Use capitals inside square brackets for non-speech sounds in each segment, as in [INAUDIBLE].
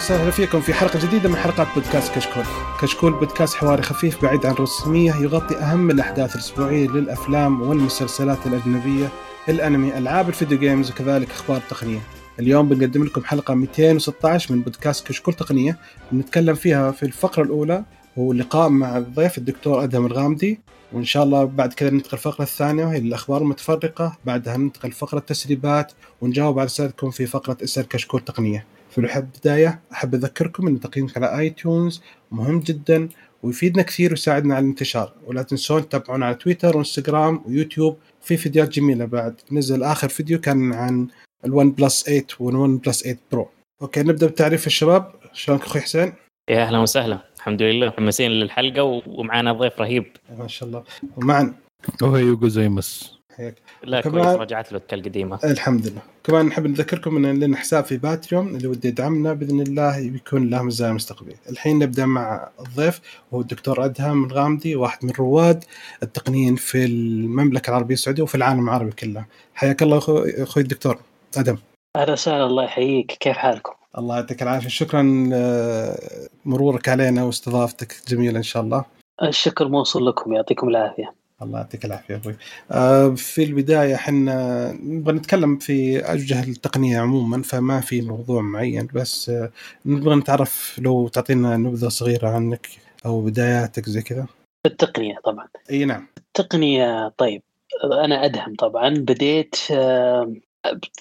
وسهلا فيكم في حلقة جديدة من حلقات بودكاست كشكول. كشكول بودكاست حواري خفيف بعيد عن الرسمية يغطي أهم الأحداث الأسبوعية للأفلام والمسلسلات الأجنبية، الأنمي، ألعاب الفيديو جيمز وكذلك أخبار تقنية. اليوم بنقدم لكم حلقة 216 من بودكاست كشكول تقنية بنتكلم فيها في الفقرة الأولى هو لقاء مع الضيف الدكتور أدهم الغامدي وإن شاء الله بعد كذا ننتقل الفقرة الثانية وهي الأخبار المتفرقة بعدها ننتقل فقرة التسريبات ونجاوب على رسالتكم في فقرة اسأل كشكول تقنية في البداية أحب أذكركم أن تقييمك على آي تيونز مهم جدا ويفيدنا كثير ويساعدنا على الانتشار. ولا تنسون تتابعونا على تويتر وانستغرام ويوتيوب في فيديوهات جميلة بعد. نزل آخر فيديو كان عن الون بلس 8 والون بلس 8 برو okay نبدأ بتعريف الشباب. شلونك أخوي حسين؟ يا أهلا وسهلا. الحمد لله. محمسين للحلقة ومعنا ضيف رهيب. ما شاء الله. ومعنا. وهي يوجو زيمس هيك لا كمان- كويس رجعت له القديمه الحمد لله. كمان نحب نذكركم إن لنا حساب في باتريون اللي ودي يدعمنا بإذن الله بيكون له مزايا مستقبليه الحين نبدأ مع الضيف وهو الدكتور أدهم الغامدي واحد من رواد التقنيين في المملكة العربية السعودية وفي العالم العربي كله. حياك الله أخوي أخوي الدكتور آدم أهلا وسهلا الله يحييك. كيف حالكم؟ الله يعطيك العافية. شكرا آه، مرورك علينا واستضافتك جميله إن شاء الله. الشكر موصول لكم يعطيكم العافية. الله يعطيك العافية أبوي. آه في البداية إحنا نبغى نتكلم في اوجه التقنية عموما فما في موضوع معين بس آه نبغى نتعرف لو تعطينا نبذة صغيرة عنك أو بداياتك زي كذا. التقنية طبعا إي نعم. التقنية طيب أنا أدهم طبعا بديت آه،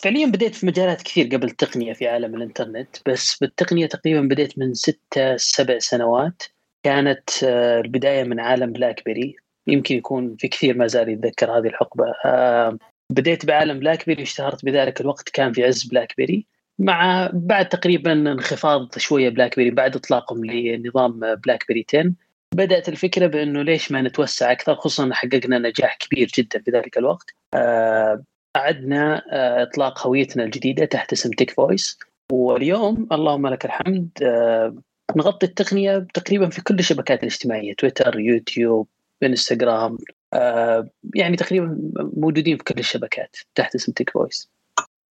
فعليا بديت في مجالات كثير قبل التقنية في عالم الإنترنت بس بالتقنية تقريبا بديت من ستة سبع سنوات كانت البداية من عالم بلاك بيري يمكن يكون في كثير ما زال يتذكر هذه الحقبة. بديت بعالم بلاك بيري اشتهرت بذلك الوقت كان في عز بلاك بيري مع بعد تقريبا انخفاض شوية بلاك بيري بعد إطلاقهم لنظام بلاك بيري 10 بدأت الفكرة بأنه ليش ما نتوسع أكثر؟ خصوصا حققنا نجاح كبير جدا في ذلك الوقت أعدنا آه، إطلاق هويتنا الجديدة تحت اسم تيك فويس واليوم اللهم لك الحمد نغطي التقنية تقريبا في كل الشبكات الاجتماعية تويتر يوتيوب انستغرام آه، يعني تقريبا موجودين في كل الشبكات تحت اسم تيك فويس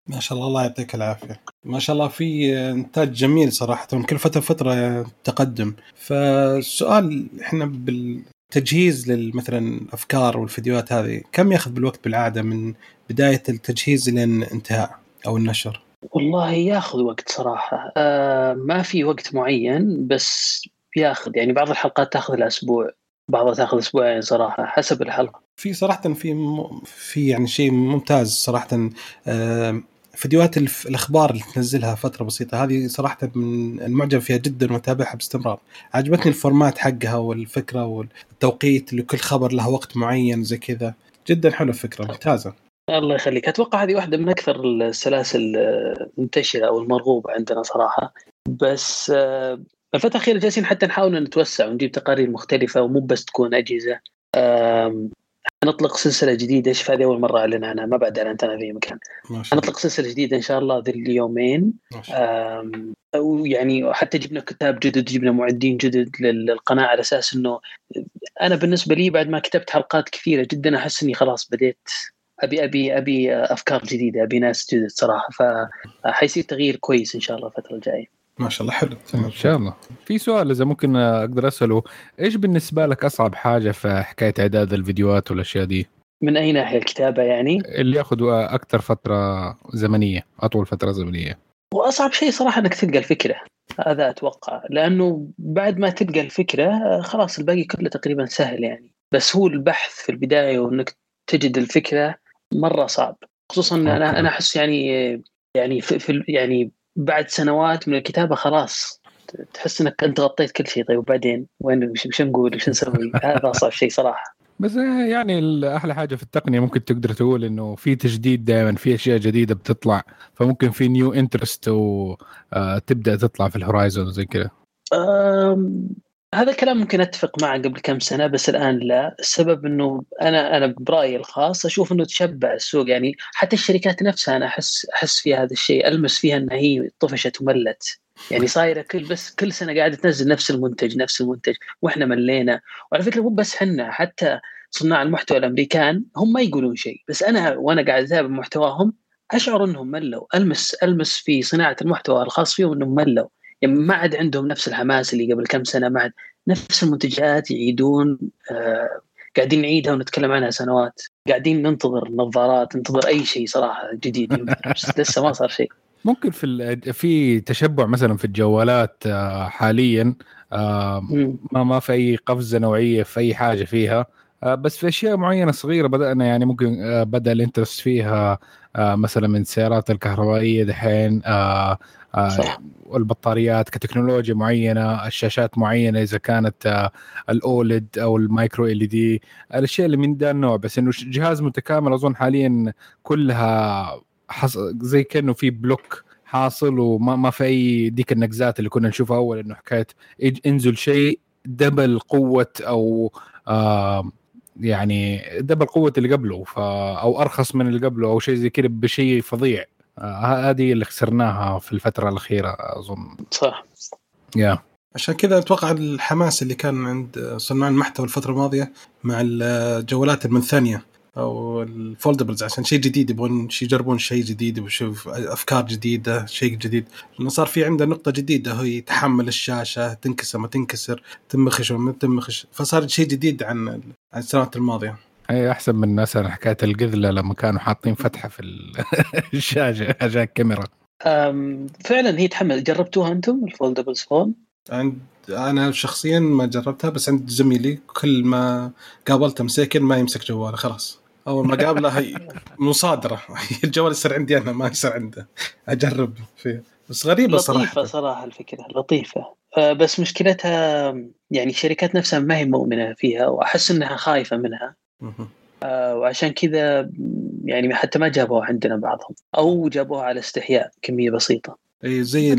ما شاء الله الله يعطيك العافية. ما شاء الله في إنتاج جميل صراحة كل فترة فترة تقدم. فالسؤال إحنا بالتجهيز للمثلا افكار والفيديوهات هذه كم ياخذ بالوقت بالعادة من بداية التجهيز لين انتهاء أو النشر؟ والله ياخذ وقت صراحة آه ما في وقت معين بس ياخذ يعني بعض الحلقات تاخذ الأسبوع بعضها تاخذ أسبوعين صراحة حسب الحلقة. في صراحة في م... في يعني شيء ممتاز صراحة آه، فيديوهات الف... الأخبار اللي تنزلها فترة بسيطة هذه صراحة من المعجب فيها جدا وأتابعها باستمرار. عجبتني الفورمات حقها والفكرة والتوقيت لكل خبر له وقت معين زي كذا. جدا حلو الفكرة ممتازة. الله يخليك. أتوقع هذه واحدة من أكثر السلاسل آه، المنتشرة أو المرغوبة عندنا صراحة. بس الفترة الأخيرة جالسين حتى نحاول نتوسع ونجيب تقارير مختلفة ومو بس تكون أجهزة. آم، نطلق سلسلة جديدة. شوف هذه أول مرة أعلن عنها ما بعد أعلنت عنها في مكان. ما شاء الله نطلق سلسلة جديدة إن شاء الله ذي اليومين. ويعني حتى جبنا كتاب جدد جبنا معدين جدد لل- للقناة على أساس إنه أنا بالنسبة لي بعد ما كتبت حلقات كثيرة جدا أحس إني خلاص بديت أبي أبي أبي أفكار جديدة أبي ناس جدد صراحة. فحيصير تغيير كويس إن شاء الله الفترة الجاية. ما شاء الله حلو. إن شاء الله. في سؤال إذا ممكن أقدر أسأله. إيش بالنسبة لك أصعب حاجة في حكاية إعداد الفيديوهات والأشياء دي؟ من اي ناحية الكتابة يعني؟ اللي ياخذ أكثر فترة زمنية أطول فترة زمنية. وأصعب شيء صراحة إنك تلقى الفكرة. هذا أتوقع. لأنه بعد ما تلقى الفكرة خلاص الباقي كله تقريبا سهل يعني. بس هو البحث في البداية وإنك تجد الفكرة مرة صعب. خصوصا أنا. أنا أحس يعني يعني في, في يعني بعد سنوات من الكتابة خلاص. تحس إنك أنت غطيت كل شيء. طيب وبعدين؟ وين وش نقول؟ وش نسوي؟ [LAUGHS] هذا أصعب شيء صراحة. بس يعني أحلى حاجة في التقنية ممكن تقدر تقول إنه في تجديد دائما في أشياء جديدة بتطلع. فممكن في new interest وتبدا تطلع في ال horizon زي كذا. هذا الكلام ممكن أتفق معه قبل كم سنة بس الآن لا. السبب إنه أنا أنا برأيي الخاص أشوف إنه تشبع السوق. يعني حتى الشركات نفسها أنا أحس أحس فيها هذا الشيء ألمس فيها انها هي طفشت وملت. يعني صايرة كل بس كل سنة قاعدة تنزل نفس المنتج نفس المنتج وإحنا ملينا. وعلى فكرة مو بس حنا حتى صناع المحتوى الأمريكان هم ما يقولون شيء. بس أنا وأنا قاعد اتابع محتواهم أشعر إنهم ملوا. ألمس ألمس في صناعة المحتوى الخاص فيهم إنهم ملوا. يعني ما عاد عندهم نفس الحماس اللي قبل كم سنة ما عاد نفس المنتجات يعيدون آه قاعدين نعيدها ونتكلم عنها سنوات. قاعدين ننتظر نظارات ننتظر أي شيء صراحة جديد بس لسه ما صار شيء. ممكن في في تشبع مثلا في الجوالات آه، حاليا آه، ما ما في أي قفزة نوعية في أي حاجة فيها. آه، بس في أشياء معينة صغيرة بدأنا يعني ممكن بدأ ال interest فيها مثلا من السيارات الكهربائية دحين صح. البطاريات كتكنولوجيا معينة الشاشات معينة إذا كانت ال OLED أو ال micro LED الأشياء اللي من ذا النوع بس إنه جهاز متكامل أظن حاليا كلها حص... زي كأنه في block حاصل وما ما في أي ديك النقزات اللي كنا نشوفها أول إنه حكايه انزل شيء double قوة أو آه يعني double قوة اللي قبله ف... أو أرخص من اللي قبله أو شيء زي كذا بشيء فظيع آه هذه اللي خسرناها في الفترة الأخيرة أظن. صح. يا yeah. عشان كذا أتوقع الحماس اللي كان عند صناع المحتوى الفترة الماضية مع الجوالات المنثنية أو ال foldables عشان شيء جديد يبغون يجربون شيء جديد ويشوف أفكار جديدة شيء جديد. لأنه صار في عنده نقطة جديدة هي تحمل الشاشة تنكسر ما تنكسر تنمخش وما تنمخش فصار شيء جديد عن عن السنوات الماضية. هي أحسن من مثلا حكاية القذلة لما كانوا حاطين فتحة في [LAUGHS] الشاشة عشان الكاميرا. فعلا هي تحمل جربتوها أنتم ال foldables phone؟ عند أنا شخصيا ما جربتها بس عند زميلي كل ما قابلته مساكن ما يمسك جواله خلاص. أول ما قابله هي [LAUGHS] مصادرة. [LAUGHS] الجوال يصير عندي أنا ما يصير عنده. أجرب فيه بس غريبة لطيفة صراحة. لطيفة صراحة الفكرة لطيفة. آه، بس مشكلتها يعني الشركات نفسها ما هي مؤمنة فيها وأحس إنها خايفة منها. آه، وعشان كذا يعني حتى ما جابوها عندنا بعضهم أو جابوها على استحياء كمية بسيطة. إي زي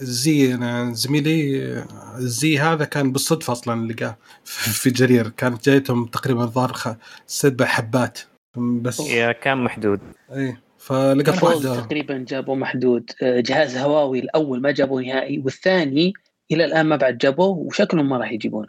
الزي أنا زميلي الزي هذا كان بالصدفة أصلا لقاه في جرير. كانت جايتهم تقريبا ظهر سبع حبات. بس يا كان محدود. إي فلقى واحدة. تقريبا جابوا محدود. آه، جهاز هواوي الأول ما جابوه نهائي والثاني إلى الآن ما بعد جابوه وشكلهم ما راح يجيبونه.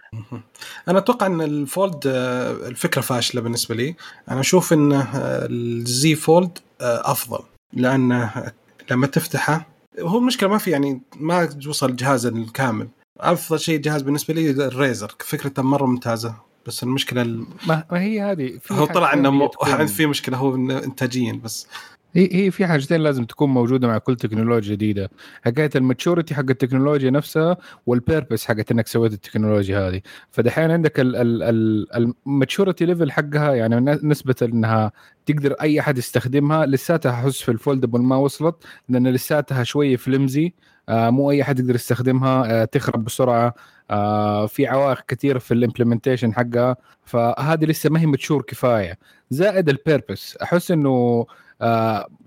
أنا أتوقع إن ال fold آه، الفكرة فاشلة بالنسبة لي، أنا أشوف إن آه، ال Z Fold أفضل. لأنه لما تفتحه هو المشكلة ما في يعني ما وصل الجهاز الكامل. أفضل شيء جهاز بالنسبة لي الريزر. فكرته مرة ممتازة. بس المشكلة ال... ما هي هذه. هو طلع إنه م... في مشكلة هو إنتاجية. بس هي هي في حاجتين لازم تكون موجودة مع كل تكنولوجيا جديدة. حكايه ال maturity حق التكنولوجيا نفسها وال purpose حقت إنك سويت التكنولوجيا هذه. فدحين عندك ال maturity level حقها يعني نسبة إنها تقدر أي أحد يستخدمها لساتها أحس في ال foldable ما وصلت لأن لساتها شوية flimsy آه مو أي أحد يقدر يستخدمها آه تخرب بسرعة. آه في عوائق كثير في ال implementation حقها. فهذه لسه ما هي mature كفاية. زائد ال purpose أحس إنه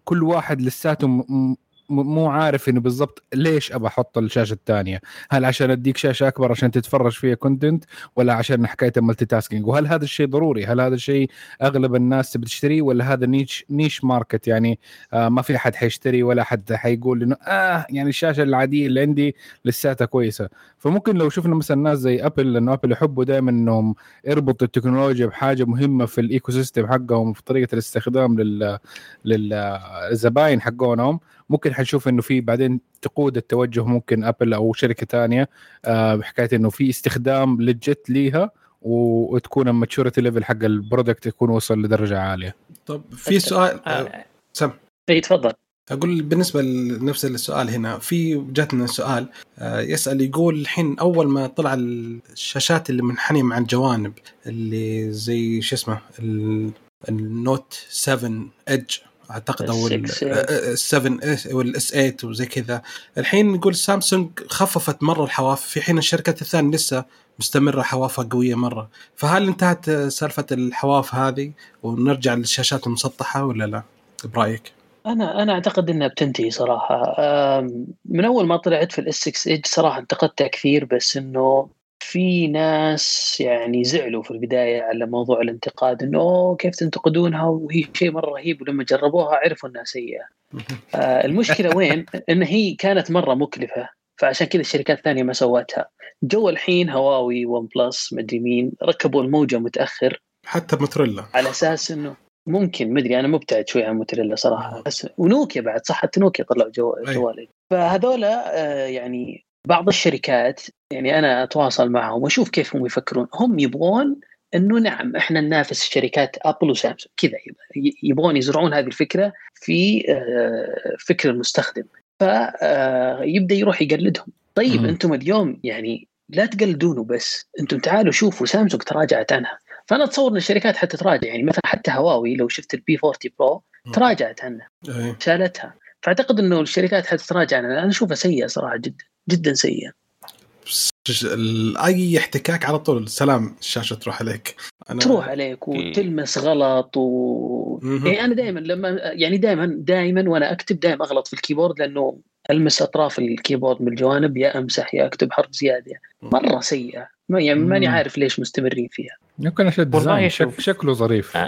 كل واحد لساته مو عارف إنه بالضبط ليش أبى أحط الشاشة الثانية. هل عشان أديك شاشة أكبر عشان تتفرج فيها content ولا عشان حكاية ال multitasking وهل هذا الشيء ضروري؟ هل هذا الشيء أغلب الناس بتشتريه ولا هذا niche niche market يعني آه ما في أحد حيشتري ولا أحد حيقول إنه آه يعني الشاشة العادية اللي عندي لساتها كويسة. فممكن لو شفنا مثلا ناس زي ابل لأنه ابل يحبوا دائما إنهم يربطوا التكنولوجيا بحاجة مهمة في ال ecosystem حقهم في طريقة الاستخدام لل للزباين حقونهم. ممكن حنشوف إنه في بعدين تقود التوجه ممكن ابل أو شركة ثانية آه، بحكاية إنه في استخدام legit ليها وتكون ال maturity level حق ال product يكون وصل لدرجة عالية. طب في سؤال آه. سم اي تفضل أقول بالنسبة لنفس السؤال هنا في جاتنا سؤال آه، يسأل يقول الحين أول ما طلع الشاشات اللي منحنية مع الجوانب اللي زي شو اسمه النوت 7 ايدج أعتقد أو ال 7 والإس 8 وزي كذا. الحين نقول سامسونج خففت مرة الحواف في حين الشركات الثانية لسه مستمرة حوافها قوية مرة. فهل انتهت سالفة الحواف هذه ونرجع للشاشات المسطحة ولا لا؟ برأيك؟ أنا أنا أعتقد إنها بتنتهي صراحة. من أول ما طلعت في الاس 6 ايج صراحة انتقدتها كثير بس إنه في ناس يعني زعلوا في البداية على موضوع الانتقاد إنه أوه كيف تنتقدونها؟ وهي شيء مرة رهيب ولما جربوها عرفوا إنها سيئة. آه المشكلة وين؟ إن هي كانت مرة مكلفة فعشان كذا الشركات الثانية ما سوتها. جو الحين هواوي و OnePlus مدري مين ركبوا الموجة متأخر. حتى موتوريلا على أساس إنه ممكن مدري أنا مبتعد شوي عن موتوريلا صراحة بس ونوكيا بعد صح؟ حتى نوكيا طلعوا جو جوال فهذولا آه يعني بعض الشركات يعني أنا أتواصل معهم وأشوف كيف هم يفكرون. هم يبغون إنه نعم إحنا ننافس شركات ابل وسامسونج كذا يبغون يزرعون هذه الفكرة في آه، فكر المستخدم. فيبدا يروح يقلدهم. طيب مم. أنتم اليوم يعني لا تقلدونه بس أنتم تعالوا شوفوا سامسونج تراجعت عنها. فأنا أتصور إن الشركات حتى تراجع يعني مثلا حتى هواوي لو شفت ال P40 Pro تراجعت عنها إيه. شالتها. فأعتقد إنه الشركات حتتراجع عنها أنا اشوفها سيئه صراحة جدا جدا سيئه أي احتكاك على طول سلام الشاشة تروح عليك. أنا تروح عليك وتلمس غلط و. يعني أنا دائما لما يعني دائما دائما وأنا أكتب دائما أغلط في ال keyboard لأنه ألمس أطراف ال keyboard من الجوانب يا أمسح يا أكتب حرف زيادة. مرة سيئة. ما يعني ماني. عارف ليش مستمرين فيها. يمكن عشان. شك شكله ظريف.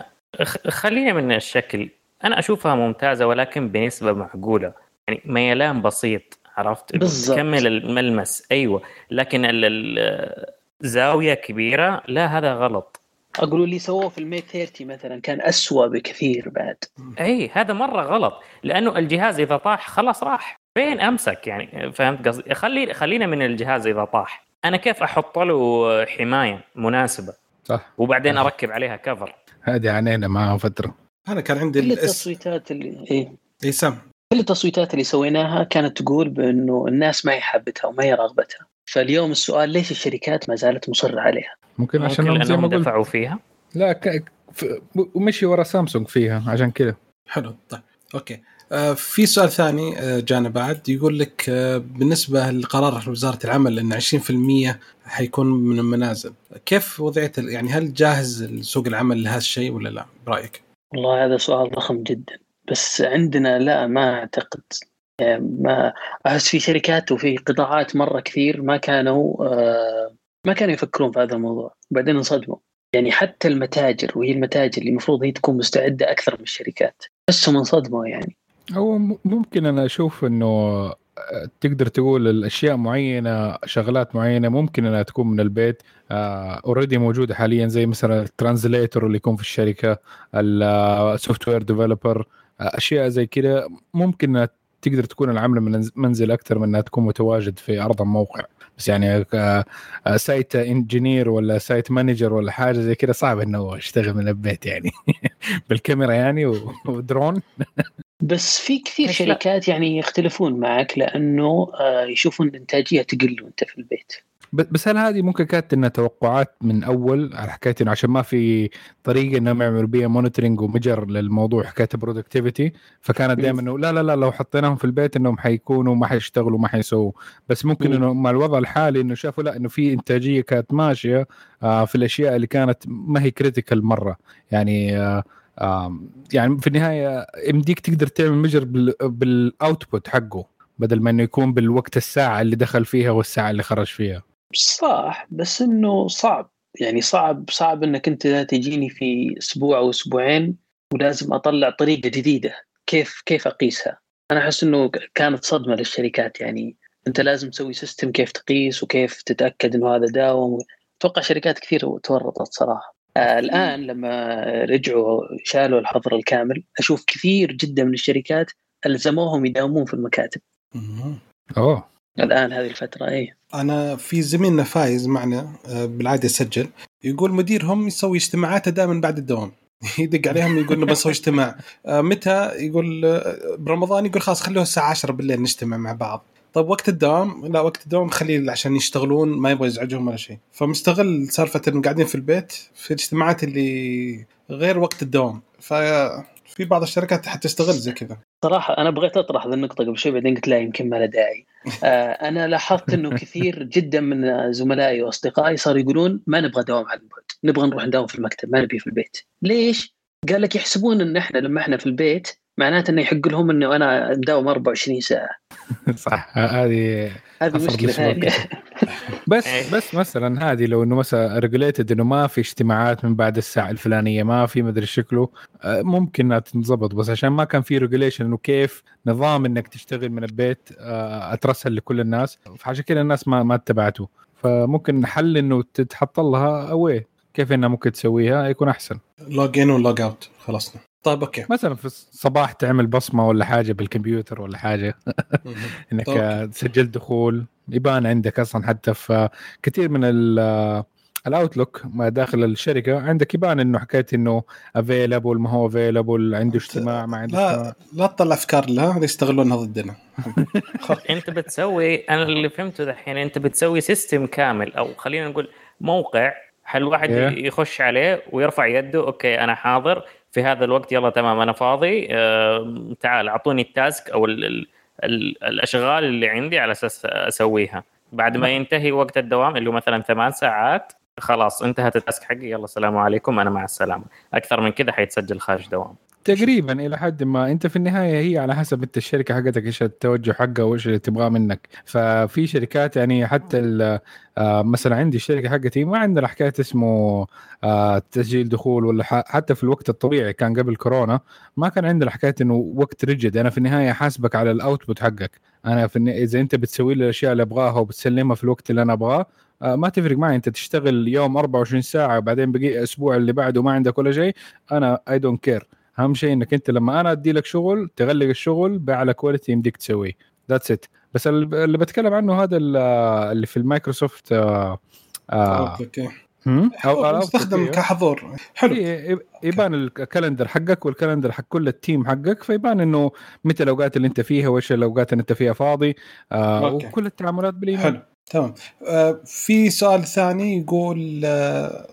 خلينا من الشكل. أنا أشوفها ممتازة ولكن بنسبة معقولة. يعني ميلان بسيط عرفت؟ بالضبط. تكمل الملمس أيوه. لكن ال- ال- زاوية كبيرة لا هذا غلط. أقول اللي سووه في الميت 30 مثلا كان أسوأ بكثير بعد. إي هذا مرة غلط. لأنه الجهاز إذا طاح خلاص راح. فين أمسك؟ يعني فهمت قصدي؟ خلي خلينا من الجهاز إذا طاح. أنا كيف أحط له حماية مناسبة؟ صح. وبعدين أركب عليها كفر هذه عانينا معها فترة. أنا كان عندي كل التصويتات اللي إيه؟ اي سام. كل التصويتات اللي سويناها كانت تقول بأنه الناس ما هي حابتها وما هي راغبتها فاليوم السؤال ليش الشركات ما زالت مصرة عليها؟ ممكن عشان ممكن هم زي ما لأنهم قلت دفعوا فيها؟ لا ك... ف... ومشي ورا سامسونج فيها عشان كذا حلو طيب. أوكي. آه في سؤال ثاني آه جانا بعد. يقول لك آه بالنسبة لقرار وزارة العمل إن 20% حيكون من المنازل كيف وضعية ال- يعني هل جاهز سوق العمل لهذا الشيء ولا لا؟ برأيك؟ والله هذا سؤال ضخم جدا. بس عندنا لا ما أعتقد. يعني ما أحس في شركات وفي قطاعات مرة كثير ما كانوا آه ما كانوا يفكرون في هذا الموضوع. وبعدين انصدموا. يعني حتى المتاجر وهي المتاجر اللي المفروض هي تكون مستعدة أكثر من الشركات بس هم انصدموا يعني. هو ممكن أنا أشوف إنه تقدر تقول الأشياء معينة شغلات معينة ممكن إنها تكون من البيت already موجودة حاليا زي مثلا ال translator اللي يكون في الشركة ال software developer أشياء زي كده ممكن تقدر تكون العمله من منزل أكثر من إنها تكون متواجد في أرض الموقع. بس يعني site engineer ولا site manager ولا حاجة زي كده صعب إنه يشتغل من البيت يعني. [LAUGHS] بالكاميرا يعني ودرون [LAUGHS] بس في كثير ليش لا؟ شركات يعني يختلفون معك لأنه آه يشوفون الانتاجيه تقل وأنت في البيت. بس هل هذه ممكن كانت إنها توقعات من أول؟ على حكاية إنه عشان ما في طريقة إنهم يعملوا بيها monitoring و measure للموضوع حكاية ال productivity فكانت دائما إنه لا لا لا لو حطيناهم في البيت إنهم حيكونوا ما حيشتغلوا ما حيسووا. بس ممكن مم. إنه مع الوضع الحالي إنه شافوا لا إنه في إنتاجية كانت ماشية آه في الأشياء اللي كانت ما هي critical مرة. يعني آه يعني في النهاية يمديك تقدر تعمل measure بال output حقه بدل ما إنه يكون بالوقت الساعة اللي دخل فيها والساعة اللي خرج فيها. صح بس إنه صعب. يعني صعب صعب إنك أنت تجيني في أسبوع أو أسبوعين ولازم أطلع طريقة جديدة. كيف كيف أقيسها؟ أنا أحس إنه كانت صدمة للشركات. يعني أنت لازم تسوي system كيف تقيس وكيف تتأكد إنه هذا داوم. أتوقع شركات كثير تورطت صراحة. آه الآن لما رجعوا شالوا الحظر الكامل أشوف كثير جدا من الشركات ألزموهم يداومون في المكاتب. أوه. الآن هذه الفترة إيه. أنا في زميلنا فايز معنا آه، بالعادة يسجل يقول مديرهم يسوي اجتماعاته دائما بعد الدوام. [LAUGHS] يدق عليهم يقول انه بسوي اجتماع. آه، متى؟ يقول برمضان يقول خلاص خلوه الساعة 10 بالليل نجتمع مع بعض. طيب وقت الدوام لا وقت الدوام خليه عشان يشتغلون ما يبغى يزعجهم ولا شيء فمستغل سالفة إنهم قاعدين في البيت في الاجتماعات اللي غير وقت الدوام ففي بعض الشركات حتستغل زي كذا صراحة أنا بغيت أطرح ذا النقطة قبل شوي بعدين قلت لا يمكن ما له داعي. آه أنا لاحظت إنه كثير جدا من زملائي وأصدقائي صاروا يقولون ما نبغى دوام على البعد، نبغى نروح نداوم في المكتب ما نبي في البيت. ليش؟ قال لك يحسبون إن إحنا لما إحنا في البيت معناته إنه يحق لهم إنه أنا مداوم 24 ساعة. [LAUGHS] صح هذه هذه لسه ثانية. [LAUGHS] بس إيه. بس مثلا هذه لو إنه مثلا regulated إنه ما في اجتماعات من بعد الساعة الفلانية ما في مدري شكله آه، ممكن انها تنضبط. بس عشان ما كان في regulation إنه كيف نظام إنك تشتغل من البيت آه، أترسل لكل الناس. فعشان كذا الناس ما ما اتبعته. فممكن حل إنه تتحط لها way كيف إنها ممكن تسويها؟ يكون أحسن. log in و log out خلصنا. طيب أوكي. مثلا في الصباح تعمل بصمة ولا حاجة بالكمبيوتر ولا حاجة. [LAUGHS] إنك. آه، تسجل دخول. يبان عندك أصلا حتى في كثير من ال ال Outlook ما داخل الشركة. عندك يبان إنه حكايه إنه available ما هو available عنده اجتماع ما عنده اجتماع. لا لا تطلع افكار لها هذا يستغلونها ضدنا. [LAUGHS] أنت بتسوي أنا اللي فهمته دحين أنت بتسوي system كامل أو خلينا نقول موقع هل الواحد Yeah. يخش عليه ويرفع يده أوكي أنا حاضر. في هذا الوقت يلا تمام أنا فاضي. آه تعال أعطوني ال task أو ال ال ال الأشغال اللي عندي على أساس أسويها. بعد ما ينتهي وقت الدوام اللي هو مثلا ثمان ساعات خلاص انتهت ال task حقي يلا السلام عليكم أنا مع السلامة. أكثر من كذا حيتسجل خارج دوام. تقريبا إلى حد ما. أنت في النهاية هي على حسب أنت الشركة حقتك إيش التوجه حقها وإيش اللي تبغاه منك. ففي شركات يعني حتى آه، مثلا عندي الشركة حقتي ما عندنا حكاية اسمه آه، تسجيل دخول ولا حتى في الوقت الطبيعي كان قبل كورونا ما كان عندنا حكاية إنه وقت rigid أنا في النهاية حاسبك على ال output حقك. أنا في إذا أنت بتسوي لي الأشياء اللي أبغاها وبتسلمها في الوقت اللي أنا أبغاه آه، ما تفرق معي. أنت تشتغل يوم 24 ساعة وبعدين بقي أسبوع اللي بعده ما عندك ولا شيء. أنا I don't care أهم شيء إنك أنت لما أنا أدي لك شغل تغلق الشغل باعلى quality يمديك تسويه. that's it بس ال- اللي بتكلم عنه هذا ال- اللي في المايكروسوفت آه آه أوكي مستخدم. كحضور. حلو. إيه، يبان ال calendar حقك وال calendar حق كل ال team حقك فيبان إنه متى الأوقات اللي أنت فيها وإيش الأوقات اللي أنت فيها فاضي آه أوكي. وكل التعاملات بالإيميل. حلو تمام. آه في سؤال ثاني يقول آه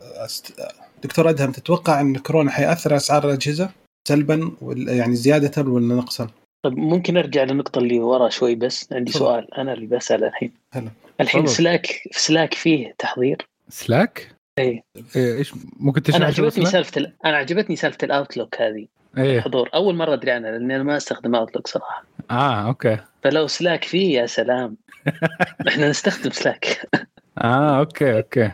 دكتور أدهم تتوقع إن كورونا حيأثر على أسعار الأجهزة؟ سلبا ولا- يعني زيادة ولا نقصا؟ طيب ممكن أرجع للنقطه اللي ورا شوي بس. عندي تفضل. سؤال. أنا اللي بسأل الحين. هلا. الحين تفضل. Slack في Slack فيه تحضير؟ Slack؟ إيه. إيه، إيش ممكن أنا تشرح شو عجبتني؟ سالفة ال- أنا عجبتني سالفة ال Outlook هذه. إيه. حضور. أول مرة أدري عنها لأني أنا ما أستخدم Outlook صراحة. آه أوكي. فلو Slack فيه يا سلام. [LAUGHS] إحنا نستخدم Slack. آه أوكي أوكي.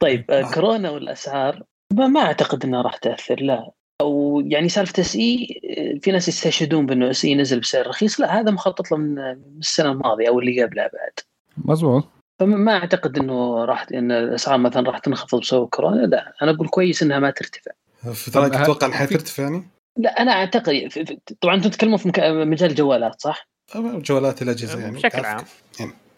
طيب. [LAUGHS] كورونا والأسعار ما, ما أعتقد إنها راح تأثر لا. أو يعني سالفة SE في ناس يستشهدون بأنه SE نزل بسعر رخيص. لا هذا مخطط له من السنة الماضية أو اللي قبلها بعد. مظبوط فما ما أعتقد إنه راح إن الأسعار مثلا راح تنخفض بسبب كورونا. لا أنا أقول كويس إنها ما ترتفع. طب تتوقع انها حترتفع يعني؟ لا أنا أعتقد طبعا أنتم تتكلمون في مجال الجوالات صح؟ أو جوالات الاجهزه يعني. بشكل عام.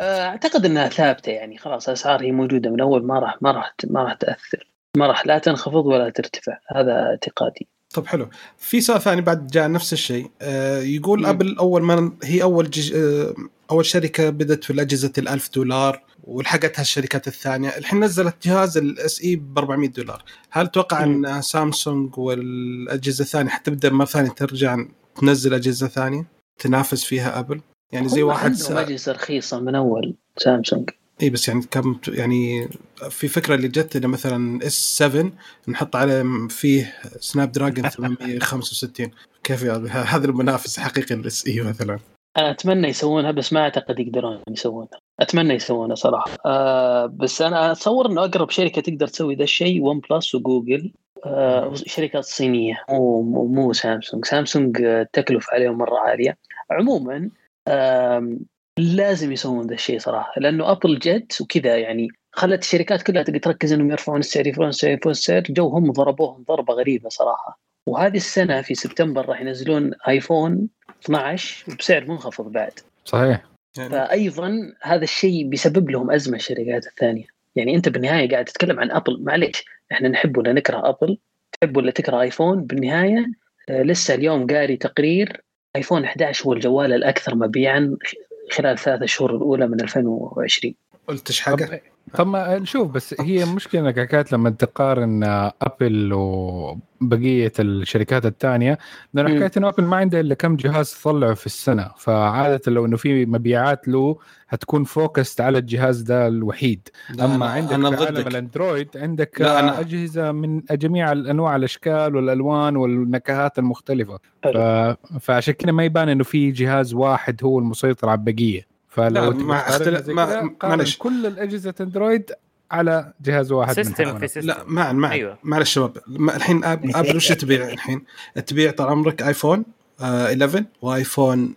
آه، أعتقد إنها ثابتة يعني. خلاص الاسعار هي موجودة من اول ما راح ما راح ما راح تأثر. ما راح لا تنخفض ولا ترتفع. هذا اعتقادي. طب حلو. في سؤال ثاني بعد جاء نفس الشيء. آه يقول. Apple أول ما هي أول جج... آه أول شركة بدأت في الأجهزة ال1000 دولار ولحقتها الشركات الثانية. الحين نزلت جهاز ال SE ب 400 دولار. هل تتوقع مم. إن سامسونج والأجهزة الثانية حتبدا مرة ثانية ترجع تنزل أجهزة ثانية تنافس فيها Apple؟ يعني زي واحد عندهم. اجهزه رخيصه من أول سامسونج. اي بس يعني كم يعني في فكرة اللي جت إنه مثلا S 7 نحط عليه فيه Snapdragon 865 كيف هذا المنافس حقيقي لل SE مثلا. أنا أتمنى يسوونها بس ما أعتقد يقدرون يسوونها. أتمنى يسوونها صراحة. آه بس أنا أتصور إنه أقرب شركة تقدر تسوي ذا الشيء OnePlus و Google آه شركات صينية. مو مو, Samsung. Samsung آه، التكلفه عليهم مرة عالية. عموما آم، لازم يسوون ذا الشيء صراحة لأنه Apple جت وكذا يعني خلت الشركات كلها تبي تركز إنهم يرفعون السعر يرفعون السعر يرفعون السعر جو هم ضربوهم ضربة غريبة صراحة. وهذه السنة في سبتمبر راح ينزلون iPhone 12 بسعر منخفض بعد. صحيح. يعني فايضا هذا الشيء بيسبب لهم أزمة الشركات الثانية. يعني أنت بالنهاية قاعد تتكلم عن Apple معليش إحنا نحب ولا نكره Apple تحب ولا تكره iPhone بالنهاية آه، لسه اليوم قاري تقرير iPhone 11 هو الجوال الأكثر مبيعا خلال الثلاث شهور الأولى من 2020 قلت إيش حاجة؟ طب ما شوف بس هي مشكله إنك حكايه لما تقارن Apple وبقية الشركات الثانية لأن مم. حكايه إنه Apple ما عنده إلا كم جهاز تطلعه في السنة. فعادة لو إنه في مبيعات له حتكون focused على الجهاز ده الوحيد. أما عندك أنا في عالم ال Android عندك لا، أنا- أجهزة من جميع الانواع الأشكال والألوان والنكهات المختلفة. ف... فعشان كذا ما يبان إنه في جهاز واحد هو المسيطر على البقية. فلو مع تقارنها اختلاف- ما- كذا، معلش. كل الأجهزة Android على جهاز واحد system. في system لا معا معا أيوة. معلش شباب ما- الحين Apple وش تبيع الحين؟ تبيع طال عمرك iPhone آه 11 و iPhone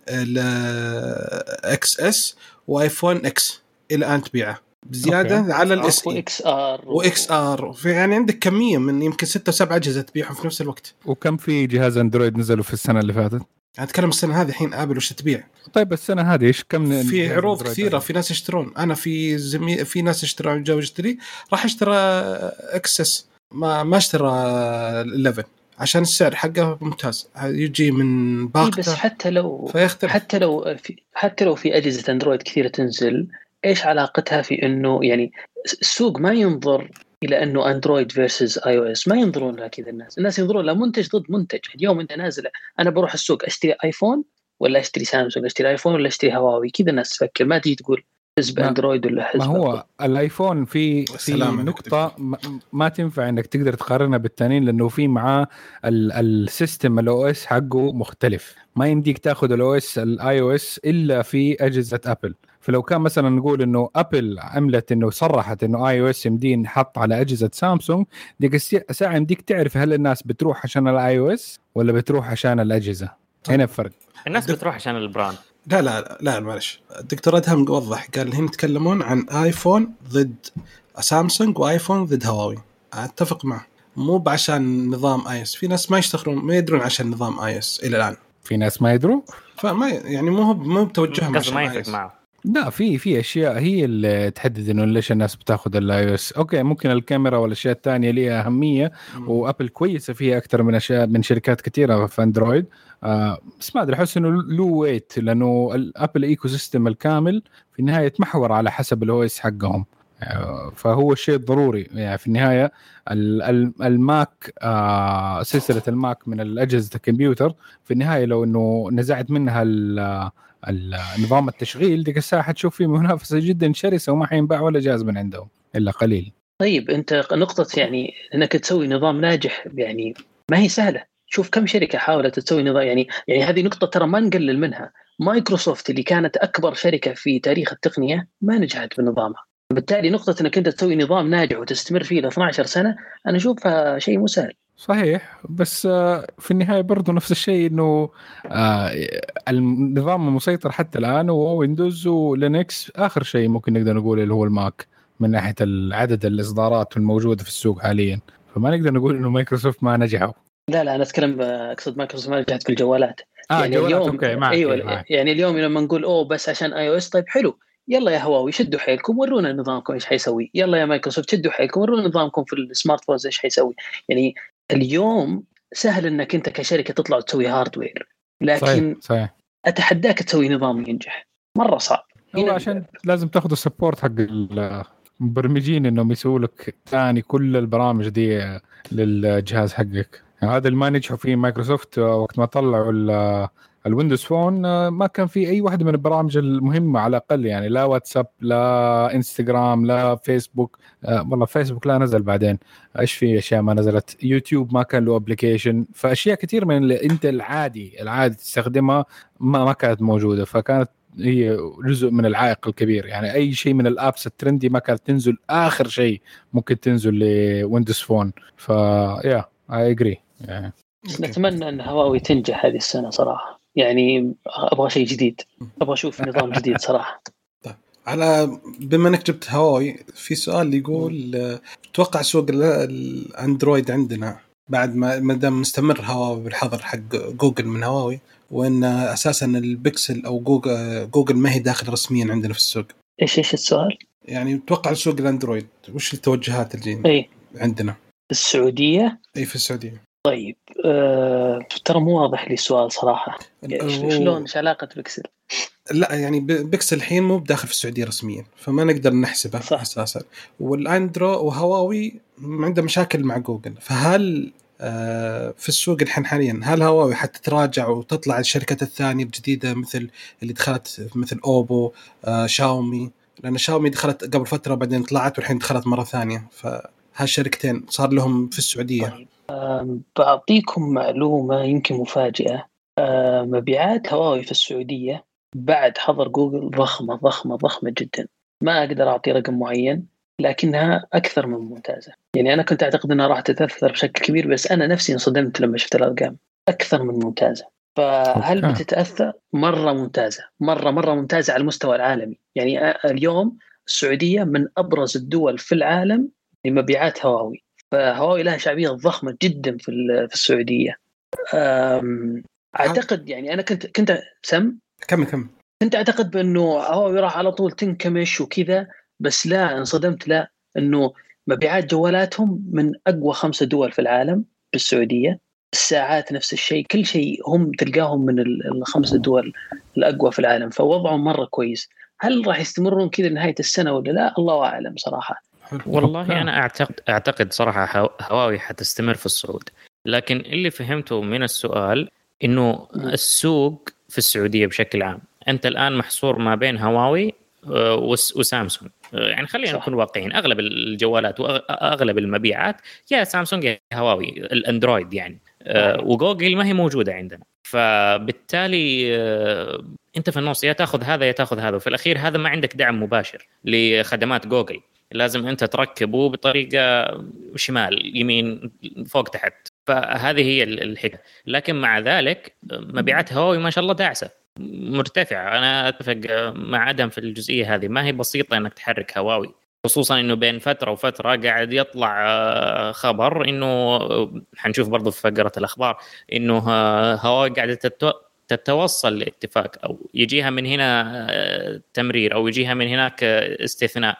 XS و iPhone X إلى الان تبيعه بزيادة okay. على ال SE و XR و XR في يعني عندك كمية من يمكن ستة وسبع أجهزة تبيعهم في نفس الوقت وكم في جهاز أندرويد نزلوا في السنة اللي فاتت؟ أتكلم السنة هذه الحين آبل وش تبيع؟ طيب السنة هذه إيش كم في جهاز عروض كثيرة؟ في ناس يشترون. أنا في زمي... في ناس اشتروا جو يشتري راح أشترى XS. ما ما أشترى 11 عشان السعر حقه ممتاز. يجي من إيه بس باقته حتى لو فيختلف. حتى لو في حتى لو في أجهزة أندرويد كثيرة تنزل إيش علاقتها في إنه يعني السوق ما ينظر إلى أنه اندرويد versus iOS ما ينظرون لها كذا الناس. الناس ينظرون لها منتج ضد منتج. اليوم أنت نازل أنا بروح السوق أشتري iPhone ولا أشتري سامسونج أشتري iPhone ولا أشتري هواوي كذا الناس تفكر. ما تيجي تقول حزب ما- اندرويد ولا حزب ما هو ال iPhone في في. نقطة ما- ما تنفع إنك تقدر تقارنها بالتانيين لأنه في معاه ال- ال system ال OS حقه مختلف. ما يمديك تأخذ ال OS ال iOS إلا في أجهزة ابل فلو كان مثلا نقول إنه أبل عملت إنه صرحت إنه iOS يمديه ينحط على أجهزة سامسونج ديك الساعة يمديك تعرف هل الناس بتروح عشان ال iOS ولا بتروح عشان الأجهزة؟ هنا الفرق. الناس بتروح عشان ال brand. لا لا لا, معلش. الدكتور أدهم وضح قال هنا يتكلمون عن iPhone ضد سامسونج و iPhone ضد هواوي. أتفق معه. مو عشان نظام iOS في ناس ما يشتغلون ما يدرون عشان نظام iOS إلى الآن. في ناس ما يدروا؟ فما يعني مو هو مو بتوجههم ما يفرق. معه. لا في في أشياء هي اللي تحدد إنه ليش الناس بتاخذ ال iOS okay ممكن الكاميرا والأشياء الثانية ليها أهمية. وأبل كويسة فيها أكثر من أشياء من شركات كثيرة في أندرويد. آه بس ما أدري أحس إنه له weight لأنه ال Apple ecosystem الكامل في النهاية يتمحور على حسب ال OS حقهم. آه، فهو الشيء الضروري يعني في النهاية ال- ال- الماك آه سلسلة الماك من الأجهزة الكمبيوتر في النهاية لو إنه نزعت منها ال- ال- نظام التشغيل ديك الساعة حتشوف في منافسة جدا شرسة وما حينباع ولا جهاز من عندهم إلا قليل. طيب أنت نقطة يعني إنك تسوي نظام ناجح يعني ما هي سهلة. شوف كم شركة حاولت تسوي نظام يعني يعني هذه نقطة ترى ما نقلل منها. مايكروسوفت اللي كانت أكبر شركة في تاريخ التقنية ما نجحت بنظامها. بالتالي نقطة إنك أنت تسوي نظام ناجح وتستمر فيه ل 12 سنة أنا أشوفها شيء مو سهل. صحيح بس آه، في النهاية برضو نفس الشيء إنه آه، النظام المسيطر حتى الآن هو ويندوز ولينكس. آخر شيء ممكن نقدر نقول اللي هو الماك من ناحية عدد الإصدارات الموجودة في السوق حاليا. فما نقدر نقول إنه مايكروسوفت ما نجحوا. لا لا أنا أتكلم أقصد مايكروسوفت ما نجحت في الجوالات. آه يعني جوالات اليوم okay معك أيوه أيوة معك. يعني اليوم لما نقول أوه بس عشان iOS طيب حلو. يلا يا هواوي شدوا حيلكم ورونا نظامكم إيش حيسوي. يلا يا مايكروسوفت شدوا حيلكم ورونا نظامكم في ال smartphones إيش حيسوي. يعني اليوم سهل إنك أنت كشركة تطلع وتسوي hardware لكن صحيح. صحيح أتحداك تسوي نظام ينجح. مرة صعب. هو عشان لازم تاخذ ال support حق المبرمجين إنهم يسووا لك ثاني كل البرامج دي للجهاز حقك. يعني هذا اللي ما نجحوا فيه مايكروسوفت وقت ما طلعوا ال Windows Phone ما كان في أي واحدة من البرامج المهمة على الأقل يعني لا واتساب لا إنستغرام لا فيسبوك آه، والله فيسبوك لا نزل بعدين. إيش في أشياء ما نزلت؟ يوتيوب ما كان له application فأشياء كثير من اللي أنت العادي العادي تستخدمها ما ما كانت موجودة. فكانت هي جزء من العائق الكبير. يعني أي شيء من ال apps ال trendy ما كانت تنزل آخر شيء ممكن تنزل ل Windows Phone. ف yeah I agree نتمنى إن هواوي تنجح هذه السنة صراحة. يعني أبغى شيء جديد. أبغى أشوف [LAUGHS] نظام جديد صراحة. على بما إنك جبت هواوي في سؤال يقول تتوقع سوق ال- الأندرويد عندنا بعد ما ما دام مستمر هواوي بالحظر حق جوجل من هواوي وإن أساسا البكسل أو جوجل جوجل ما هي داخل رسميا عندنا في السوق؟ إيش إيش السؤال؟ يعني تتوقع سوق الأندرويد وش التوجهات اللي اي عندنا؟ السعودية؟ اي في السعودية. طيب آه ترى مو واضح لي السؤال صراحة. شلون؟ إيش علاقة بيكسل؟ لا يعني بيكسل الحين مو بداخل في السعودية رسميا فما نقدر نحسبه صح. أساسا. والأندرو وهواوي عنده مشاكل مع جوجل فهل آه، في السوق الحين حاليا هل هواوي حتتراجع وتطلع الشركات الثانية الجديدة مثل اللي دخلت مثل أوبو آه، شاومي؟ لأن شاومي دخلت قبل فترة بعدين طلعت والحين دخلت مرة ثانية فهالشركتين صار لهم في السعودية. طيب بعطيكم معلومة يمكن مفاجئة. مبيعات هواوي في السعودية بعد حظر جوجل ضخمة ضخمة ضخمة جدا. ما أقدر أعطي رقم معين لكنها أكثر من ممتازة. يعني أنا كنت أعتقد إنها راح تتأثر بشكل كبير بس أنا نفسي انصدمت لما شفت الأرقام. أكثر من ممتازة. فهل. بتتأثر؟ مرة ممتازة. مرة مرة ممتازة على المستوى العالمي. يعني اليوم السعودية من أبرز الدول في العالم لمبيعات هواوي. فهواوي لها شعبية ضخمة جدا في في السعودية. أعتقد يعني أنا كنت كنت سم؟ كمل كمل. كنت أعتقد بأنه هواوي راح على طول تنكمش وكذا بس لا انصدمت. لا أنه مبيعات جوالاتهم من أقوى خمسة دول في العالم بالسعودية. الساعات نفس الشيء. كل شيء هم تلقاهم من الخمسة دول الأقوى في العالم. فوضعهم مرة كويس. هل راح يستمرون كذا لنهاية السنة ولا لا؟ الله أعلم صراحة. والله أنا اعتقد أعتقد صراحة هواوي حتستمر في الصعود. لكن اللي فهمته من السؤال إنه السوق في السعودية بشكل عام أنت الآن محصور ما بين هواوي آه، وسامسونج. آه، يعني خلينا نكون واقعيين أغلب الجوالات واغلب المبيعات يا سامسونج يا هواوي الأندرويد يعني. وجوجل ما هي موجودة عندنا. فبالتالي أنت في النص يا تأخذ هذا يا تأخذ هذا وفي الأخير هذا ما عندك دعم مباشر لخدمات جوجل. لازم أنت تركبه بطريقة شمال يمين فوق تحت. فهذه هي الحكمة. لكن مع ذلك مبيعات هواوي ما شاء الله داعسة. مرتفعة. أنا أتفق مع أدم في الجزئية هذه. ما هي بسيطة إنك تحرك هواوي. خصوصا إنه بين فترة وفترة قاعد يطلع آه، خبر إنه حنشوف برضو في فقرة الأخبار إنه آه، هواوي قاعدة تتوصل لاتفاق أو يجيها من هنا آه، تمرير أو يجيها من هناك استثناء.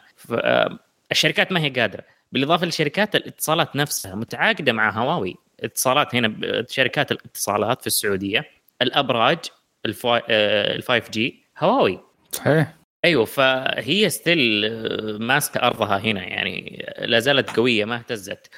الشركات ما هي قادرة. بالإضافة لشركات الاتصالات نفسها متعاقدة مع هواوي. اتصالات هنا شركات الاتصالات في السعودية الأبراج ال 5G هواوي. صحيح. أيوه فهي still آه، ماسكة أرضها هنا يعني لا زالت قوية ما اهتزت.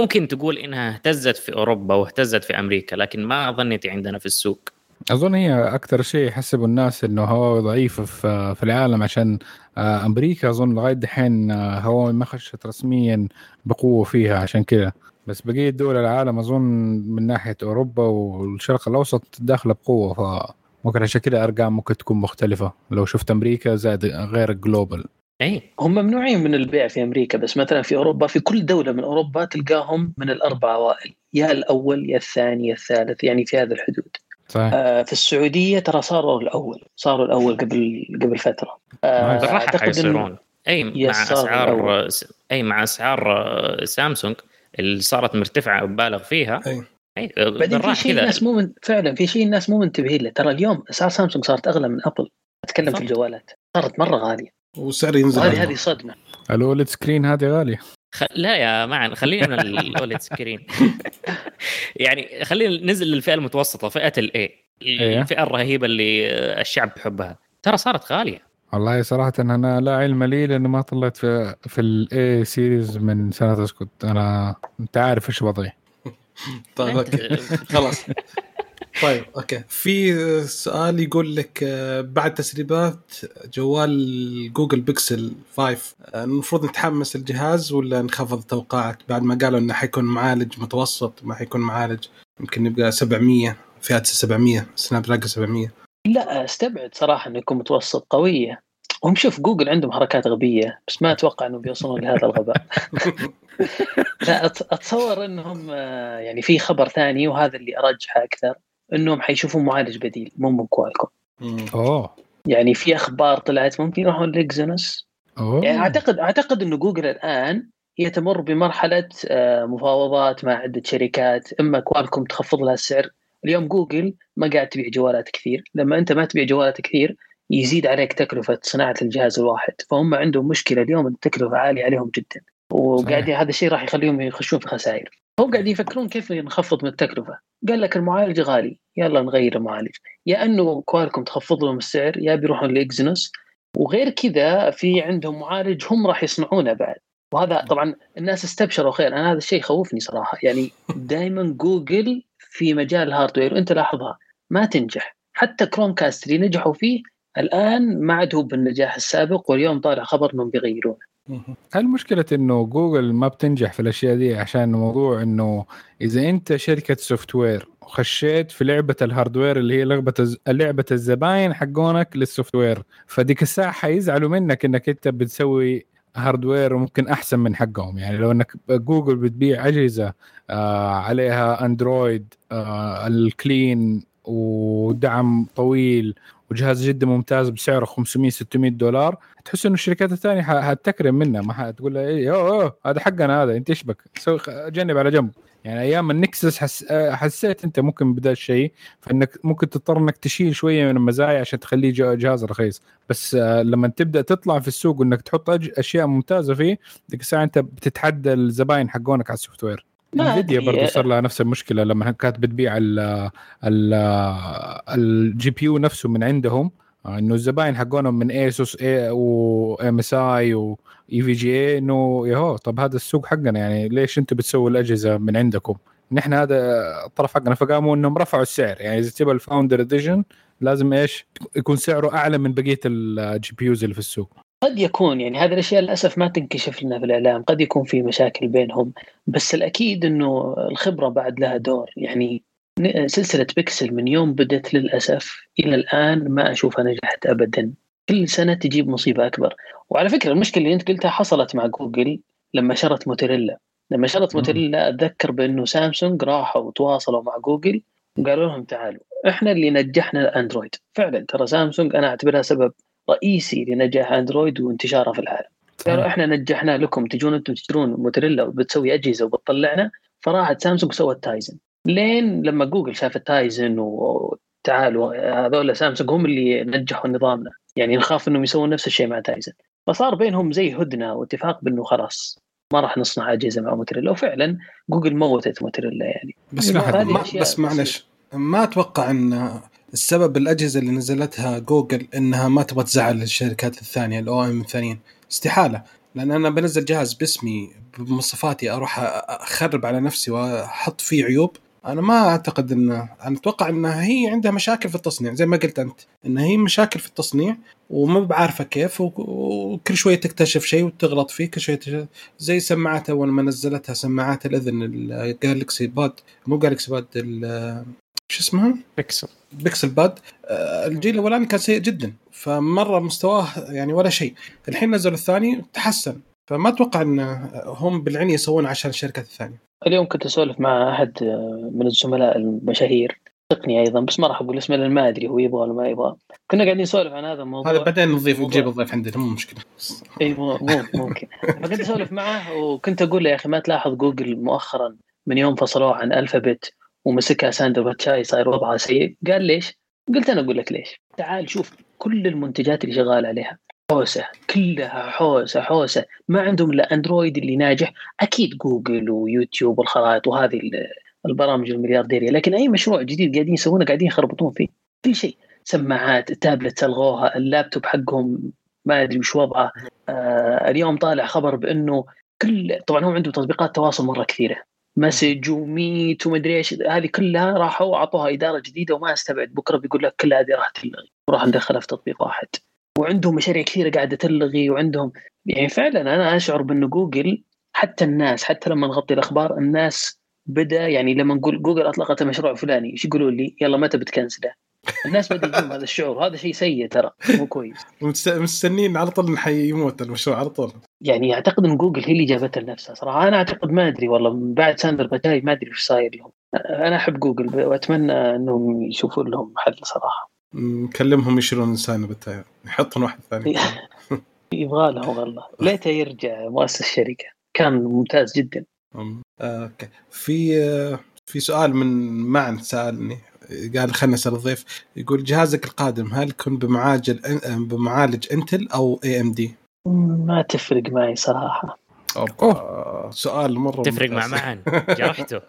ممكن تقول إنها اهتزت في أوروبا واهتزت في أمريكا لكن ما ظنيتي عندنا في السوق. أظن هي أكثر شيء يحسبوا الناس إنه هواوي ضعيفه في في العالم عشان آه، أمريكا أظن لغاية دحين آه، هواوي ما خشت رسميا بقوة فيها عشان كذا. بس بقية دول العالم أظن من ناحية أوروبا والشرق الأوسط داخلة بقوة ف ممكن عشان كذا أرقام ممكن تكون مختلفة. لو شفت أمريكا زاد غير الجلوبال اي هم ممنوعين من البيع في أمريكا بس مثلا في أوروبا في كل دولة من أوروبا تلقاهم من الأربع أوائل يا الأول يا الثاني يا الثالث يعني في هذه الحدود. صحيح. آه في السعودية ترى صاروا الأول صاروا الأول قبل قبل فترة. آه بالراحه حيصيرون. أي مع أسعار أي مع أسعار سامسونج اللي صارت مرتفعة وبالغ فيها أي. اي بعدين في شيء الناس مو من فعلا في شيء الناس مو منتبهين له. ترى اليوم اسعار سامسونج صارت أغلى من أبل. أتكلم في الجوالات. صارت مرة غالية. وسعر ينزل. هذه هذه صدمة. ال OLED screen هذه غالية. خ... لا يا معن خلينا من ال OLED screen. [LAUGHS] يعني خلينا ننزل للفئة المتوسطة فئة ال A. الفئة الرهيبة اللي الشعب يحبها. ترى صارت غالية. والله صراحة أنا لا علم لي لأنه ما طلعت في في ال A series من سنة أسكت. أنا أنت عارف إيش وضعي. طيب okay. [LAUGHS] خلاص. [LAUGHS] طيب okay. في سؤال يقول لك آه، بعد تسريبات جوال جوجل بيكسل 5 آه، المفروض نتحمس الجهاز ولا نخفض التوقعات بعد ما قالوا إنه حيكون معالج متوسط ما حيكون معالج يمكن يبقى 700 فئات 700 سناب دراجون 700 لا أستبعد صراحة إنه يكون متوسط قوية. هم شوف جوجل عندهم حركات غبية بس ما أتوقع إنهم بيوصلون لهذا الغباء. [LAUGHS] [LAUGHS] لا أتصور إنهم آه، يعني في خبر ثاني وهذا اللي أرجحه أكثر إنهم حيشوفون معالج بديل مو من كوالكم أو. يعني في أخبار طلعت ممكن يروحون لاكزينوس يعني أعتقد أعتقد إنه جوجل الآن هي تمر بمرحلة آه، مفاوضات مع عدة شركات إما كوالكم تخفض لها السعر. اليوم جوجل ما قاعد تبيع جوالات كثير. لما أنت ما تبيع جوالات كثير يزيد عليك تكلفة صناعة الجهاز الواحد. فهم عندهم مشكلة اليوم التكلفة عالية عليهم جدا. وقاعدين هذا الشيء راح يخليهم يخشون في خسائر. هم قاعدين يفكرون كيف نخفض من التكلفة. قال لك المعالج غالي. يلا نغير المعالج. يا أنه كوالكم تخفض لهم السعر يا بيروحون لاكزينوس وغير كذا في عندهم معالج هم راح يصنعونه بعد. وهذا طبعا الناس استبشروا خير. أنا هذا الشيء يخوفني صراحة. يعني دائما جوجل في مجال ال hardware وأنت لاحظها ما تنجح. حتى كروم كاست اللي نجحوا فيه الآن ما عاد هو بالنجاح السابق واليوم طالع خبر إنهم بيغيرونه. هل مشكلة إنه جوجل ما بتنجح في الأشياء دي عشان موضوع إنه إذا أنت شركة software وخشيت في لعبة ال hardware اللي هي لعبة لعبة الزباين حقونك لل software فديك الساعة حيزعلوا منك إنك أنت بتسوي hardware ممكن أحسن من حقهم. يعني لو إنك جوجل بتبيع أجهزة آه عليها اندرويد آه ال clean ودعم طويل وجهاز جدا ممتاز بسعره 500 600 دولار. تحس إنه الشركات الثانية حتكره منه ما حتقول له إيه أوه أوه هذا حقنا هذا أنت إيش بك؟ سوي جنب على جنب. يعني أيام ال Nexus حس... حسيت أنت ممكن بدايه الشيء فإنك ممكن تضطر إنك تشيل شوية من المزايا عشان تخليه جهاز رخيص. بس آه، لما تبدأ تطلع في السوق وإنك تحط أج... أشياء ممتازة فيه ديك الساعة أنت بتتحدى الزباين حقونك على ال software. انفيديا أدري. برضه صار لها نفس المشكلة لما كانت بتبيع ال ال ال GPU نفسه من عندهم آه، إنه الزباين حقونهم من ايسوس و MSI و EVGA إنه يا هو طب هذا السوق حقنا يعني ليش أنتم بتسووا الأجهزة من عندكم؟ نحن هذا الطرف حقنا فقاموا إنهم رفعوا السعر يعني إذا تبغى ال Founder Edition لازم إيش؟ يكون سعره أعلى من بقية ال GPUs اللي في السوق قد يكون يعني هذه الأشياء للأسف ما تنكشف لنا في الإعلام قد يكون في مشاكل بينهم بس الأكيد إنه الخبرة بعد لها دور. يعني سلسلة بيكسل من يوم بدت للأسف إلى الآن ما أشوفها نجحت ابدا. كل سنة تجيب مصيبة أكبر. وعلى فكرة المشكلة اللي أنت قلتها حصلت مع جوجل لما شرت موتوريلا لما شرت. موتوريلا أتذكر بأنه سامسونج راحوا وتواصلوا مع جوجل وقالوا لهم تعالوا إحنا اللي نجحنا الأندرويد. فعلا ترى سامسونج أنا أعتبرها سبب رئيسي لنجاح أندرويد وانتشاره في العالم. قالوا إحنا نجحنا لكم تجون أنتم تشترون موتوريلا وبتسوي أجهزة وبتطلعنا فراحت سامسونج سوت تايزن. لين لما جوجل شافت تايزن وتعالوا هذول سامسونج هم اللي نجحوا نظامنا. يعني نخاف إنهم يسوون نفس الشيء مع تايزن. فصار بينهم زي هدنة واتفاق بأنه خلاص ما راح نصنع أجهزة مع موتوريلا وفعلا جوجل موتت موتوريلا يعني. بس إيه، أشياء بس معلش ما أتوقع إن السبب الأجهزة اللي نزلتها جوجل إنها ما تبغى تزعل الشركات الثانية ال OEM الثانيين. استحالة لأن أنا بنزل جهاز باسمي بمواصفاتي أروح أخرب على نفسي وأحط فيه عيوب. أنا ما أعتقد إن أنا أتوقع انها هي عندها مشاكل في التصنيع زي ما قلت أنت إن هي مشاكل في التصنيع وما بعارفه كيف وكل شوية تكتشف شيء وتغلط فيه كل شوية زي سماعات اول ما نزلتها سماعات الإذن ال Galaxy Bud مو Galaxy Bud شو اسمها؟ بيكسل Pixel Bud آه، الجيل الأولاني كان سيء جدا فمرة مستواه يعني ولا شيء. الحين نزلوا الثاني تحسن. فما أتوقع إن هم بالعني يسوون عشان الشركات الثانية. اليوم كنت أسولف مع أحد من الزملاء المشاهير. تقني أيضا بس ما راح أقول اسمه لأن ما أدري هو يبغى ولا ما يبغى. كنا قاعدين نسولف عن هذا الموضوع. هذا بعدين نضيف نجيب الضيف عندنا مو مشكلة. إي مو مو ممكن. [LAUGHS] فكنت أسولف معه وكنت أقول له يا أخي ما تلاحظ جوجل مؤخرا من يوم فصلوه عن الفابت ومسكها ساندر بيتشاي صاير وضعها سيء. قال ليش؟ قلت أنا أقول لك ليش. تعال شوف كل المنتجات اللي شغال عليها. حوسة كلها حوسة حوسة. ما عندهم إلا أندرويد اللي ناجح. أكيد جوجل ويوتيوب والخرائط وهذه ال- البرامج المليارديرية. لكن أي مشروع جديد قاعدين يسوونه قاعدين يخربطون فيه. كل شيء سماعات التابلت الغوها اللابتوب حقهم ما أدري وش وضعه. آه اليوم طالع خبر بأنه كل طبعا هم عندهم تطبيقات تواصل مرة كثيرة. مسج وميت ومدري إيش هذه كلها راحوا أعطوها إدارة جديدة وما استبعد بكرة بيقول لك كل هذه راح تلغي وراح ندخلها في تطبيق واحد وعندهم مشاريع كثيرة قاعدة تلغي وعندهم يعني فعلا أنا أشعر بانه جوجل حتى الناس حتى لما نغطي الأخبار الناس بدأ يعني لما نقول جوجل أطلقت المشروع الفلاني إيش يقولوا لي؟ يلا متى بتكنسله؟ الناس بدا يجيهم هذا الشعور. هذا شيء سيء ترى مو كويس. مست- مستنين على طول يموت المشروع على طول. يعني أعتقد إن جوجل هي اللي جابتها لنفسها صراحة. أنا أعتقد ما أدري والله من بعد ساندر بيتشاي ما أدري وش صاير لهم أنا أحب جوجل وأتمنى إنهم يشوفوا لهم حل صراحة. نكلمهم يشيلون لساندر بيتشاي يحطون واحد ثاني. [LAUGHS] يبغى لهم والله. ليته يرجع مؤسس الشركة. كان ممتاز جدا. آه، okay. في آه، في سؤال من معن سألني. قال خلنا نسأل الضيف يقول جهازك القادم هل يكون بمعالج بمعالج انتل أو AMD؟ ما تفرق معي صراحة سؤال مرة تفرق مع. معن [LAUGHS] جرحته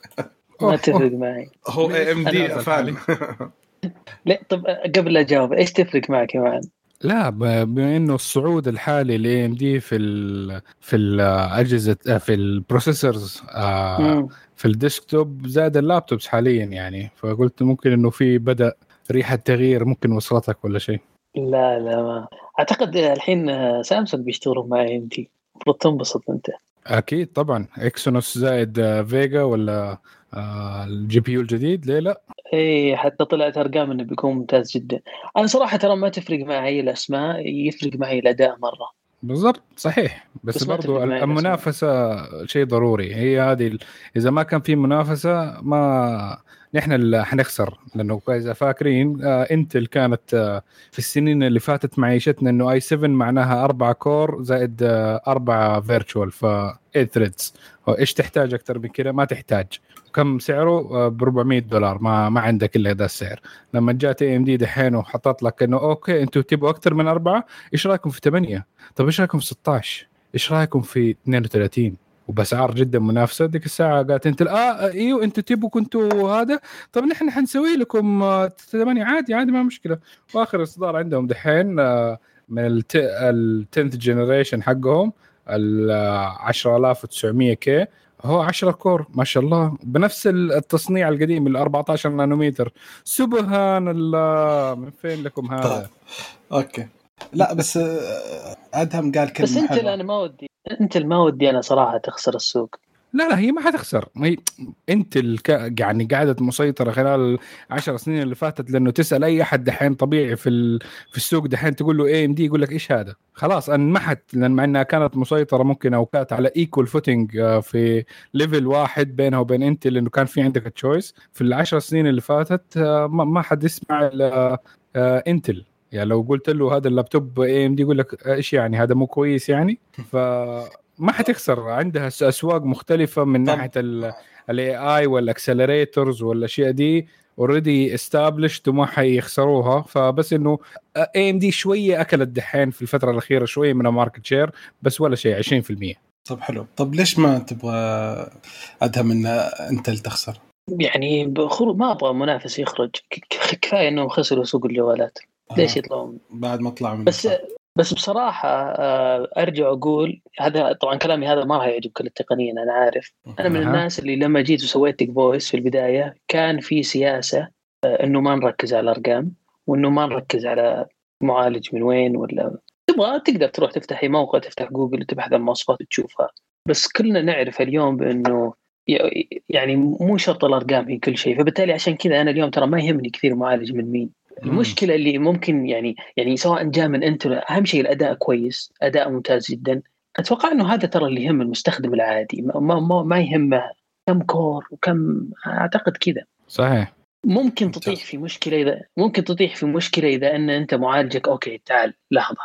ما تفرق معي هو AMD فعلا [LAUGHS] لا طب قبل لا أجاوب إيش تفرق معك يا معن؟ لا ب- بما إنه الصعود الحالي ل AMD في ال في الاجهزه في ال processors آه. في ال desktop زاد ال laptops حاليا يعني فقلت ممكن إنه في بدأ ريحة تغيير ممكن وصلتك ولا شيء؟ لا لا ما أعتقد الحين سامسونج بيشتغلوا مع AMD المفروض تنبسط أنت. أكيد طبعا. Exynos زائد Vega ولا آه ال GPU الجديد؟ ليه لا؟ اي حتى طلعت أرقام إنه بيكون ممتاز جدا. أنا صراحة ترى ما تفرق معي الأسماء يفرق معي الأداء مرة. بالضبط صحيح. بس, بس برضو المنافسة شيء ضروري. هي هذه ال- إذا ما كان في منافسة ما نحن اللي حنخسر لأنه إذا فاكرين آه انتل كانت آه في السنين اللي فاتت معيشتنا إنه i 7 معناها أربعة كور زائد آه أربعة virtual ف 8 threads إيش تحتاج أكثر من كذا ما تحتاج. كم سعره؟ ب 400 دولار. ما ما عندك إلا هذا السعر. لما جات AMD دحين وحطت لك إنه okay أنتم تبغوا أكثر من أربعة إيش رأيكم في 8 طب إيش رأيكم في 16 إيش رأيكم في 32 وبأسعار جدا منافسة. ديك الساعة قالت انتل آه إيوه أنتوا تبوا كنتوا هذا. طب نحن حنسوي لكم 8 عادي عادي ما مشكلة. وآخر إصدار عندهم دحين آه، من ال 10 generation حقهم ال 10900 K. هو 10 core ما شاء الله. بنفس التصنيع القديم ال 14 نانومتر سبحان الله من فين لكم هذا؟ طيب. Okay. لا بس آه، أدهم قال كلمة بس أنت أنا ما ودي انتل ما ودي أنا صراحة تخسر السوق. لا لا هي ما حتخسر. هي انتل الك... يعني قاعدة مسيطرة خلال العشر سنين اللي فاتت لأنه تسأل أي أحد دحين طبيعي في ال... في السوق دحين تقول له AMD يقول لك إيش هذا؟ خلاص انمحت لأن مع إنها كانت مسيطرة ممكن أو كانت على equal footing في level واحد بينها وبين انتل لأنه كان في عندك choice في العشر سنين اللي فاتت آه، ما حد يسمع إلا انتل يعني لو قلت له هذا اللابتوب AMD يقول لك إيش يعني؟ هذا مو كويس يعني؟ ف ما حتخسر. عندها أسواق مختلفة من ناحية ال AI وال accelerators والأشياء دي already established وما حيخسروها. فبس إنه AMD شوية أكلت دحين في الفترة الأخيرة شوية من الماركت شير بس ولا شيء 20% طب حلو. طب ليش ما تبغى أدهم إن انتل اللي تخسر؟ يعني ما أبغى منافس يخرج. كفاية إنهم خسروا سوق الجوالات. ليش يطلعون؟ بعد ما طلعوا من بس بس بصراحة آه، أرجع أقول هذا طبعا كلامي هذا ما راح يعجب كل التقنيين أنا عارف. أنا من الناس اللي لما جيت وسويت تيك فويس في البداية كان في سياسة آه، إنه ما نركز على الأرقام وإنه ما نركز على معالج من وين ولا تبغى تقدر تروح تفتح أي موقع تفتح جوجل وتبحث عن المواصفات وتشوفها. بس كلنا نعرف اليوم بأنه يعني مو شرط الأرقام هي كل شيء. فبالتالي عشان كذا أنا اليوم ترى ما يهمني كثير معالج من مين. المشكلة اللي ممكن يعني يعني سواء جاء من انتل أهم شيء الأداء كويس أداء ممتاز جدا. أتوقع إنه هذا ترى اللي يهم المستخدم العادي. ما, ما, ما يهمه كم core وكم أعتقد كذا. صحيح. ممكن تطيح في مشكلة إذا ممكن تطيح في مشكلة إذا إن انتل معالجك okay تعال لحظة.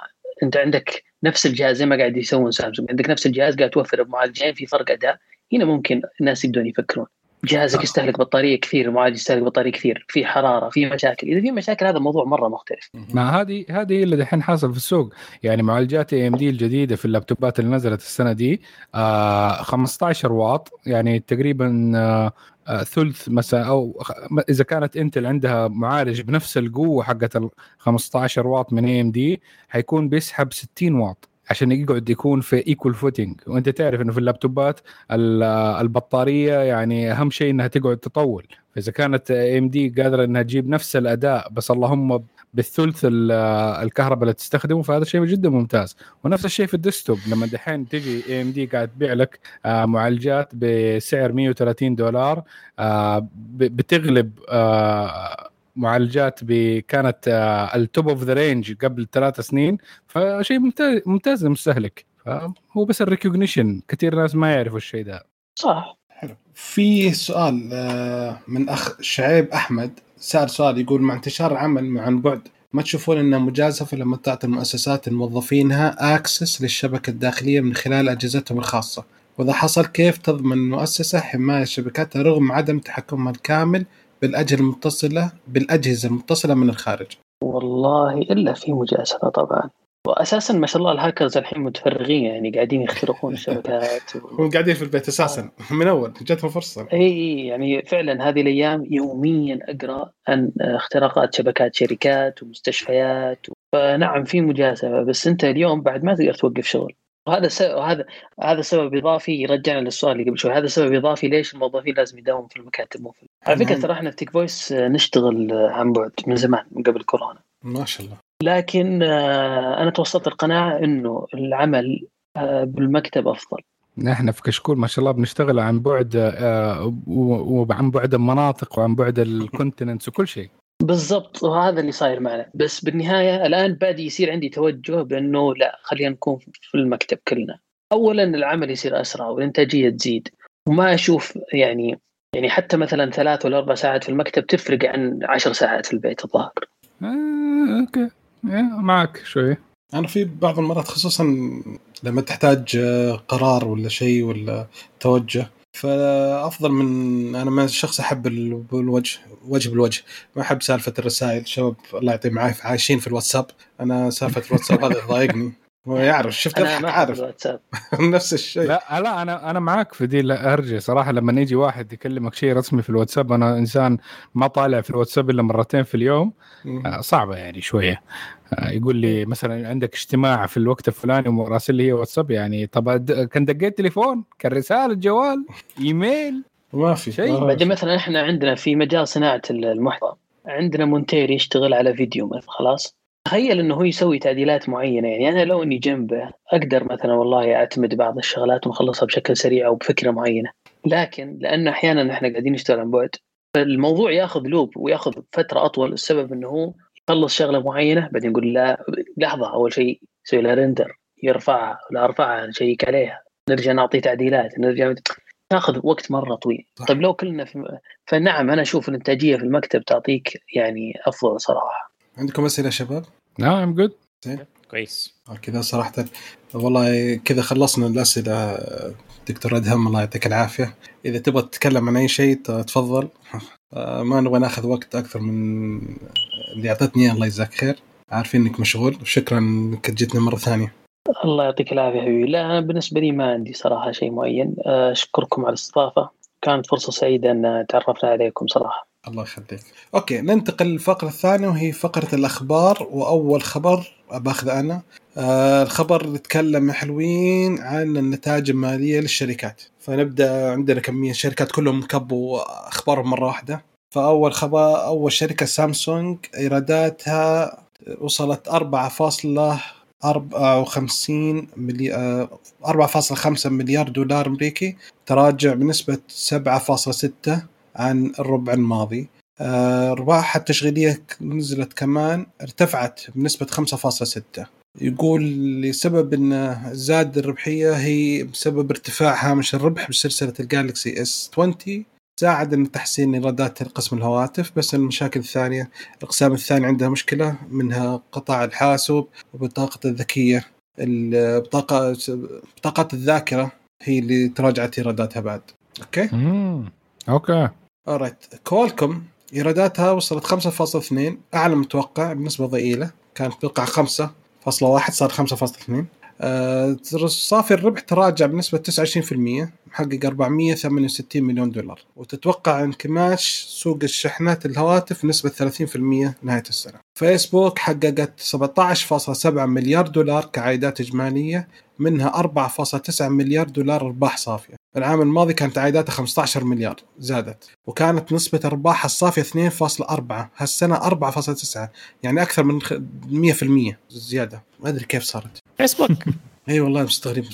أنت عندك نفس الجهاز زي ما قاعد يسوون سامسونج. عندك نفس الجهاز قاعد توفر بمعالجين في فرق أداء. هنا ممكن الناس يبدون يفكرون. جهازك يستهلك بطارية كثير المعالج يستهلك بطارية كثير في حرارة في مشاكل. إذا في مشاكل هذا موضوع مرة مختلف. ما هذه هذه اللي دحين حاصل في السوق. يعني معالجات اي ام دي الجديدة في اللابتوبات اللي نزلت السنة دي آه 15 واط. يعني تقريبا آه آه ثلث مثلا أو إذا كانت إنتل عندها معالج بنفس القوة حقت ال 15 واط من AMD حيكون بيسحب 60 واط. عشان يقعد يكون في equal footing وأنت تعرف إنه في اللابتوبات البطارية يعني أهم شيء إنها تقعد تطول. فإذا كانت AMD قادرة إنها تجيب نفس الأداء بس اللهم بالثلث الكهرباء اللي تستخدمه فهذا شيء جدا ممتاز. ونفس الشيء في ال desktop. لما دحين تجي AMD قاعد تبيع لك آه، معالجات بسعر 130 دولار آه، بتغلب آه، معالجات كانت ال top of the range قبل ثلاث سنين. فشيء ممتاز ممتاز للمستهلك فهو بس ال recognition كثير ناس ما يعرفوا الشيء ده. صح. حلو. في سؤال آه، من أخ شعيب أحمد. سأل سؤال يقول مع انتشار العمل عن بعد ما تشوفون إنها مجازفة لما تعطي المؤسسات الموظفينها access للشبكة الداخلية من خلال أجهزتهم الخاصة؟ وإذا حصل كيف تضمن المؤسسة حماية شبكاتها رغم عدم تحكمها الكامل بالأجهزة المتصله بالأجهزة المتصلة من الخارج. والله إلا في مجازفه طبعا. واساسا ما شاء الله الهاكرز الحين متفرغين يعني قاعدين يخترقون [LAUGHS] الشبكات و... هم قاعدين في البيت أساسا [LAUGHS] من أول جاتهم فرصة. إي يعني فعلا هذه الأيام يوميا أقرأ عن اختراقات شبكات شركات ومستشفيات فنعم في مجازفه بس أنت اليوم بعد ما تقدر توقف شغل. وهذا سبب هذا هذا سبب إضافي يرجعنا للسؤال اللي قبل شوي. هذا سبب إضافي ليش الموظفين لازم يداوموا في المكاتب مو في على فكرة ترى إحنا في تيك فويس نشتغل عن بعد من زمان من قبل كورونا. ما شاء الله. لكن آه، أنا توصلت لقناعة إنه العمل آه، بالمكتب أفضل. نحن في كشكول ما شاء الله بنشتغل عن بعد آه، وعن بعد المناطق وعن بعد ال continents [LAUGHS] وكل شيء. بالضبط وهذا اللي صاير معنا. بس بالنهاية الآن بادي يصير عندي توجه بأنه لا خلينا نكون في المكتب كلنا. اولا العمل يصير أسرع والإنتاجية تزيد. وما أشوف يعني يعني حتى مثلا ثلاث ولا أربع ساعات في المكتب تفرق عن عشر ساعات في البيت الظاهر. آه، أوكي. إيه، معك شوي. أنا في بعض المرات خصوصا لما تحتاج آه، قرار ولا شيء ولا توجه فأفضل من أنا من شخص أحب ال- بالوجه وجه بالوجه. ما أحب سالفة الرسائل. شباب الله يعطيهم العافية. عايشين في الواتساب. أنا سالفة الواتساب هذا تضايقني. هو يعرف شفت أنا عارف. [LAUGHS] نفس الشيء. لا لا أنا أنا معك في دي لا أرجع صراحة لما يجي واحد يكلمك شيء رسمي في الواتساب أنا إنسان ما طالع في الواتساب إلا مرتين في اليوم. آه، صعبة يعني شوية. آه، يقول لي مثلا عندك اجتماع في الوقت الفلاني وراسل لي هي واتساب يعني طب كان دقيت تليفون؟ كان رسالة جوال؟ إيميل؟ ما في. شيء. بعدين مثلا إحنا عندنا في مجال صناعة المحتوى عندنا مونتير يشتغل على فيديو مثلا خلاص؟ تخيل إنه هو يسوي تعديلات معينة يعني أنا لو إني جنبه أقدر مثلا والله أعتمد بعض الشغلات ونخلصها بشكل سريع أو بفكرة معينة لكن لأنه أحيانا إحنا قاعدين نشتغل عن بعد فالموضوع ياخذ لوب وياخذ فترة أطول السبب إنه هو يخلص شغلة معينة بعدين يقول لا لحظة أول شيء يسوي لها رندر يرفعها لا أرفعها نشيك عليها نرجع نعطي تعديلات نرجع تاخذ وقت مرة طويل صح. طيب لو كلنا في فنعم أنا أشوف الإنتاجية في المكتب تعطيك يعني أفضل صراحة عندكم أسئلة شباب؟ نعم جود كويس آه، كذا صراحة. والله كذا خلصنا الأسئلة دكتور أدهم الله يعطيك العافية. إذا تبغى تتكلم عن أي شيء تفضل. آه، ما نبغى ناخذ وقت أكثر من اللي أعطتني. إياه، الله يجزاك خير. عارفين إنك مشغول. شكرا إنك جيتنا مرة ثانية. الله يعطيك العافية حبيبي. لا أنا بالنسبة لي ما عندي صراحة شيء معين. أشكركم على الاستضافة. كانت فرصة سعيدة أن تعرفنا عليكم صراحة. الله يخليك. أوكي ننتقل للفقرة الثانية وهي فقرة الأخبار وأول خبر باخذ أنا. آه الخبر يتكلم حلوين عن النتائج المالية للشركات. فنبدأ عندنا كمية شركات كلهم كبوا أخبارهم مرة واحدة. فأول خبر أول شركة سامسونج إيراداتها وصلت 4.54 مليار 4.5 مليار دولار أمريكي تراجع بنسبة 7.6 عن الربع الماضي. آه، أرباحها التشغيلية نزلت كمان ارتفعت بنسبة 5.6 يقول لسبب أن زاد الربحية هي بسبب ارتفاع هامش الربح بسلسلة الجالكسي إس 20 ساعد إن تحسين إيرادات قسم الهواتف بس المشاكل الثانية الأقسام الثانية عندها مشكلة منها قطاع الحاسوب وبطاقة الذكية. البطاقه بطاقات الذاكرة هي اللي تراجعت إيراداتها بعد. أوكي. أوكي. alright كوالكم إيراداتها وصلت 5.2 أعلى من المتوقع بنسبة ضئيلة. كانت توقع 5.1 صار 5.2 آه، صافي الربح تراجع بنسبة 29% محقق 468 مليون دولار. وتتوقع انكماش سوق شحنات الهواتف نسبة 30% نهاية السنة. فيسبوك حققت 17.7 مليار دولار كعائدات إجمالية منها 4.9 مليار دولار أرباح صافية. العام الماضي كانت عائداتها 15 مليار زادت. وكانت نسبة أرباحها الصافية 2.4 هالسنة 4.9 يعني أكثر من خ- 100% زيادة. ما أدري كيف صارت. فيسبوك [LAUGHS] أي والله مستغربين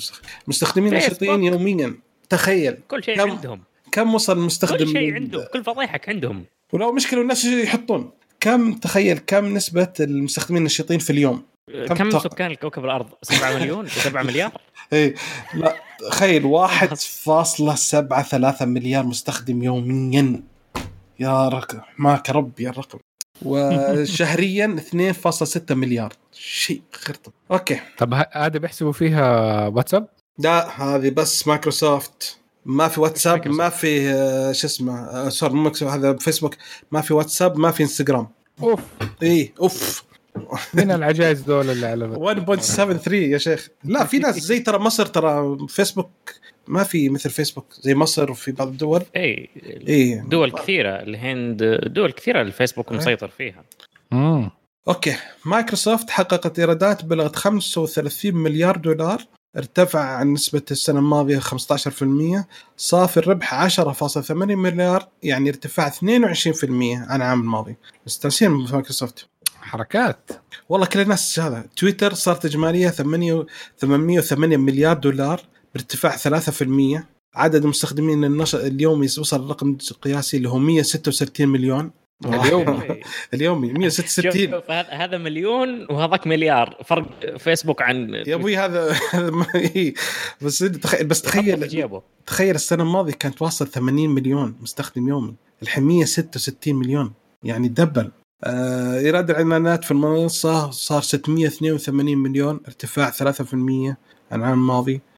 مستخدمين. نشيطين يوميا. تخيل. كل شيء كم- عندهم. كم وصل المستخدم كل شيء عندهم. كل فضايحك عندهم. ولو مشكلة الناس يحطون. كم تخيل كم نسبة المستخدمين النشيطين في اليوم؟ كم كم؟ سكان الكوكب الأرض؟ 7 مليون؟ [LAUGHS] 7 مليار؟ اي لا تخيل 1.73 [LAUGHS] مليار مستخدم يوميا. يا رقم مو قريب يا الرقم وشهريا [LAUGHS] 2.6 مليار. شيء خرطم أوكي. طب هذا بيحسبوا فيها واتساب؟ لا هذه بس مايكروسوفت. ما في واتساب مايكروسوفت. ما في آه، شو اسمه آه، sorry مو هذا فيسبوك. ما في واتساب ما في انستغرام. أوف. إي أوف. مين [LAUGHS] العجائز دول اللي على 1.73 يا شيخ. لا في ناس زي ترى مصر ترى فيسبوك ما في مثل فيسبوك زي مصر وفي بعض الدول. إي إي. دول كثيرة الهند دول كثيرة الفيسبوك مسيطر فيها. مم. أوكي. مايكروسوفت حققت إيرادات بلغت 35 مليار دولار ارتفع عن نسبة السنة الماضية 15% صافي الربح 10.8 مليار يعني ارتفاع 22% عن العام الماضي. مستانسين في مايكروسوفت. حركات. والله كل الناس هذا تويتر صارت إجمالية 8 808 مليار دولار بارتفاع 3% عدد مستخدمين النشر اليوم وصل الرقم القياسي اللي هو 166 مليون. اليوم [LAUGHS] اليومي شوف 166 شوف هذا مليون وهذاك مليار. فرق فيسبوك عن يا أبوي هذا هذا ما [LAUGHS] إيه. بس تخيل بس تخيل تخيل السنة الماضية كانت واصل 80 مليون مستخدم يومي. الحين 166 مليون. يعني دبل. آه ايراد الإعلانات في المنصة صار 682 مليون. ارتفاع 3% عن العام الماضي. آه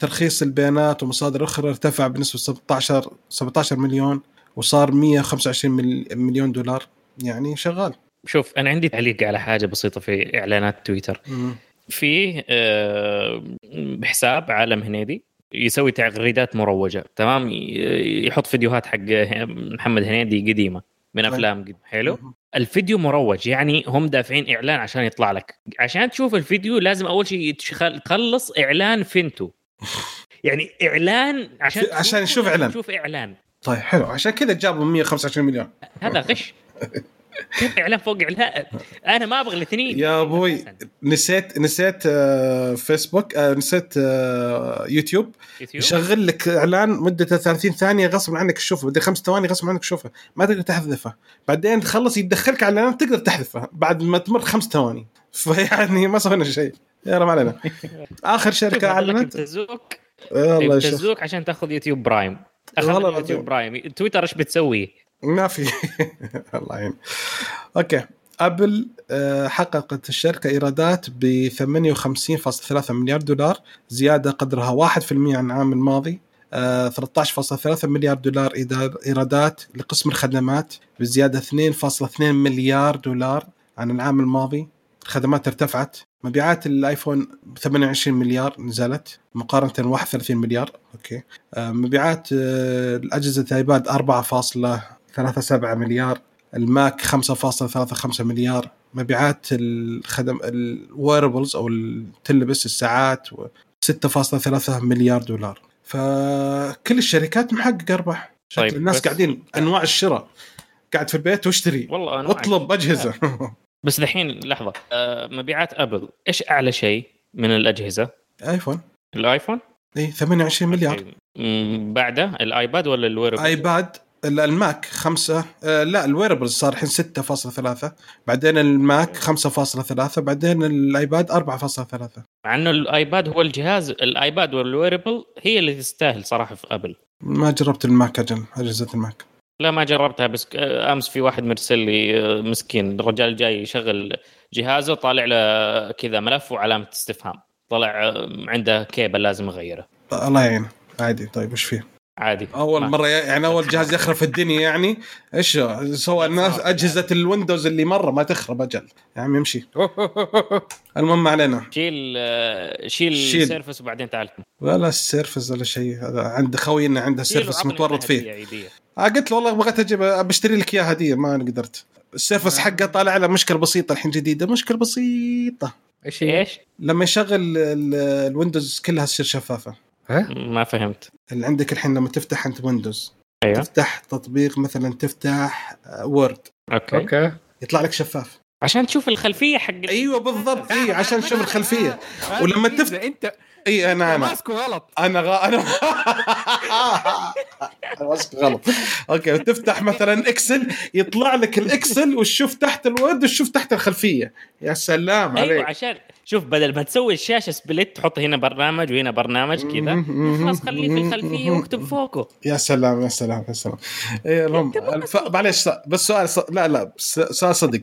ترخيص البيانات ومصادر أخرى ارتفع بنسبة 17 17 مليون وصار 125 مل- مليون دولار. يعني شغال. شوف أنا عندي تعليق على حاجة بسيطة في إعلانات تويتر. في آه، بحساب عالم هنيدي يسوي تغريدات مروجة. تمام؟ يحط فيديوهات حق محمد هنيدي قديمة من طيب. أفلام حلو؟ الفيديو مروج يعني هم دافعين إعلان عشان يطلع لك. عشان تشوف الفيديو لازم أول شيء تخلص إعلان فينتو. [LAUGHS] يعني إعلان عشان عشان لازم إعلان. تشوف إعلان. طيب حلو. عشان كذا جابوا 125 مليون. هذا غش. [LAUGHS] كيف إعلان فوق إعلان؟ أنا ما أبغى الاثنين. يا أبوي. نسيت نسيت آه، فيسبوك آه، نسيت آه، يوتيوب. يوتيوب. يشغل لك إعلان مدته 30 ثانية غصب عنك تشوفه بعدين خمس ثواني غصب عنك تشوفه ما تقدر تحذفه. بعدين تخلص يدخلك على اعلان تقدر تحذفه. بعد ما تمر خمس ثواني. [LAUGHS] فيعني ما سوينا شيء. يلا ما علينا. [LAUGHS] آخر شركة أعلنت. يبتزوك يبتزوك عشان تاخذ يوتيوب prime. أخذ. يوتيوب prime. تويتر إيش بتسوي؟ ما في. [LAUGHS] الله يعين. أوكي. أبل آه، حققت الشركة إيرادات ب 58.3 مليار دولار زيادة قدرها 1% عن العام الماضي آه، 13.3 مليار دولار إيرادات لقسم الخدمات بزيادة 2.2 مليار دولار عن العام الماضي. الخدمات ارتفعت. مبيعات الآيفون ب 28 مليار نزلت مقارنة 31 مليار. أوكي. آه، مبيعات آه، الأجهزة الآيباد 4.37 مليار الماك 5.35 مليار مبيعات الخدم ال wearables أو تلبس الساعات و 6.3 مليار دولار. فكل الشركات محققة أرباح. طيب، الناس قاعدين أنواع الشراء. قاعد في البيت واشتري. والله أنا أطلب أجهزة. [LAUGHS] بس دحين لحظة. آه، مبيعات أبل إيش أعلى شيء من الأجهزة؟ ايفون الآيفون؟ اي 28 مليار. بعده؟ الآيباد ولا ال wearable؟ آيباد الماك خمسة آه لا ال wearables صار الحين 6.3 بعدين الماك 5.3 بعدين الآيباد 4.3 مع إنه الآيباد هو الجهاز الآيباد وال wearable هي اللي تستاهل صراحة في ابل ما جربت الماك أجل أجهزة الماك. لا ما جربتها بس آه، أمس في واحد مرسل لي آه، مسكين الرجال جاي يشغل جهازه طالع له كذا ملف وعلامة استفهام طلع عنده كيبل لازم يغيره. الله يعين عادي طيب وش فيه؟ عادي. أول ما- مرة يعني أول جهاز يخرب الدنيا يعني إيش سوى الناس أجهزة الويندوز اللي مرة ما تخرب أجل. يا عم يمشي. [LAUGHS] المهم ما علينا. شيل آه، شيل شيل. السيرفس وبعدين تعال. ولا السيرفس ولا شيء. هذا عند خوينا عنده سيرفس متورط فيه. آه قلت له والله بغيت أجيب بشتري لك اياه هدية. ما أنا قدرت. السيرفس حقه طالع له مشكلة بسيطة الحين جديدة. مشكلة بسيطة. إيش؟ إيش؟ لما يشغل ال- الويندوز كلها تصير شفافة. ها؟ ما فهمت. اللي عندك الحين لما تفتح انت ويندوز أيوه. تفتح تطبيق مثلا تفتح آه، وورد أوكي. أوكي. يطلع لك شفاف. عشان تشوف الخلفية حق أيوه بالضبط. اي عشان تشوف الخلفية. [LAUGHS] ولما تفت- انت إي أنا أنا. ماسكه غلط. أنا غ... أنا [LAUGHS] أنا ماسك غلط. أوكي وتفتح مثلا اكسل يطلع لك الاكسل وتشوف تحت الوورد وتشوف تحت الخلفية. يا سلام أيوه عليك. عشان شوف بدل ما تسوي الشاشة split تحط هنا برنامج وهنا برنامج كذا. خلاص خليه في الخلفية واكتب فوقه. يا سلام يا سلام يا سلام. إيه معلش بس سؤال ص... لا لا سؤال صدق.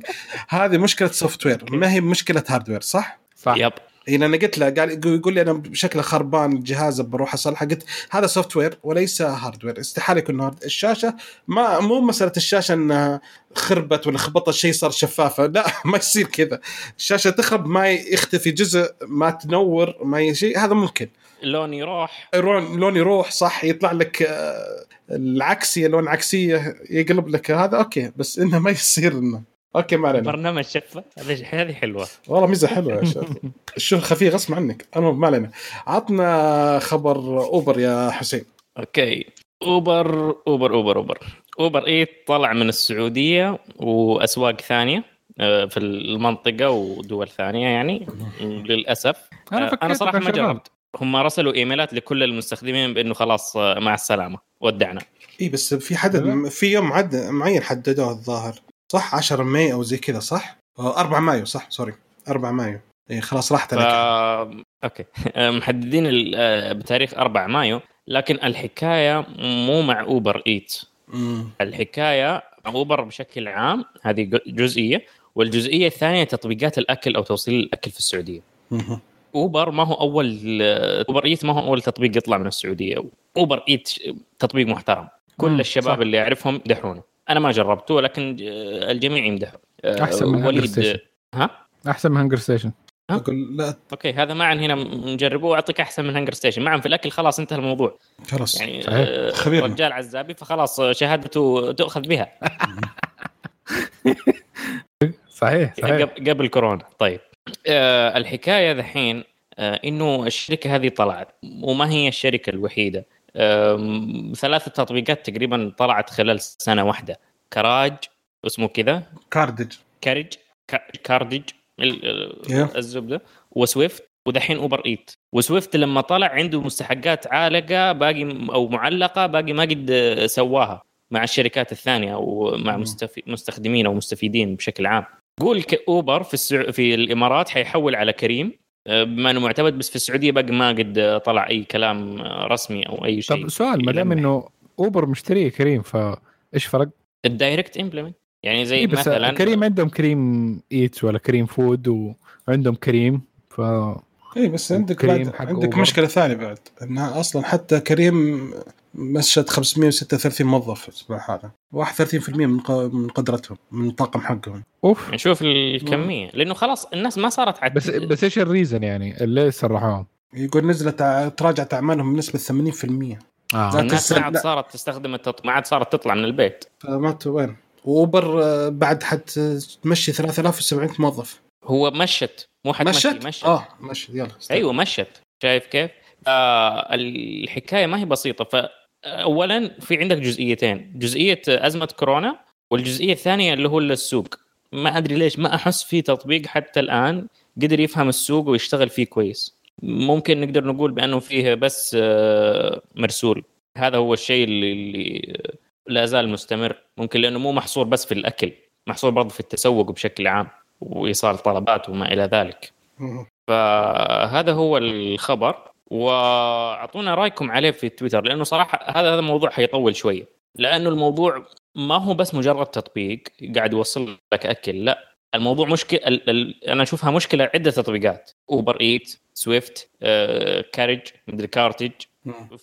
هذه مشكلة سوفت وير ما هي مشكلة هاردوير صح؟ صح. يب. اي أنا قلت له قال يقول لي أنا بشكله خربان الجهاز بروح أصلحه. قلت هذا software وليس hardware استحالة يكون hard الشاشة ما مو مسألة الشاشة انها خربت ولا خبطت شيء صار شفافة. لا [LAUGHS] ما يصير كذا. الشاشة تخرب ما يختفي جزء ما تنور ما شيء هذا ممكن. اللون يروح. لون لون يروح صح؟ يطلع لك آه، العكسية لون عكسية يقلب لك هذا أوكي. بس إنه ما يصير إنه أوكي ما علينا. برنامج شفه. هذه هذه حلوة. والله ميزة حلوة يا شيخ. [LAUGHS] الشغل خفيف غصب عنك. المهم ما علينا. عطنا خبر أوبر يا حسين. أوكي. أوبر أوبر أوبر أوبر. أوبر إيتس طلع من السعودية وأسواق ثانية آه، في المنطقة ودول ثانية يعني للأسف. أنا آه، فكرت أنا صراحة ما. جربت. هم رسلوا إيميلات لكل المستخدمين بإنه خلاص آه، مع السلامة. ودعنا. اي بس في حدد في يوم عد معين حددوه الظاهر. صح؟ 10 ماي أو زي كذا صح؟ آه، 4 مايو صح؟ سوري 4 مايو. اي خلاص راحت ف... عليك. [LAUGHS] okay. آه، محددين آه، بتاريخ 4 مايو لكن الحكاية مو مع Uber Eats مم. الحكاية مع Uber بشكل عام هذه جزئية والجزئية الثانية تطبيقات الأكل أو توصيل الأكل في السعودية. مم. Uber ما هو أول Uber Eats ما هو أول تطبيق يطلع من السعودية. Uber Eats تطبيق محترم. كل مم، الشباب صح. اللي اعرفهم يمدحونه أنا ما جربته لكن آه، الجميع يمدحه آه، أحسن من وليد هانجر ستيشن. ها؟ أحسن من HungerStation لا. okay هذا معا هنا نجربه وأعطيك أحسن من HungerStation معا في الأكل خلاص انتهى الموضوع. خلاص. يعني صحيح. آه، خبير. رجال عزابي فخلاص شهادته تؤخذ بها. [LAUGHS] صحيح صحيح. قبل كورونا. طيب. آه الحكاية ذحين آه إنه الشركة هذه طلعت وما هي الشركة الوحيدة؟ ثلاثة تطبيقات تقريبا طلعت خلال سنة واحدة. Carriage اسمه كذا. Carriage. Carriage كا- Carriage ال- Yeah. الزبدة وسويفت ودحين Uber Eats. وسويفت لما طلع عنده مستحقات عالقة باقي أو معلقة باقي ما قد سواها مع الشركات الثانية أو مع. مستخدمين أو مستفيدين بشكل عام. قول Uber في السع... في الإمارات حيحول على كريم. بما إنه معتمد بس في السعودية باقي ما قد طلع أي كلام آه، رسمي أو أي شيء طب سؤال ما دام. إنه Uber مشتريه كريم فإيش فرق؟ ال direct implement يعني زي إيه بس مثلا كريم عندهم Careem Eats ولا Careem Food وعندهم كريم ف اي بس عندك كريم بعد عندك Uber. مشكلة ثانية بعد إنها أصلا حتى كريم مشت 536 موظف الأسبوع هذا. 31% من ق- من قدرتهم من الطاقم حقهم. أوف. نشوف الكمية لأنه خلاص الناس ما صارت عد... بس بس إيش ال reason يعني؟ اللي سرحوهم؟ يقول نزلت تراجعت أعمالهم بنسبة 80% آه. لا الناس ما عاد. صارت تستخدم التط... ما عاد صارت تطلع من البيت. فما ت- وين؟ وأوبر آه، بعد حتمشي 3700 موظف. هو مشت مو حتمشي مشت؟ مشت. آه مشت. يلا استنى. أيوه مشت. شايف كيف؟ آه الحكاية ما هي بسيطة فاولا في عندك جزئيتين. جزئية أزمة كورونا والجزئية الثانية اللي هو السوق. ما أدري ليش ما أحس في تطبيق حتى الآن قدر يفهم السوق ويشتغل فيه كويس. ممكن نقدر نقول بأنه فيه بس آه، مرسول. هذا هو الشيء اللي, اللي لا زال مستمر. ممكن لأنه مو محصور بس في الأكل محصور برضه في التسوق بشكل عام وايصال طلبات وما إلى ذلك. فهذا هو الخبر. وأعطونا رأيكم عليه في تويتر لأنه صراحة هذا هذا الموضوع حيطول شوية. لأنه الموضوع ما هو بس مجرد تطبيق قاعد يوصل لك أكل لا الموضوع مشكله ال... ال... أنا أشوفها مشكلة عدة تطبيقات. Uber Eats سويفت آه، Carriage مدري Carriage.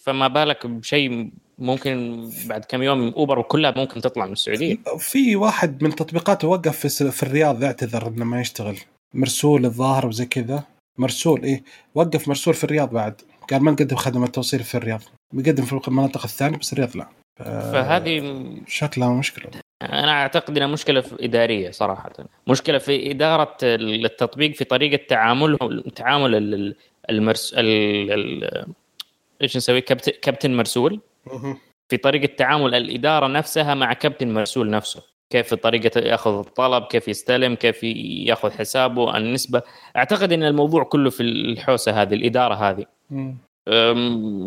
فما بالك بشيء ممكن بعد كم يوم Uber كلها ممكن تطلع من السعودية. في واحد من تطبيقاته وقف في, في الرياض يعتذر إنه ما يشتغل. مرسول الظاهر وزي كذا. مرسول إيه وقف مرسول في الرياض بعد. قال ما نقدم خدمات توصيل في الرياض. بيقدم في المناطق الثانية بس الرياض لا. ف- فهذه شكلها مشكلة. أنا أعتقد إنها مشكلة في إدارية صراحة. مشكلة في إدارة التطبيق في طريقة تعاملهم تعامل ال- ال- المرس ال... ال... إيش نسوي؟ كابتن كابتن مرسول. في طريقة تعامل الإدارة نفسها مع كابتن مرسول نفسه. كيف في طريقة يأخذ الطلب كيف يستلم كيف يأخذ حسابه النسبة. أعتقد إن الموضوع كله في الحوسة هذه الإدارة هذه.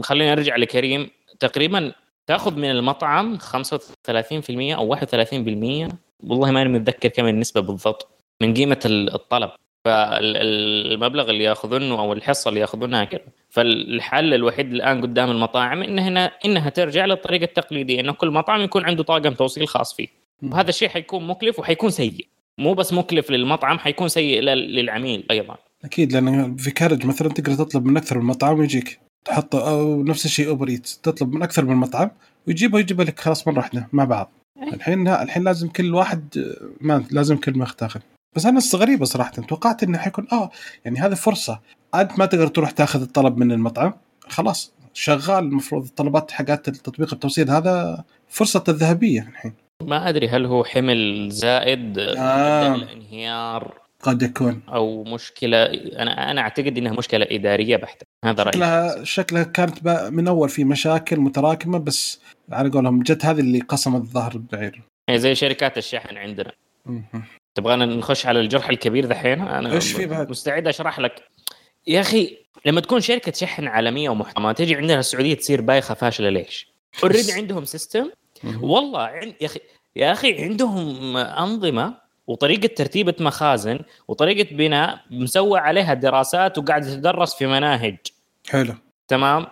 خلينا نرجع لكريم. تقريبا تأخذ من المطعم 35% أو 31% والله ماني متذكر كم النسبة بالضبط من قيمة ال- الطلب. فالمبلغ اللي يأخذونه أو الحصة اللي يأخذونها كذا. فالحل الوحيد الآن قدام المطاعم انها هنا إنها ترجع للطريقة التقليدية إنه كل مطعم يكون عنده طاقم توصيل خاص فيه. وهذا الشيء حيكون مكلف وحيكون سيء. مو بس مكلف للمطعم حيكون سيء لل- للعميل أيضا. أكيد لأن في Carriage مثلا تقدر تطلب من أكثر من مطعم ويجيك. تحط أو نفس الشيء Uber Eats تطلب من أكثر من مطعم ويجيبه يجيب لك خلاص مرة واحدة مع بعض. الحين لا الحين لازم كل واحد ما لازم كل ما تاخذ بس أنا غريبه صراحة توقعت إنه حيكون آه يعني هذه فرصة. أنت ما تقدر تروح تاخذ الطلب من المطعم. خلاص شغال المفروض الطلبات حقات التطبيق التوصيل هذا فرصة الذهبية الحين. ما أدري هل هو حمل زائد آه. الانهيار قد يكون. أو مشكلة أنا أنا أعتقد إنها مشكلة إدارية بحتة. هذا رأيي. شكلها شكلها كانت من أول في مشاكل متراكمة بس على قولهم جت هذه اللي قسمت الظهر البعير يعني زي شركات الشحن عندنا. تبغانا نخش على الجرح الكبير ذحين؟ أنا إيش في بعد؟ مستعد أشرح لك. يا أخي لما تكون شركة شحن عالمية ومحترمه تجي عندنا السعودية تصير بايخة فاشلة ليش؟ already عندهم system والله عند يا أخي يا أخي عندهم أنظمة وطريقة ترتيبه مخازن وطريقة بناء مسوى عليها دراسات وقاعده تدرس في مناهج. حلو. تمام.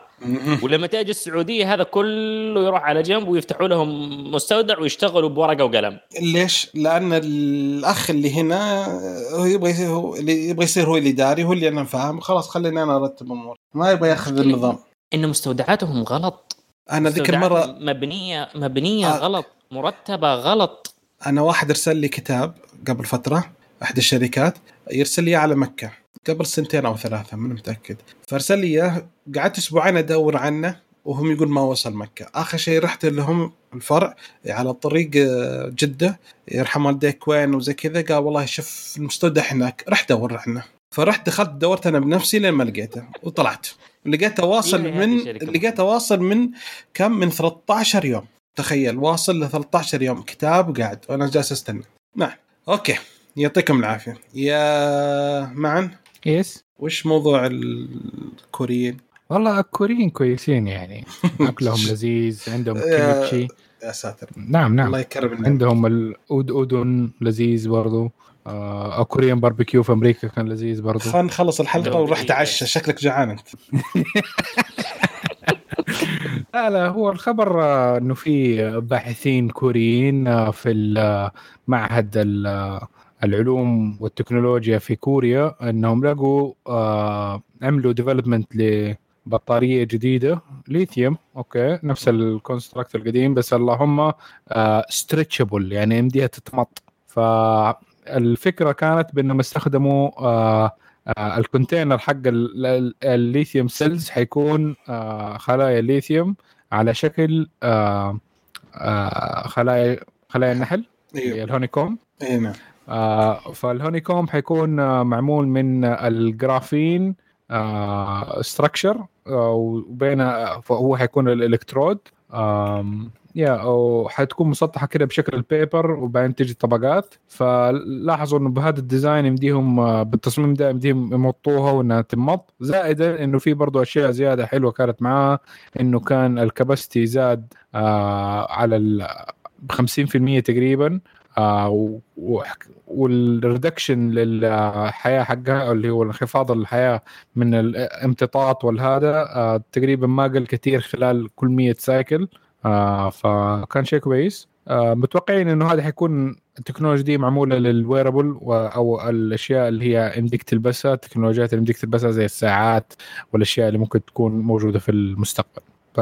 ولما تجي السعودية هذا كله يروح على جنب ويفتحوا لهم مستودع ويشتغلوا بورقة وقلم. ليش؟ لأن الأخ اللي هنا هو يبغى يصير هو اللي يبغى يصير هو الاداري هو اللي أنا فاهم. خلاص خليني أنا أرتب امور ما يبغى يأخذ النظام. إن مستودعاتهم غلط. أنا ذيك المره مبنيه مبنية آه. غلط. مرتبة غلط. أنا واحد ارسل لي كتاب قبل فترة أحد الشركات يرسل لي على مكة قبل سنتين أو ثلاثة ماني متأكد. فارسل لي إياه قعدت أسبوعين أدور عنه وهم يقول ما وصل مكة. آخر شيء رحت لهم الفرع على طريق آه، جدة يرحم والديك وين وزي كذا قال والله شوف المستودع هناك رحت دور عنه. فرحت دخلت دورت أنا بنفسي لين ما لقيته وطلعت. لقيته واصل من لقيته واصل من كم؟ من 13 يوم. تخيل واصل ل 13 يوم كتاب قاعد وأنا جالس أستنى. نعم. okay. يعطيكم العافية. يا معن؟ yes وش موضوع الكوريين؟ والله الكوريين كويسين يعني. [LAUGHS] أكلهم لذيذ عندهم كيميتشي يا ساتر. نعم نعم. الله يكرم النعم. عندهم الأود أودون لذيذ برضو. آه Korean barbecue في أمريكا كان لذيذ برضو. خلينا نخلص الحلقة إيه. تعشى. شكلك جعان أنت. [LAUGHS] لا لا هو الخبر آه، إنه في باحثين كوريين آه، في معهد ال- آه، العلوم والتكنولوجيا في كوريا إنهم لقوا آه، عملوا development لبطارية جديدة ليثيوم okay نفس ال construct القديم بس اللهم stretchable يعني يمديها تتمط. فالفكرة كانت بإنهم استخدموا آه، آه، ال container حق ال- ال- ال lithium cells حيكون آه، خلايا ليثيوم على شكل آه، آه، خلايا خلايا النحل أيوه ال honeycomb. اي نعم. آه، فال honeycomb حيكون آه، معمول من ال graphene structure وبين فهو حيكون الإلكترود يا وحتكون مسطحة كده بشكل ال paper وبعدين تجي طبقات. فلاحظوا إنه بهذا ال design يمديهم بالتصميم ده يمديهم يمطوها وإنها تمط زائدا إنه في برضو أشياء زيادة حلوة كانت معاه إنه كان ال capacity زاد آه على ال ب 50% تقريبا آه وال reduction للحياة حقها اللي هو انخفاض الحياة من الامتطاط والهذا آه تقريبا ما قل كثير خلال كل 100 cycle آه فكان شيء كويس. آه متوقعين إنه هذا حيكون التكنولوجيا دي معمولة لل wearable أو الأشياء اللي هي يمديك تلبسها التكنولوجيات اللي يمديك تلبسها زي الساعات والأشياء اللي ممكن تكون موجودة في المستقبل. ف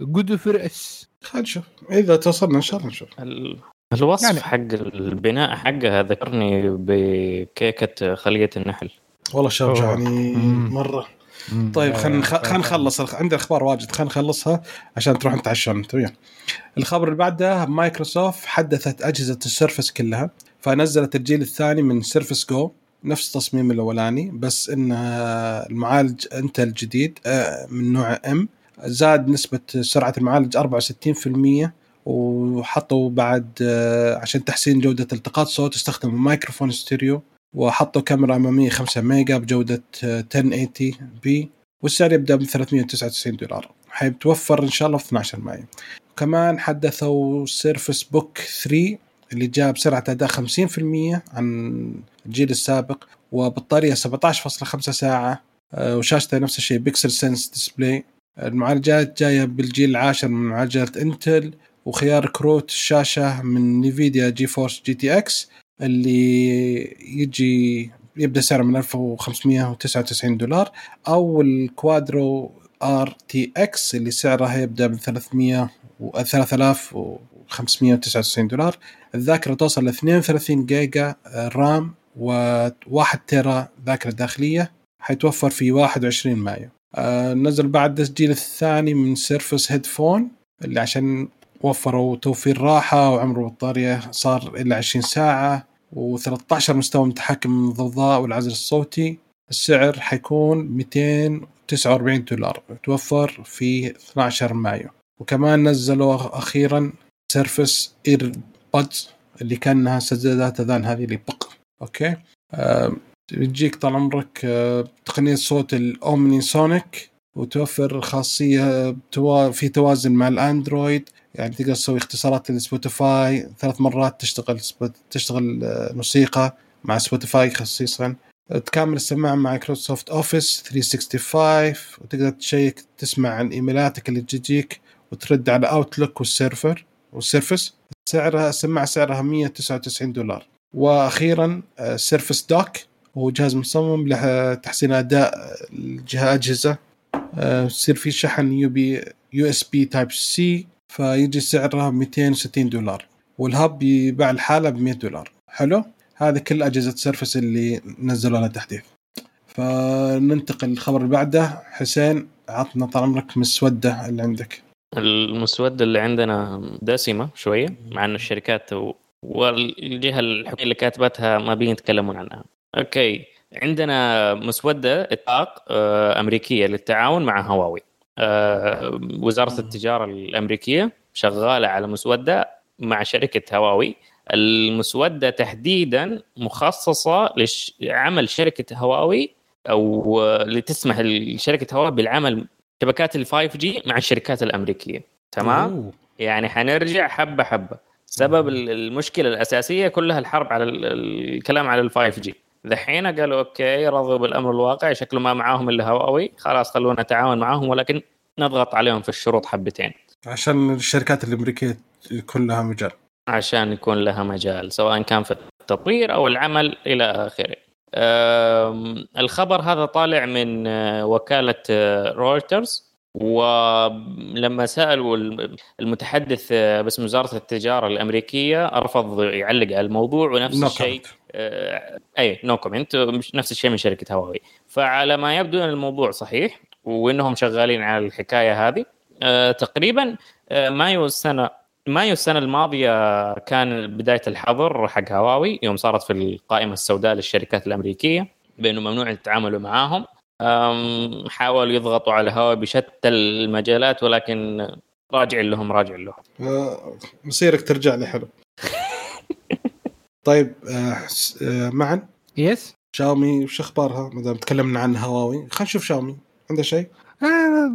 good for us خلينا نشوف. إذا توصلنا إن شاء الله نشوف. ال- الوصف يعني- حق البناء حقها ذكرني بكيكة خلية النحل. والله. جعانين مم. مرة. طيب خلينا خلينا نخلص عندنا أخبار واجد. خلينا نخلصها عشان تروح نتعشون انت وياه. الخبر اللي بعده مايكروسوفت حدثت أجهزة ال Surface كلها فنزلت الجيل الثاني من Surface Go. نفس التصميم الأولاني بس انها المعالج Intel الجديد آه، من نوع M زاد نسبة سرعة المعالج 64% وحطوا بعد آه، عشان تحسين جودة التقاط صوت استخدموا مايكروفون ستيريو. وحطوا كاميرا اماميه 5 ميجا بجودة آه، 1080 p والسعر يبدأ ب 399 دولار. حيتوفر إن شاء الله في 12 مايو كمان حدثوا Surface Book 3 اللي جاب سرعة أداء 50% عن الجيل السابق وبطارية 17.5 ساعة آه، وشاشته نفس الشيء PixelSense display المعالجات جاية بالجيل العاشر من معالجات Intel وخيار كروت الشاشه من Nvidia GeForce GTX اللي يجي يبدأ سعره من 1599 دولار أو ال Quadro RTX اللي سعرها يبدأ من 300 و 3599 دولار. الذاكرة توصل ل 32 جيجا RAM و1 تيرا ذاكرة داخلية حيتوفر في 21 مايو. آه، نزل بعد الجيل الثاني من Surface Headphone اللي عشان وفروا توفير راحة وعمر البطارية صار إلى 20 ساعة. و13 مستوى متحكم من الضوضاء والعزل الصوتي السعر حيكون 249 دولار توفر في 12 مايو. وكمان نزلوا أخيرا Surface Earbuds اللي كأنها سدادات أذان هذه اللي بق. Okay؟ آه بتجيك طال عمرك آه، تقنية صوت ال Omnisonic وتوفر خاصية توا في توازن مع ال Android. يعني تقدر تسوي اختصارات ل Spotify ثلاث مرات تشتغل Spot- تشتغل آه، موسيقى مع Spotify خصيصا. تكامل السماعة مع Microsoft Office 365 وتقدر check تسمع عن إيميلاتك اللي تجيك وترد على Outlook وال server وال Surface. سعرها السماعة سعرها 199 دولار. وأخيرا Surface Dock هو جهاز مصمم لتحسين أداء الأجهزة آه، يصير في شحن U B USB Type-C فيجي سعرها 260 دولار وال hub يباع لحاله ب 100 دولار. حلو؟ هذه كل أجهزة Surface اللي نزلوا لها تحديث. فننتقل للخبر اللي بعده. حسين عطنا طال عمرك مسودة اللي عندك. المسودة اللي عندنا دسمة شوية مع أن الشركات والجهة الحكومية اللي كاتبتها ما بيتكلمون عنها. أوكي عندنا مسودة اتفاق آه، أمريكية للتعاون مع هواوي. آه، وزارة التجارة الأمريكية شغالة على مسودة مع شركة هواوي. المسودة تحديدا مخصصة لعمل شركة هواوي أو آه، لتسمح لشركة هواوي بالعمل شبكات ال 5 G مع الشركات الأمريكية. تمام؟ أوه. يعني حنرجع حبة حبة. سبب ال- المشكلة الأساسية كلها الحرب على ال- ال- الكلام على ال 5 G ذحين قالوا okay رضوا بالأمر الواقع شكله ما معاهم إلا هواوي. خلاص خلونا نتعاون معاهم ولكن نضغط عليهم في الشروط حبتين. عشان الشركات الأمريكية يكون لها مجال. عشان يكون لها مجال سواء كان في التطوير أو العمل إلى آخره. الخبر هذا طالع من أه، وكالة أه، رويترز. ولما سألوا الم- المتحدث أه، باسم وزارة التجارة الأمريكية رفض يعلق على الموضوع ونفس الشيء. آه، أي no comment نفس الشيء من شركة هواوي. فعلى ما يبدو أن الموضوع صحيح وأنهم شغالين على الحكاية هذه آه، تقريبا آه، مايو السنة مايو السنة الماضية كان بداية الحظر حق هواوي يوم صارت في القائمة السوداء للشركات الأمريكية بأنه ممنوع التعامل معاهم. حاولوا يضغطوا على هواوي بشتى المجالات ولكن راجع لهم راجع لهم. آه، مصيرك ترجع لي حلو طيب آه، آه، معا يس شاومي وش أخبارها؟ ما دام تكلمنا عن هواوي. خلينا نشوف شاومي. عنده شيء؟ آه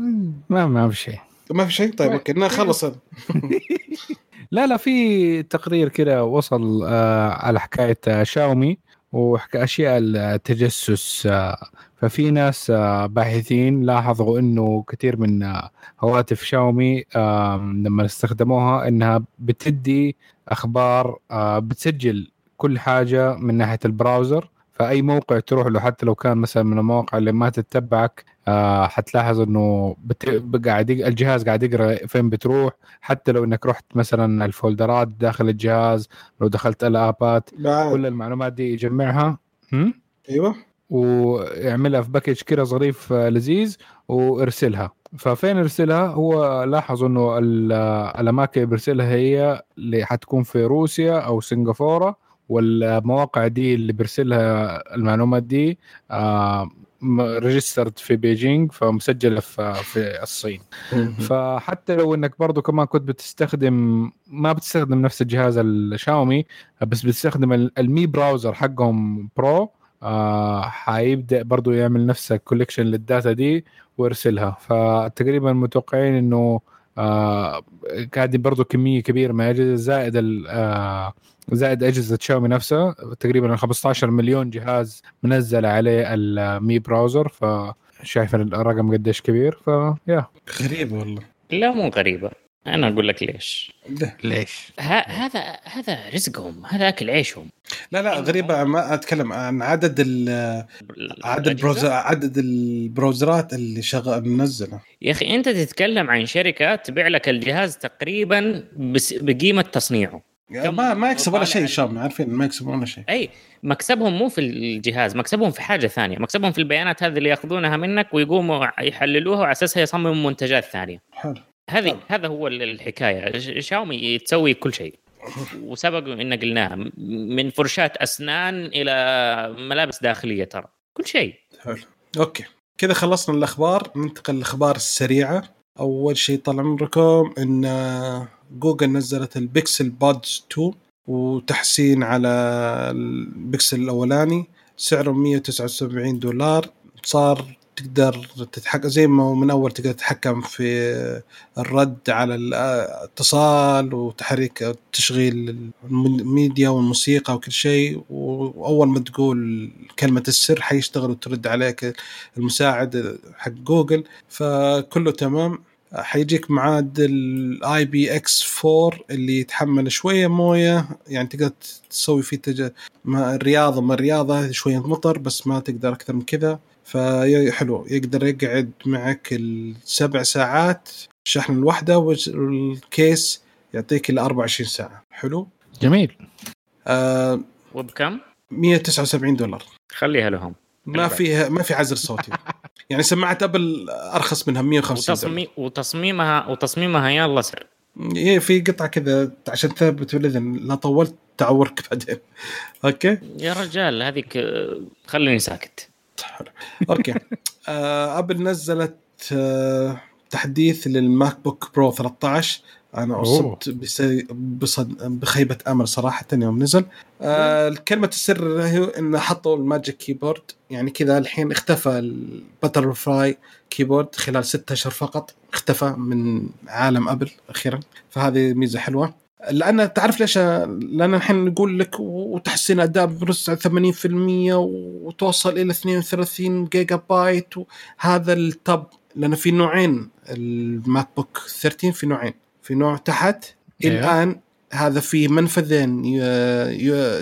ما ما في شيء. ما في شيء؟ طيب okay نخلص هذا. [LAUGHS] لا لا في تقرير كده وصل آه على حكاية آه شاومي واشياء التجسس آه ففي ناس باحثين لاحظوا إنه كثير من هواتف شاومي لما استخدموها إنها بتدي أخبار بتسجل كل حاجة من ناحية ال browser فأي موقع تروح له حتى لو كان مثلا من المواقع اللي ما تتبعك آه حتلاحظ إنه بت... قاعد يق- الجهاز قاعد يقرأ فين بتروح. حتى لو إنك رحت مثلا الفولدرات داخل الجهاز لو دخلت الآبات بعد كل المعلومات دي يجمعها. هم؟ أيوه. ويعملها في package كده ظريف آه، لذيذ وارسلها. ففين ارسلها؟ هو لاحظ إنه ال- الأماكن اللي بيرسلها هي اللي حتكون في روسيا أو سنغافورة. والمواقع دي اللي بيرسلها المعلومات دي registered في Beijing فمسجلة في في الصين. فحتى لو إنك برضو كمان كنت بتستخدم ما بتستخدم نفس الجهاز الشاومي بس بتستخدم ال- ال Mi browser حقهم Pro آه حيبدأ برضو يعمل نفس ال collection لل data دي ويرسلها. فتقريبا متوقعين إنه آه قاعد برضو كمية كبيرة من الاجهزه زائد ال- آه زائد اجهزه شاومي نفسها تقريبا 15 مليون جهاز منزل عليه ال Mi browser فشايف الرقم قديش كبير فيا غريبة والله. لا مو غريبة. أنا أقول لك ليش. لا ليش؟ ه- هذا هذا رزقهم. هذا أكل عيشهم. لا, لا غريبة. ما أتكلم عن عدد ال عدد البروزر عدد البراوزرات اللي شغال منزلة. يا أخي أنت تتكلم عن شركة تبيع لك الجهاز تقريبا بس بقيمة تصنيعه. ما ما يكسب ولا شيء. شام عارفين ما يكسب ولا شيء. أي مكسبهم مو في الجهاز مكسبهم في حاجة ثانية. مكسبهم في البيانات هذه اللي ياخذونها منك ويقوموا يحللوها وعلى أساسها يصمموا منتجات ثانية. حلو. هذه. هذا هو ال- الحكاية. شاومي تسوي كل شيء. [LAUGHS] وسبق إن قلناها من فرشاة أسنان إلى ملابس داخلية ترى. كل شيء. حلو. Okay. كذا خلصنا الأخبار. ننتقل للأخبار السريعة. أول شيء طال عمركم إن جوجل نزلت ال Pixel Buds 2 وتحسين على البيكسل الأولاني. سعره 179 دولار. صار تقدر تتحكم زي ما من أول تقدر تتحكم في الرد على الاتصال وتحريك تشغيل الميديا والموسيقى وكل شيء وأول ما تقول كلمة السر حيشتغل وترد عليك المساعد حق جوجل. فكله تمام. حيجيك معاد ال IPX4 اللي يتحمل شوية موية يعني تقدر تسوي فيه تج... ما الرياضة ما الرياضة شوية مطر بس ما تقدر أكثر من كذا. فحلو يقدر يقعد معك السبع ساعات شحن الوحدة والكيس يعطيك ال 24 ساعة. حلو؟ جميل. آه وبكم؟ 179 دولار. خليها لهم. ما فيها ما في عزل صوتي. يعني سماعه أبل أرخص منها 150 وتصمي... وتصميمها وتصميمها يلا سر. هي في قطعة كذا عشان تثبت بالاذن لا طولت تعورك بعدين. okay؟ يا رجال هذيك خليني ساكت. حلو okay. آه أبل نزلت آه تحديث لل MacBook Pro 13 أنا أصبت بسي... بصد... بخيبة أمل صراحة يوم نزل. آه كلمه السر هي انه حطوا ال Magic Keyboard. يعني كذا الحين اختفى ال butterfly keyboard خلال ستة أشهر فقط. اختفى من عالم أبل أخيرا. فهذه ميزة حلوة. لأن تعرف ليش؟ لأن الحين نقول لك وتحسين أداء بنص 80% وتوصل إلى 32 جيجا بايت وهذا ال top لأن في نوعين. ال MacBook 13 في نوعين. في نوع تحت. أيوه. الان هذا في منفذين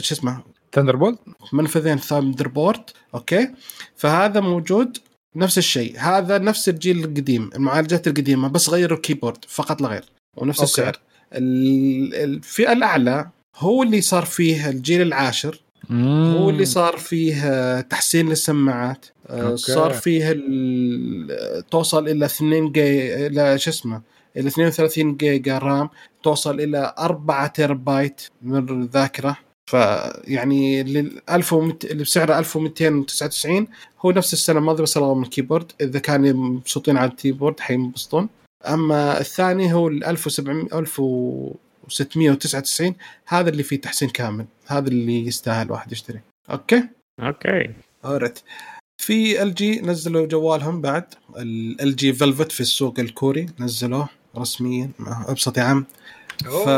شو اسمه؟ Thunderbolt منفذين Thunderbolt okay؟ فهذا موجود نفس الشيء. هذا نفس الجيل القديم المعالجات القديمة بس غيروا ال keyboard فقط لا غير ونفس okay. السعر. الفئة الأعلى هو اللي صار فيه الجيل العاشر. هو اللي صار فيه تحسين للسماعات. آه، okay. صار فيه توصل إلى 2 جي إلى شو اسمه؟ إلى 32 جيجا RAM توصل إلى 4 تيرا بايت من الذاكرة. فيعني لل 1200 اللي بسعره 1299 هو نفس السنة الماضيه بس من ال keyboard إذا كانوا مبسوطين على ال keyboard حينبسطون أما الثاني هو ال 1700 1699 هذا اللي فيه تحسين كامل. هذا اللي يستاهل واحد يشتري. okay؟ okay. alright في LG نزلوا جوالهم بعد. LG Velvet في السوق الكوري نزلوه. رسميا مع ابسط يا عم ف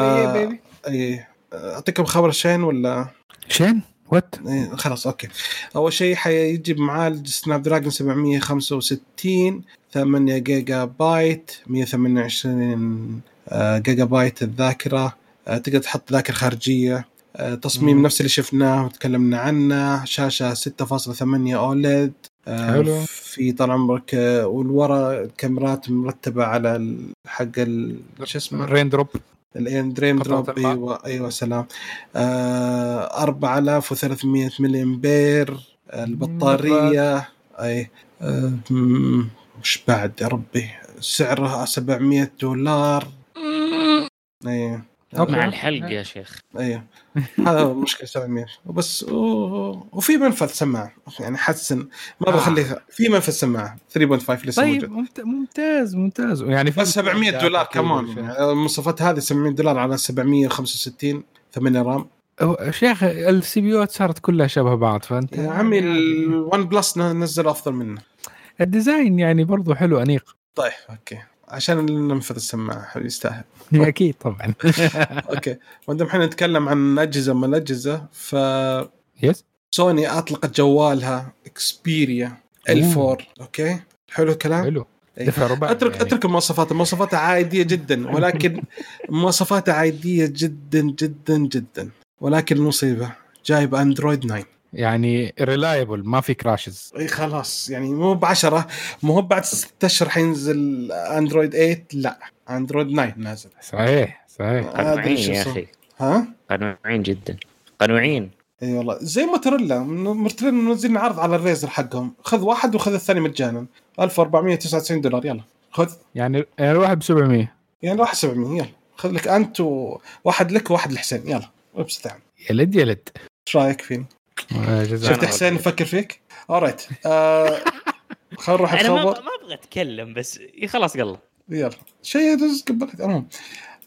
اي أعطيكم خبر شين ولا؟ شين؟ what إيه خلاص okay. أول شيء حيجي معالج Snapdragon 765 8 جيجا بايت 128 آه، جيجا بايت الذاكرة. آه، تقدر تحط ذاكرة خارجية. آه، تصميم مم. نفس اللي شفناه وتكلمنا عنه. شاشة 6.8 OLED. حلو. في طال عمرك آه، والورا كاميرات مرتبة على حق ال- شو اسمه؟ rain drop. الان دريم قطرة drop. أيوه أيوه سلام. آه 4300 ملي امبير البطارية أي آه وش بعد يا ربي. سعرها 700 دولار. اي okay. مع الحلق يا شيخ. أيوه هذا هو المشكلة 700 وبس و- وفي منفذ سماعه يعني حسن ما آه. بخليها في منفذ سماعه 3.5 لسه طيب موجود. ممت- ممتاز ممتاز. يعني في بس 700 دولار كمان. يعني المواصفات هذه 700 دولار على 765 8 RAM. شيخ ال CPU ات صارت كلها شبه بعض فأنت يا عمي ال OnePlus نزل أفضل منه. ال design يعني برضو حلو أنيق. طيب okay. عشان منفذ السماعة يستاهل. [LAUGHS] أكيد طبعا. [LAUGHS] أوكي. ما دام إحنا نتكلم عن أجهزة من الأجهزة ف yes سوني أطلقت جوالها Xperia L4 okay. حلو الكلام؟ حلو. إيه. دفع رباعي اترك يعني. أترك المواصفات. المواصفات عادية جدا ولكن [LAUGHS] مواصفات عادية جدا جدا جدا. ولكن المصيبه جايب Android 9 يعني reliable ما في crashes إي خلاص. يعني مو ب 10 مو هو بعد ست أشهر حينزل Android 8 لا Android 9 نازل. صحيح صحيح. قنوعين يا. أخي. ها؟ قنوعين جدا. قنوعين. إي والله. زي Motorola Motorola منزلين عرض على ال Razr حقهم. خذ واحد وخذ الثاني مجانا. 1499 دولار يلا. خذ. يعني يعني الواحد ب 700 يعني واحد 700 يلا. خذ لك أنت وواحد لك وواحد لحسين يلا. ابسط يا عم يلد يلد إيش رأيك فيني؟ شفت حسين يفكر فيك؟ alright آه خلينا نروح [LAUGHS] أنا ما أبغى أتكلم بس خلاص يلا يلا. شيء يدز المهم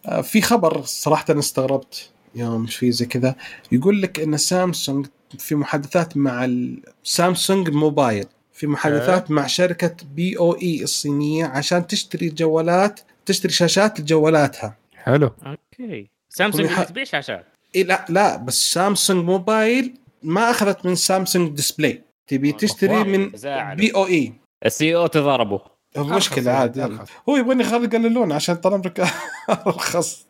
آه، في خبر صراحة أنا استغربت يوم في زي كذا. يقول لك إن سامسونج في محادثات مع السامسونج موبايل. في محادثات مع شركة BOE الصينية عشان تشتري جوالات تشتري شاشات لجوالاتها. حلو. okay. سامسونج تبيع شاشات. إيه لا لا بس سامسونج موبايل ما أخذت من سامسونج Display تبي تشتري والله من. BOE ال CEO تضاربوا مشكلة عاد يلا. أرخص. هو يبغوني يخلي يقللون عشان طال عمرك [LAUGHS] ارخص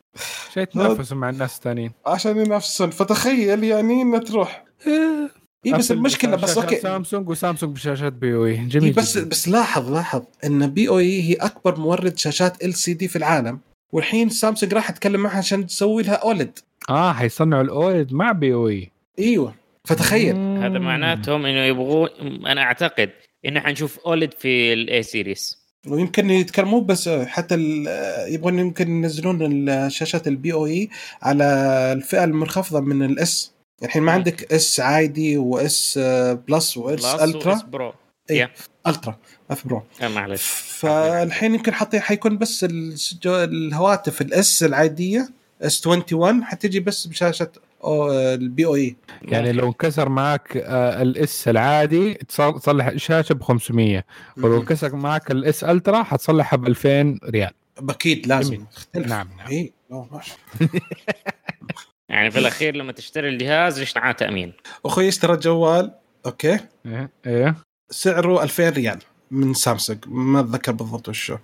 شيء تنافسوا مع الناس الثانيين. عشان ينافسون. فتخيل يعني انها تروح. [LAUGHS] اي بس المشكلة بس okay. سامسونج وسامسونج بشاشات BOE إيه جميل بس جداً. بس لاحظ لاحظ إن BOE هي أكبر مورد شاشات LCD في العالم. والحين سامسونج راح تتكلم معها عشان تسوي لها OLED. آه حيصنعوا ال OLED مع BOE إيوه. فتخيل. هذا معناتهم إنه يبغون أنا أعتقد إنه حنشوف OLED في ال A series ويمكن يتكلمون بس حتى ال- يبغون يمكن ينزلون الشاشات ال BOE على الفئة المنخفضة من ال S الحين ما عندك S عادي و S Plus و S Ultra Pro إيه. Ultra ما في Pro معلش. فالحين يمكن حاطين حيكون بس الهواتف ال S العادية S 21 حتجي بس بشاشة ال BOE. يعني لو انكسر معك آه ال S العادي تص- تصلح شاشة ب 500 ولو انكسر معك ال S Ultra حتصلحها ب 2000 ريال. أكيد لازم. تختلف نعم، نعم. ماشي. [LAUGHS] يعني في الأخير لما تشتري الجهاز ليش معاه تأمين؟ أخوي اشترى جوال أوكي. إيه إيه. سعره 2000 ريال من سامسونج. ما أتذكر بالضبط وشو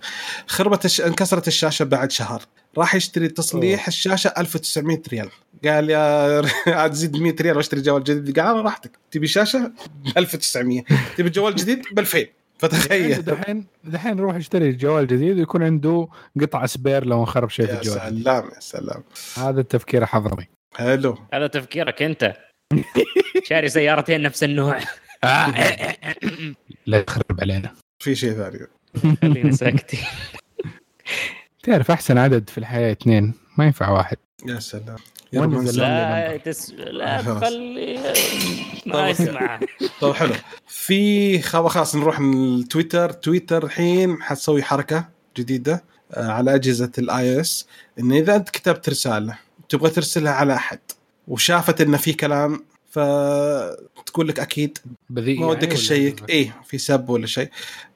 خربت الش... انكسرت الشاشة بعد شهر. راح يشتري تصليح أوه. الشاشة 1900 ريال. قال يا [LAUGHS] عاد زيد 100 ريال واشتري جوال جديد. قال على راحتك. تبي شاشة؟ ب 1900 تبي جوال جديد؟ ب 2000 فتخيل. دحين دحين يروح يشتري جوال جديد ويكون عنده قطع spare لو انخرب شيء في يا الجوال سلام يا سلام. هذا التفكير حضرمي حلو. هذا تفكيرك أنت. شاري سيارتين نفس النوع. [LAUGHS] لا تخرب علينا. في شيء ثاني. خلينا ساكتين. [LAUGHS] تعرف أحسن عدد في الحياة اثنين؟ ما ينفع واحد. يا سلام؟ لا تس... لا. تخلي ما طيب. يسمع. طيب حلو. في خلاص نروح التويتر. تويتر الحين حتسوي حركة جديدة آه، على أجهزة ال iOS. إن إذا أنت كتبت رسالة تبغى ترسلها على أحد وشافت إن في كلام فتقول لك أكيد بذيء ما يعني ودك ولا تشيك؟ إيه في سب ولا شيء.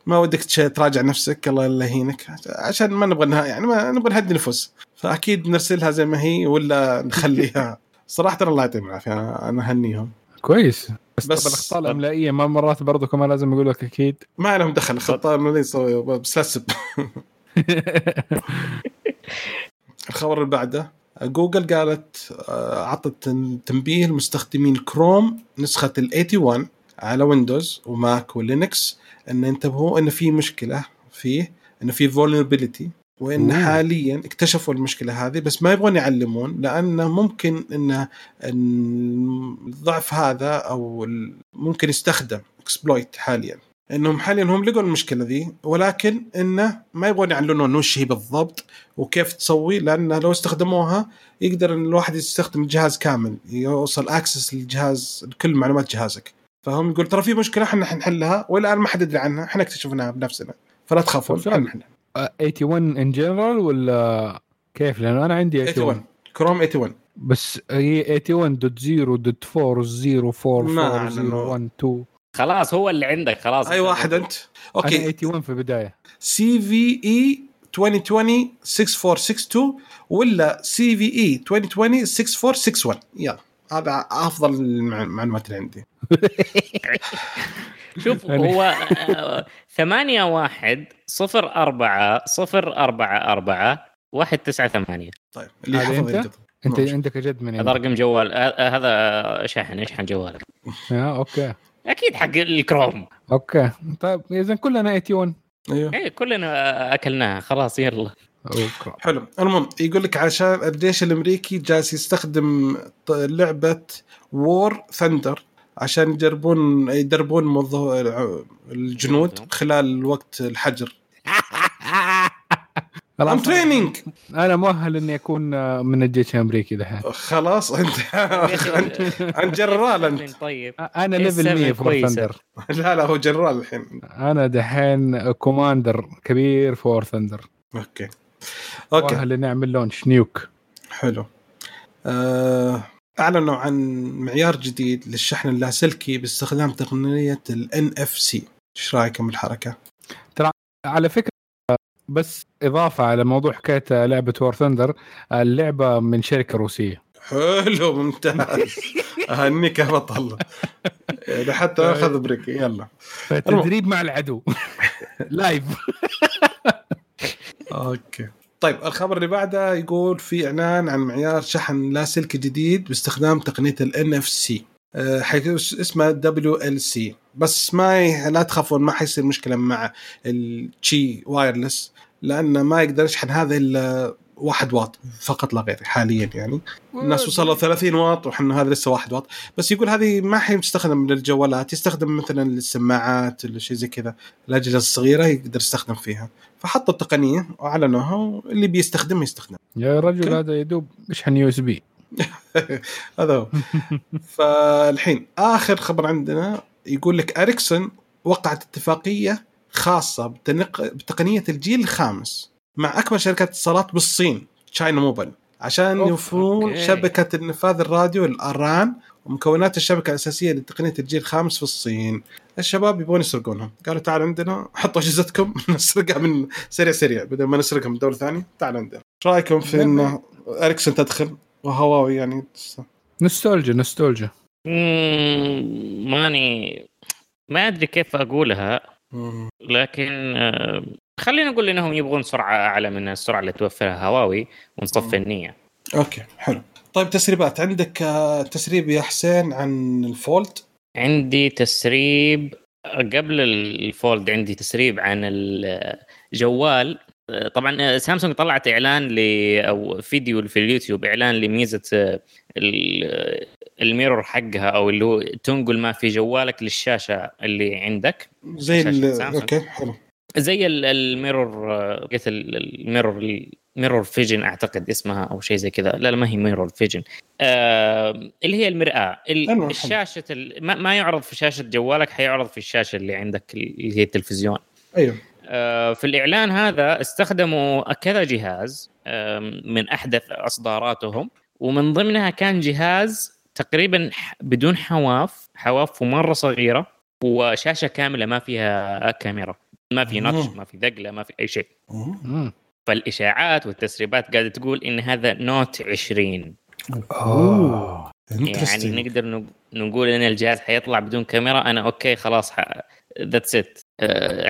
ما ودك تراجع نفسك الله لا يهينك. عشان ما نبغى نها- يعني ما نبغى نهدي نفوس فأكيد نرسلها زي ما هي ولا [LAUGHS] نخليها. صراحة الله يعطيهم العافية أنا أهنيهم. كويس. بس, بس- الأخطاء الاملائيه ما مرات برضو كمان لازم أقول لك أكيد؟ ما لهم دخل يسوي بس لا [LAUGHS] الخبر اللي بعده. جوجل قالت آه، عطت تنبيه لمستخدمين كروم نسخة ال 81 على ويندوز وماك ولينكس إن انتبهوا إن في مشكلة فيه إن في vulnerability وإن أوه. حاليا اكتشفوا المشكلة هذه بس ما يبغون يعلمون لأنه ممكن إن الضعف هذا أو ممكن يستخدم exploit حاليا إنهم حاليا هم لقوا المشكلة ذي ولكن إنه ما يبغون يعلنون وش هي بالضبط وكيف تسوي لأنه لو استخدموها يقدر إن الواحد يستخدم الجهاز كامل يوصل access للجهاز لكل معلومات جهازك. فهم يقول ترى في مشكلة إحنا حنحلها والآن ما حد يدري عنها إحنا اكتشفناها بنفسنا. فلا تخافون نحلها. 81 in general ولا كيف؟ لأنه أنا عندي 81 81 كروم 81 بس هي 81.0.4 ما 0.4 أعلنوا. 1 2 خلاص هو اللي عندك خلاص. أي واحد أنت؟ أوكي. أنا أوكي 81 في البداية. سي في إي 2020 6462 ولا سي في إي 2020 6461 يلا. هذا أفضل المع- المعلومات اللي عندي. [LAUGHS] شوف هو آه، ثمانية واحد صفر أربعة صفر أربعة أربعة واحد تسعة ثمانية. طيب اللي حفظ. أنت؟ ماشي. عندك أجد من هذا. رقم جوال آه، آه، هذا شاحن اشحن جوالك؟ آه، أوكي. أكيد حق الكروم. أوكي. طيب اذا كلنا 81 أيوه. إيه كلنا أكلناها. خلاص يلا. أوكي. حلو. المهم يقول لك عشان الجيش الأمريكي جالس يستخدم ط- لعبة War Thunder عشان يجربون يدربون الجنود خلال وقت الحجر. ام خلاص. training أنا مؤهل إني أكون من الجيش الأمريكي دحين خلاص أنت أنت جنرال [LAUGHS] أنت. طيب. أنا ليفل 100 السبب فور كويسة. ثندر لا لا هو جنرال الحين. أنا دحين كوماندر كبير فور ثندر أوكي. أوكي. مؤهل إني أعمل لونش نيوك حلو. آه أعلنوا عن معيار جديد للشحن اللاسلكي باستخدام تقنية ال NFC إيش رأيكم بالحركة؟ على فكرة بس إضافة على موضوع حكاية لعبة وور ثندر اللعبة من شركة روسية. حلو ممتاز. [LAUGHS] أهنيك يا بطل. حتى أخذ break. يلا. تدريب مع العدو. [LAUGHS] live [LAUGHS] أوكي. طيب الخبر اللي بعده يقول في إعلان عن معيار شحن لاسلكي جديد باستخدام تقنية ال NFC آه، حيكون اسمه WLC بس ما ي... لا تخافون ما حيصير مشكلة مع ال Qi wireless لأنه ما يقدر يشحن هذا إلا 1 واط فقط لا غير حاليا يعني. الناس وصلوا 30 واط وحنا هذا لسه 1 واط. بس يقول هذه ما حي تستخدم للجوالات يستخدم مثلا للسماعات ولا شيء زي كذا الأجهزة الصغيرة يقدر يستخدم فيها. فحطوا التقنية وأعلنوها واللي بيستخدمها يستخدم. يا رجل هذا يدوب يشحن USB [LAUGHS] هذا هو. فالحين آخر خبر عندنا يقول لك أريكسون وقعت اتفاقية خاصة بتنق... بتقنية الجيل الخامس مع أكبر شركات اتصالات بالصين تشاينا موبايل عشان يوفرون. شبكة النفاذ الراديو الآران ومكونات الشبكة الأساسية لتقنية الجيل الخامس في الصين. الشباب يبغون يسرقونها. قالوا تعال عندنا حطوا أجهزتكم [LAUGHS] نسرقها من سريع سريع بدل ما نسرقها من دولة ثانية تعال عندنا. إيش رأيكم في إنه أريكسون تدخل؟ وهواوي يعني. نوستالجيا مم، ماني ما أدري كيف أقولها لكن آه، خلينا نقول إنهم يبغون سرعة أعلى من السرعة اللي توفرها هواوي ونصفي النية. أوكي حلو. طيب تسريبات. عندك آه، تسريب يا حسين عن ال Fold؟ عندي تسريب قبل ال Fold عندي تسريب عن الجوال. طبعا سامسونج طلعت إعلان ل أو فيديو في اليوتيوب إعلان لميزة ال- ال mirror حقها أو اللي هو تنقل ما في جوالك للشاشة اللي عندك. زي. أوكي حلو. زي ال- ال mirror آه، قلت ال- ال mirror ال mirror vision أعتقد اسمها أو شيء زي كذا. لا لا ما هي mirror vision. آه اللي هي المرآة. الشاشة ال- ما, ما يعرض في شاشة جوالك حيعرض في الشاشة اللي عندك اللي هي التلفزيون. أيوه. آه، في الإعلان هذا استخدموا كذا جهاز من أحدث إصداراتهم ومن ضمنها كان جهاز تقريبا بدون حواف حوافه مره صغيرة وشاشة كاملة ما فيها كاميرا ما في notch مم. ما في ذقلة ما في أي شيء. فالإشاعات والتسريبات قاعدة تقول إن هذا Note 20 أوه يعني. نقدر نق- نقول إن الجهاز حيطلع بدون كاميرا أنا أوكي خلاص that's it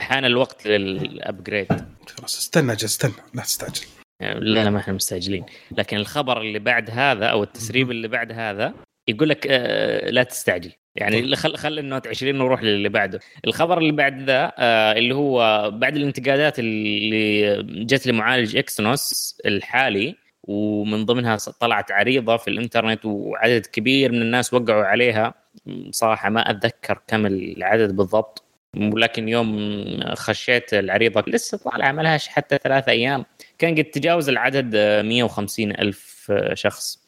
حان الوقت لل upgrade خلاص استنى أجل، استنى لا تستعجل. لا لا ما إحنا مستعجلين. لكن الخبر اللي بعد هذا أو التسريب اللي بعد هذا يقول لك آه لا تستعجل. يعني خل خل ال Note 20 ونروح للي بعده. الخبر اللي بعد ذا آه اللي هو بعد الانتقادات اللي جت لمعالج Exynos الحالي ومن ضمنها طلعت عريضة في الإنترنت وعدد كبير من الناس وقعوا عليها. صراحة ما أتذكر كم العدد بالضبط. ولكن يوم خشيت العريضة لسه طالعه ما لهاش حتى ثلاثة أيام كان قد تجاوز العدد آه، 150 ألف شخص.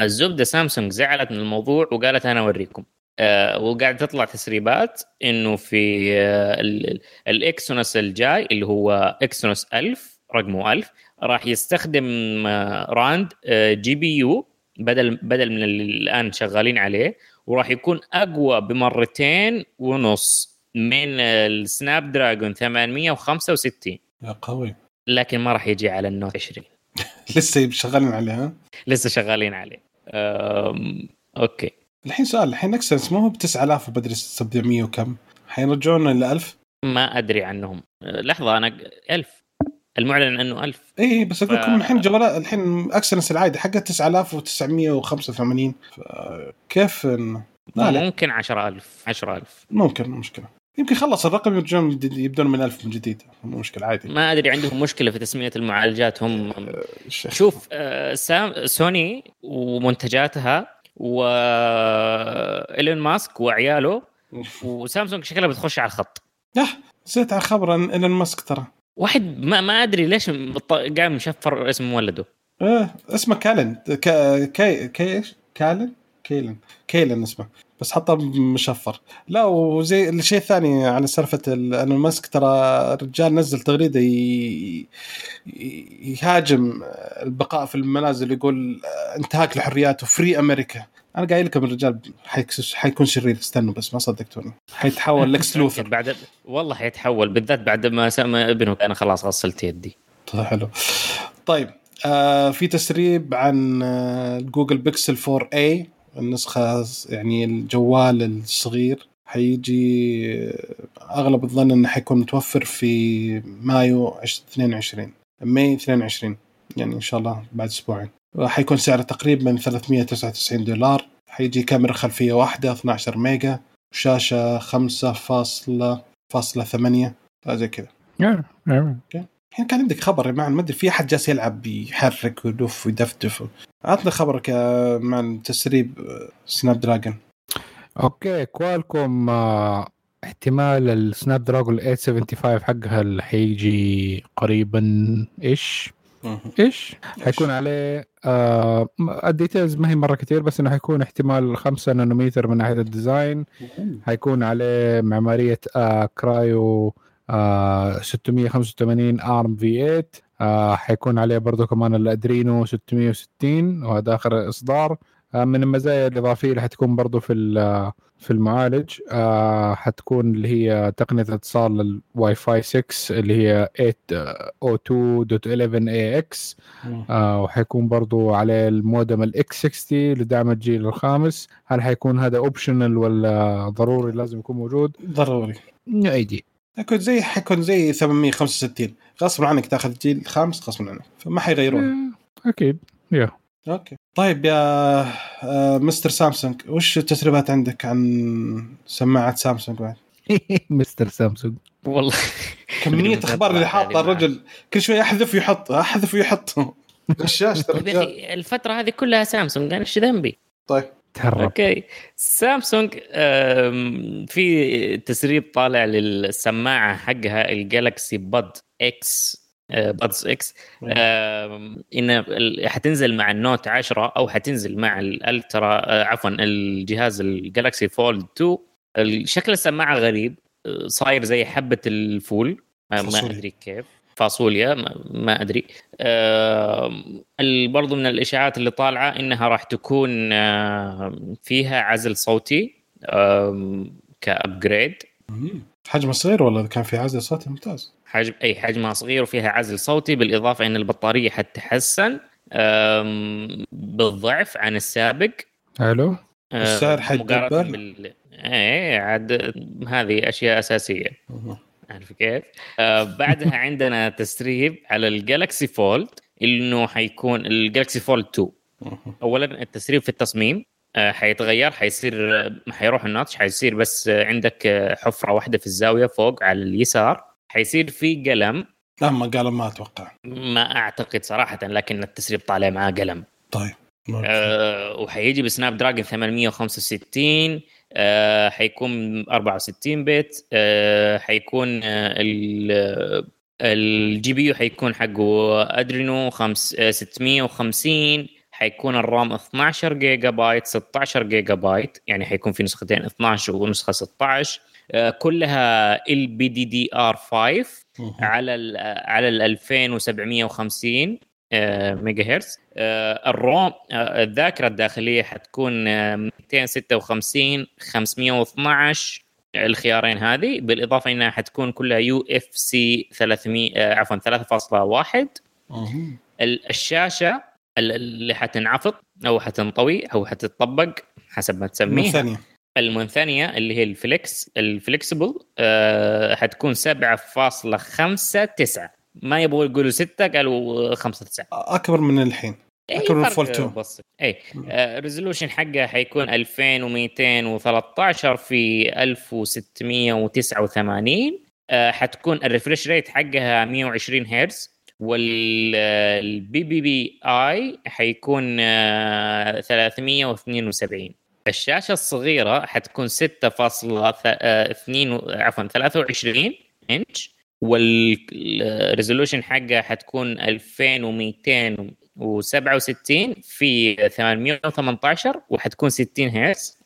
الزبدة سامسونج زعلت من الموضوع وقالت أنا أوريكم. آه وقاعد تطلع تسريبات إنه في آه ال- ال- ال Exynos الجاي اللي هو Exynos 1000 رقمه 1000 راح يستخدم آه AMD آه GPU بدل بدل من اللي الآن شغالين عليه وراح يكون أقوى بمرتين ونص. من ال Snapdragon 865 يا قوي. لكن ما راح يجي على ال Note 20 [LAUGHS] لسه شغالين عليها لسه شغالين عليه. أم... أوكي. الحين سؤال الحين Exynos مو هو ب 9000 وبدري 700 وكم؟ حيرجعون إلى 1000 ما أدري عنهم. لحظة أنا 1000 المعلن إنه 1000 اي إيه، بس أقول ف- لكم الحين جوالات الحين Exynos العادي حقه 9985 كيف إنه- ما عليك. ممكن 10000 10000 ممكن مشكلة. يمكن خلص الرقم يرجعون يبدون من 1000 من جديد. مو مشكلة عادي. ما أدري عندهم مشكلة في تسمية المعالجات هم [LAUGHS] الشيخ. شوف أه، سام سوني ومنتجاتها وايلون ماسك وعياله [LAUGHS] وسامسونج شكلها بتخش على الخط. يا نسيت على خبر ان إيلون ماسك ترى. واحد ما, ما أدري ليش قاعد مشفر اسم ولده إيه اسمه كالن. كا- كي كي إيش؟ كالن؟ كيلن. كيلن اسمه. بس حطه مشفر. لا وزي الشيء الثاني على سالفة ال- انه ماسك ترى الرجال نزل تغريدة ي... يهاجم البقاء في المنازل يقول انتهاك الحريات و free America أنا قايل لكم الرجال حيكون شرير استنوا بس ما صدقتوني. [LAUGHS] حيتحول لكس لوثر. بعد والله حيتحول بالذات بعد ما سمى ابنه أنا خلاص غسلت يدي. طيب حلو. طيب آه في تسريب عن جوجل بيكسل 4 اي النسخة يعني الجوال الصغير حيجي أغلب الظن إنه حيكون متوفر في مايو 22 May 22 يعني إن شاء الله بعد أسبوعين. حيكون سعره تقريبا 399 دولار حيجي كاميرا خلفية واحدة 12 ميجا وشاشة 5.8 زي كذا. نعم نعم. الحين كان عندك خبر يا ما أدري في أحد جالس يلعب يحرك ويدف ويدفدف. عطنا خبرك يا معن تسريب آه، Snapdragon أوكي Qualcomm آه، احتمال ال Snapdragon 875 حقها اللي حيجي قريبا إيش؟ إيش؟ حيكون عليه آه ال details ما هي مرة كثير بس إنه حيكون احتمال 5 نانومتر من ناحية ال design. حيكون عليه معمارية آه Kryo آه 685 ARM v8 آه حيكون عليه برضو كمان ال Adreno 660 وهذا آخر إصدار. آه من المزايا الإضافية اللي حتكون برضو في في المعالج آه حتكون اللي هي تقنية اتصال الواي فاي 6 اللي هي 802.11ax آه وحيكون برضو عليه المودم ال X60 لدعم الجيل الخامس. هل حيكون هذا optional ولا ضروري لازم يكون موجود؟ ضروري. اي دي حيكون زي حيكون زي 865 غصبا عنك تاخذ الجيل الخامس غصبا عنك. فما حيغيرون. أكيد. يا أوكي. طيب يا آه، مستر سامسونج وش التسريبات عندك عن سماعة سامسونج بعد؟ [LAUGHS] مستر سامسونج. والله. كمية [LAUGHS] أخبار اللي حاطه هذه الرجل. كل شوي أحذف ويحط أحذف ويحط. [LAUGHS] غشاش. أخي الفترة هذه كلها سامسونج. أنا إيش ذنبي؟ طيب. تهرب. أوكي. سامسونج في تسريب طالع للسماعة حقها ال Galaxy Bud X Buds X إن حتنزل مع ال Note 10 أو حتنزل مع ال Ultra آه، عفوا الجهاز ال Galaxy Fold 2 ال- شكل السماعة غريب آه، صاير زي حبة الفول. آه، ما. أدري كيف. فاصوليا ما, ما أدري. برضو من الإشاعات اللي طالعة إنها راح تكون فيها عزل صوتي كابجريد حجمه صغير ولا كان في عزل صوتي ممتاز؟ حجم إي حجمها صغير وفيها عزل صوتي بالإضافة إن البطارية حتتحسن بالضعف عن السابق. حلو. آم، والسعر حيتدبر؟ مقارنة بال إيه عاد هذه أشياء أساسية. عارف كيف؟ آه بعدها [LAUGHS] عندنا تسريب على ال Galaxy Fold إنه حيكون ال Galaxy Fold 2 اولا التسريب في التصميم آه حيتغير حيصير حيروح ال notch حيصير بس عندك آه، حفرة واحدة في الزاوية فوق على اليسار. حيصير في قلم. لا ما قالوا ما أتوقع. ما أعتقد صراحة لكن التسريب طالع معاه قلم. طيب. آه وحيجي ب Snapdragon 865 آه حيكون 64 bit آه حيكون آه ال- ال GPU حيكون حقه Adreno خمس آه 650 حيكون ال RAM 12 جيجا بايت 16 جيجا بايت. يعني حيكون في نسختين 12 ونسخة 16 آه كلها ال بي دي دي آر 5 على ال على ال 2750 آه، ميجا هرتز آه، ال ROM آه، الذاكرة الداخلية حتكون آه، 256 512 الخيارين هذه بالإضافة إنها حتكون كلها UFS 300 آه، عفوا 3.1 ال- الشاشة ال- اللي حتنعفض أو حتنطوي أو حتطبق حسب ما تسميها. ثانية المنثنية اللي هي ال flex ال flexible آه حتكون 7.59 ما يبغوا يقولوا 6 قالوا 5 9 أكبر من الحين. أكبر من Fold 2. بسيط. اي resolution حقها حيكون 2213 في 1689 آه حتكون ال refresh rate حقها 120 hertz وال PPI حيكون آه 372 الشاشة الصغيرة حتكون 6.2 عفوا 23 inch وال resolution حقها حتكون 2200 و67 في 818 وحتكون 60 هرتز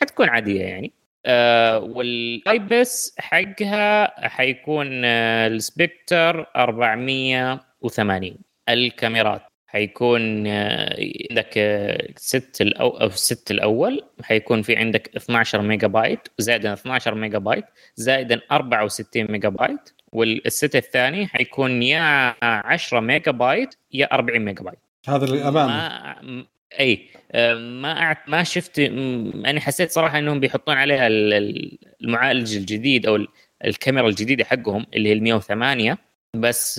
حتكون عادية يعني. آه والايبس حقها حيكون آه السبكتر 480 الكاميرات حيكون آه، عندك آه، set الأو... أو ال set الأول حيكون في عندك 12 ميجا بايت زائدا 12 ميجا بايت زائدا 64 megabyte. وال set الثاني حيكون يا 10 ميجا بايت يا 40 ميجا بايت هذا ما م- إي ما أعت... ما شفت أنا حسيت صراحة إنهم بيحطون عليها ال- ال- المعالج الجديد أو ال- الكاميرا الجديدة حقهم اللي هي ال 108 بس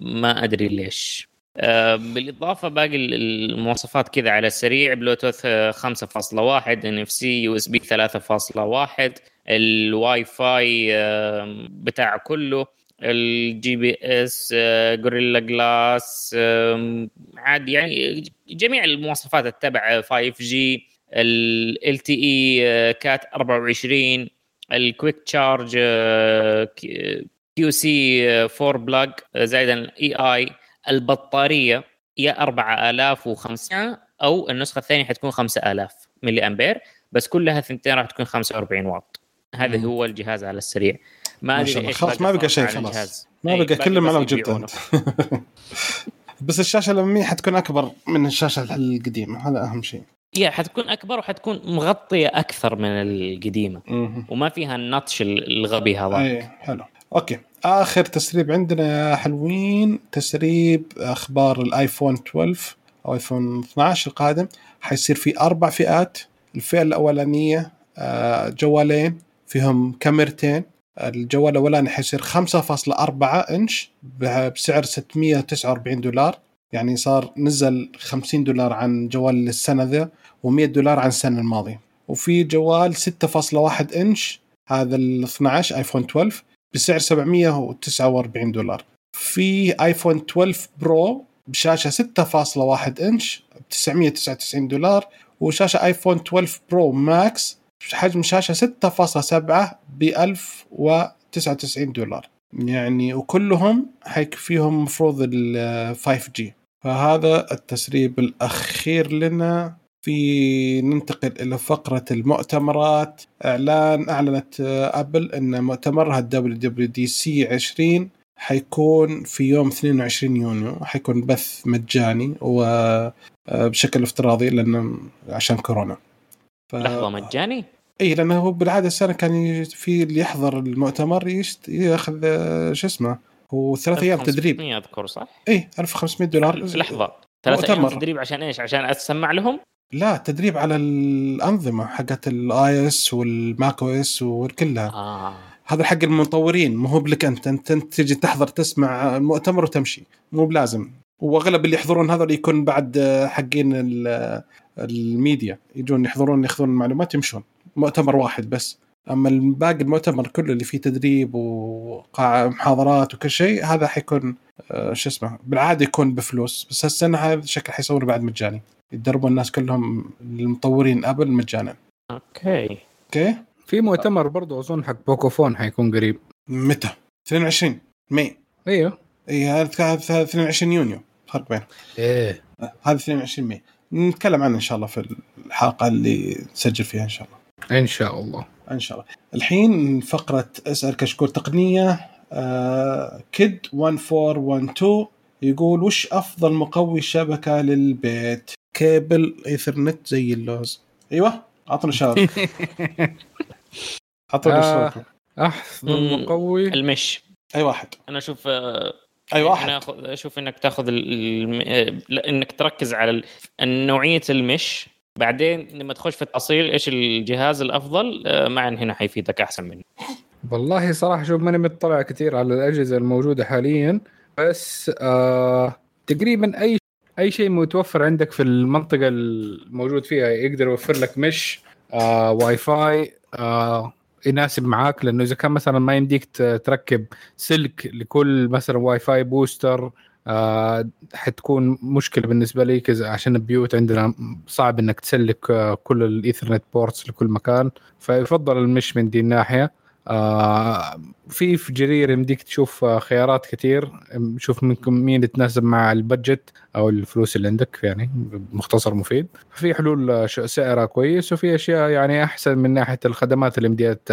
ما أدري ليش. آه، بالإضافة باقي ال- المواصفات كذا على السريع بلوتوث آه، 5.1 ان اف سي يو اس بي 3.1 الواي فاي آه، بتاع كله ال GPS Gorilla Glass عاد يعني جميع المواصفات التبع 5G LTE Cat 24 ال Quick Charge QC 4 plus زائدا الاي إي البطارية يا 4500 أو النسخة الثانية حتكون 5000 ملي أمبير بس كلها ثنتين راح تكون 45 واط. هذا مم. هو الجهاز على السريع. ما أدري خلاص ما بقى شيء خلاص. ما أي، بقى كل بس ما لو جبته يبيعونه. انت [LAUGHS] بس الشاشة الأمامية حتكون أكبر من الشاشة القديمة هذا أهم شيء. yeah حتكون أكبر وحتكون مغطية أكثر من القديمة. وما فيها ال notch الغبي هذا اي حلو. okay. آخر تسريب عندنا يا حلوين تسريب أخبار ال iPhone 12 أو آيفون 12 القادم. حيصير في أربع فئات. الفئة الأولانية آه، جوالين. فيهم كاميرتين. الجوال الأولاني حيصير 5.4 إنش بسعر 649 دولار. يعني صار نزل 50 دولار عن جوال السنة ذا و100 دولار عن السنة الماضية. وفي جوال 6.1 إنش هذا ال 12 آيفون 12 بسعر 749 دولار. في iPhone 12 Pro بشاشة 6.1 إنش ب 999 دولار. وشاشة iPhone 12 Pro Max حجم شاشة 6.7 ب 1099 دولار. يعني وكلهم حيكفيهم مفروض ال 5G فهذا التسريب الأخير لنا. في ننتقل إلى فقرة المؤتمرات. إعلان أعلنت آه، Apple إن مؤتمرها ال WWDC 20 حيكون في يوم 22 يونيو. حيكون بث مجاني وبشكل افتراضي لأنه عشان كورونا. ف... لحظة مجاني؟ اي لأنه هو بالعادة السنة كان في اللي يحضر المؤتمر يشت... يأخذ آه، شو اسمه هو ثلاث أيام تدريب. 1500 أذكر صح؟ اي 1500 دولار. لحظة ثلاث أيام. تدريب عشان إيش؟ عشان اسمع لهم؟ لا تدريب على الأنظمة حقت ال iOS وال macOS وكلها آه. هذا حق المطورين. مو هو بلك أنت. أنت, انت تجي تحضر تسمع المؤتمر وتمشي. مو بلازم. وأغلب اللي يحضرون هذول يكون بعد آه، حقين ال- الميديا يجون يحضرون ياخذون المعلومات يمشون. مؤتمر واحد بس. أما باقي المؤتمر كله اللي فيه تدريب وقاعة محاضرات وكل شيء هذا حيكون آه، شو اسمه بالعادة يكون بفلوس. بس هالسنة هذا شكل حيصور بعد مجاني. يدربوا الناس كلهم المطورين Apple مجانا. أوكي. أوكي؟ في مؤتمر برضو أظن حق Pocophone حيكون قريب. متى؟ 22 May. إيوه. اي هذا هذا 22 يونيو. فرق بين إيه. هذا 22 May. نتكلم عنه إن شاء الله في الحلقة اللي نسجل فيها إن شاء الله. إن شاء الله. إن شاء الله. الحين فقرة أسأل كشكول تقنية آه كيد 1412 يقول وش أفضل مقوي شبكة للبيت؟ cable Ethernet زي اللوز. أيوه اعطنا اعطونا [LAUGHS] آه. شباب أفضل مم. مقوي؟ المش. أي واحد. أنا أشوف آه، أي واحد. أنا أخذ- أشوف إنك تاخذ ال... الم- إنك تركز على نوعية المش. بعدين لما تخش في التفاصيل إيش الجهاز الأفضل؟ آه، معا هنا حيفيدك أحسن منه والله صراحة شوف ماني مطلع كثير على الأجهزة الموجودة حاليا. بس آه تقريبا أي أي شيء متوفر عندك في المنطقة الموجود فيها يقدر يوفر لك mesh آه واي فاي آه يناسب معاك لأنه إذا كان مثلا ما يمديك تركب سلك لكل مثلا Wi-Fi booster آه حتكون مشكلة بالنسبة لي عشان البيوت عندنا صعب إنك تسلك آه كل ال Ethernet ports لكل مكان فيفضل ال mesh من دي الناحية. آه في في جرير يمديك تشوف آه، خيارات كثير شوف منكم مين يتناسب مع ال budget أو الفلوس اللي عندك يعني مختصر مفيد. في حلول آه، سعرها كويس وفي أشياء يعني أحسن من ناحية الخدمات اللي يمديها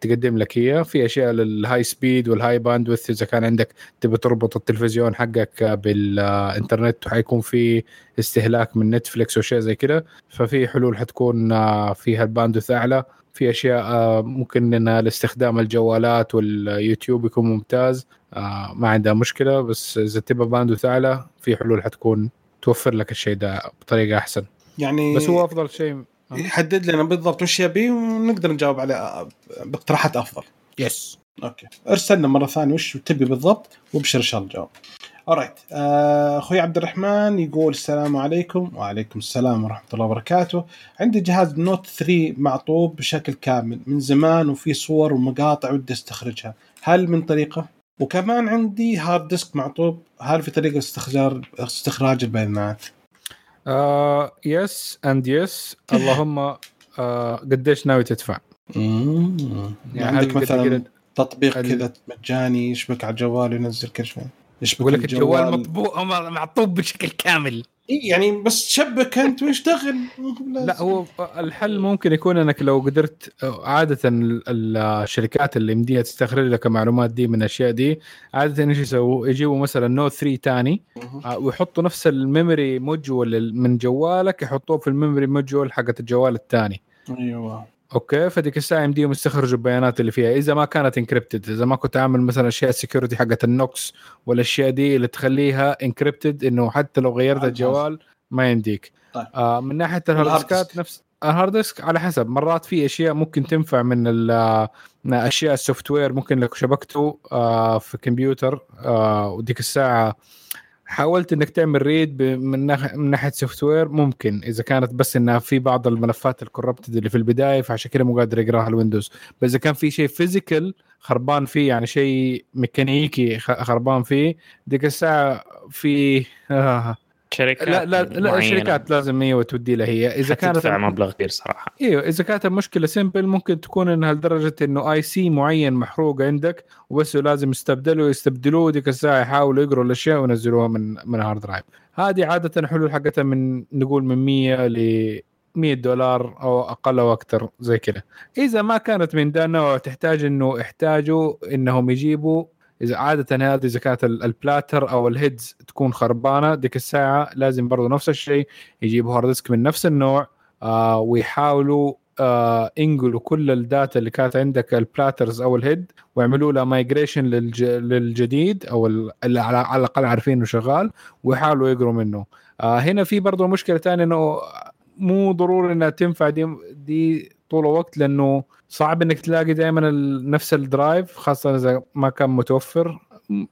تقدم لك هي في أشياء لل high speed وال high bandwidth إذا كان عندك تبي تربط التلفزيون حقك بالإنترنت وحيكون في استهلاك من نتفليكس وشيء زي كده. ففي حلول حتكون فيها ال bandwidth أعلى. في أشياء آه، ممكن انها لاستخدام الجوالات واليوتيوب يكون ممتاز. آه، ما عندها مشكلة بس إذا تبغى bandwidth اعلى في حلول حتكون توفر لك الشيء ده بطريقة أحسن. يعني بس هو أفضل شيء يحدد لنا بالضبط وش يبي ونقدر نجاوب عليه باقتراحات أفضل. yes okay. أرسل لنا مرة ثانية وش تبي بالضبط وابشر إن شاء الله الجواب alright آه، أخوي عبد الرحمن يقول السلام عليكم. وعليكم السلام ورحمة الله وبركاته. عندي جهاز Note 3 معطوب بشكل كامل من زمان وفي صور ومقاطع ودي استخرجها. هل من طريقة؟ وكمان عندي hard disk معطوب. هل في طريقة استخراج استخراج البيانات؟ yes and yes اللهم آه، قديش ناوي تدفع. يعني عندك مثلا تطبيق كذا مجاني يشبك على الجوال وينزل كل شوي يشبك يقول لك الجوال مطبوع معطوب بشكل كامل. يعني بس تشبك أنت ويشتغل لا هو الحل ممكن يكون إنك لو قدرت عادة ال- الشركات اللي يمديها تستخرج لك المعلومات دي من الأشياء دي عادة إيش يسووا؟ يجيبوا مثلا Note 3 ثاني آه، ويحطوا نفس ال memory module من جوالك يحطوه في ال memory module حقت الجوال الثاني. أيوه. okay فديك الساعة يمديهم يستخرجوا البيانات اللي فيها إذا ما كانت encrypted إذا ما كنت عامل مثلا أشياء ال security حقت النوكس والاشياء دي اللي تخليها encrypted إنه حتى لو غيرت الجوال ما يمديك طيب. آه من ناحية وال hard ال hard ديسكات disk. نفس ال hard disk على حسب مرات في أشياء ممكن تنفع من من أشياء ال software ممكن لو شبكته آه في كمبيوتر آه وديك الساعة حاولت إنك تعمل read من ناحيه من ناحية software ممكن. إذا كانت بس إنها في بعض الملفات ال corrupted اللي في البداية فعشان كده مو قادر يقراها ال Windows بس إذا كان في شيء physical خربان فيه يعني شيء ميكانيكي خربان فيه ديك الساعة في آه. شركات لا لا لا الشركات لازم هي تودي لها. هي إذا كانت حتدفع مبلغ كبير صراحة. إيوه إذا كانت المشكلة simple ممكن تكون إنها لدرجة إنه IC معين محروق عندك وبس لازم يستبدلوا يستبدلوه ديك الساعة يحاولوا يقروا الأشياء وينزلوها من من hard drive هذه عادة حلول حقتها من نقول من 100 ل 100 دولار أو أقل أو أكثر زي كذا. إذا ما كانت من ذا النوع تحتاج إنه يحتاجوا إنهم يجيبوا إذا عادة هذه إذا كانت ال- platter أو ال heads تكون خربانة ديك الساعة لازم برضو نفس الشيء يجيبوا hard disk من نفس النوع آه ويحاولوا آه ينقلوا كل ال data اللي كانت عندك ال platters أو ال head ويعملوا لها migration للج... للجديد أو ال- اللي على الأقل عارفين إنه شغال ويحاولوا يقروا منه. آه هنا في برضه مشكلة ثانية إنه مو ضروري إنها تنفع دي دي طول الوقت لأنه صعب إنك تلاقي دائما نفس ال drive خاصة إذا ما كان متوفر.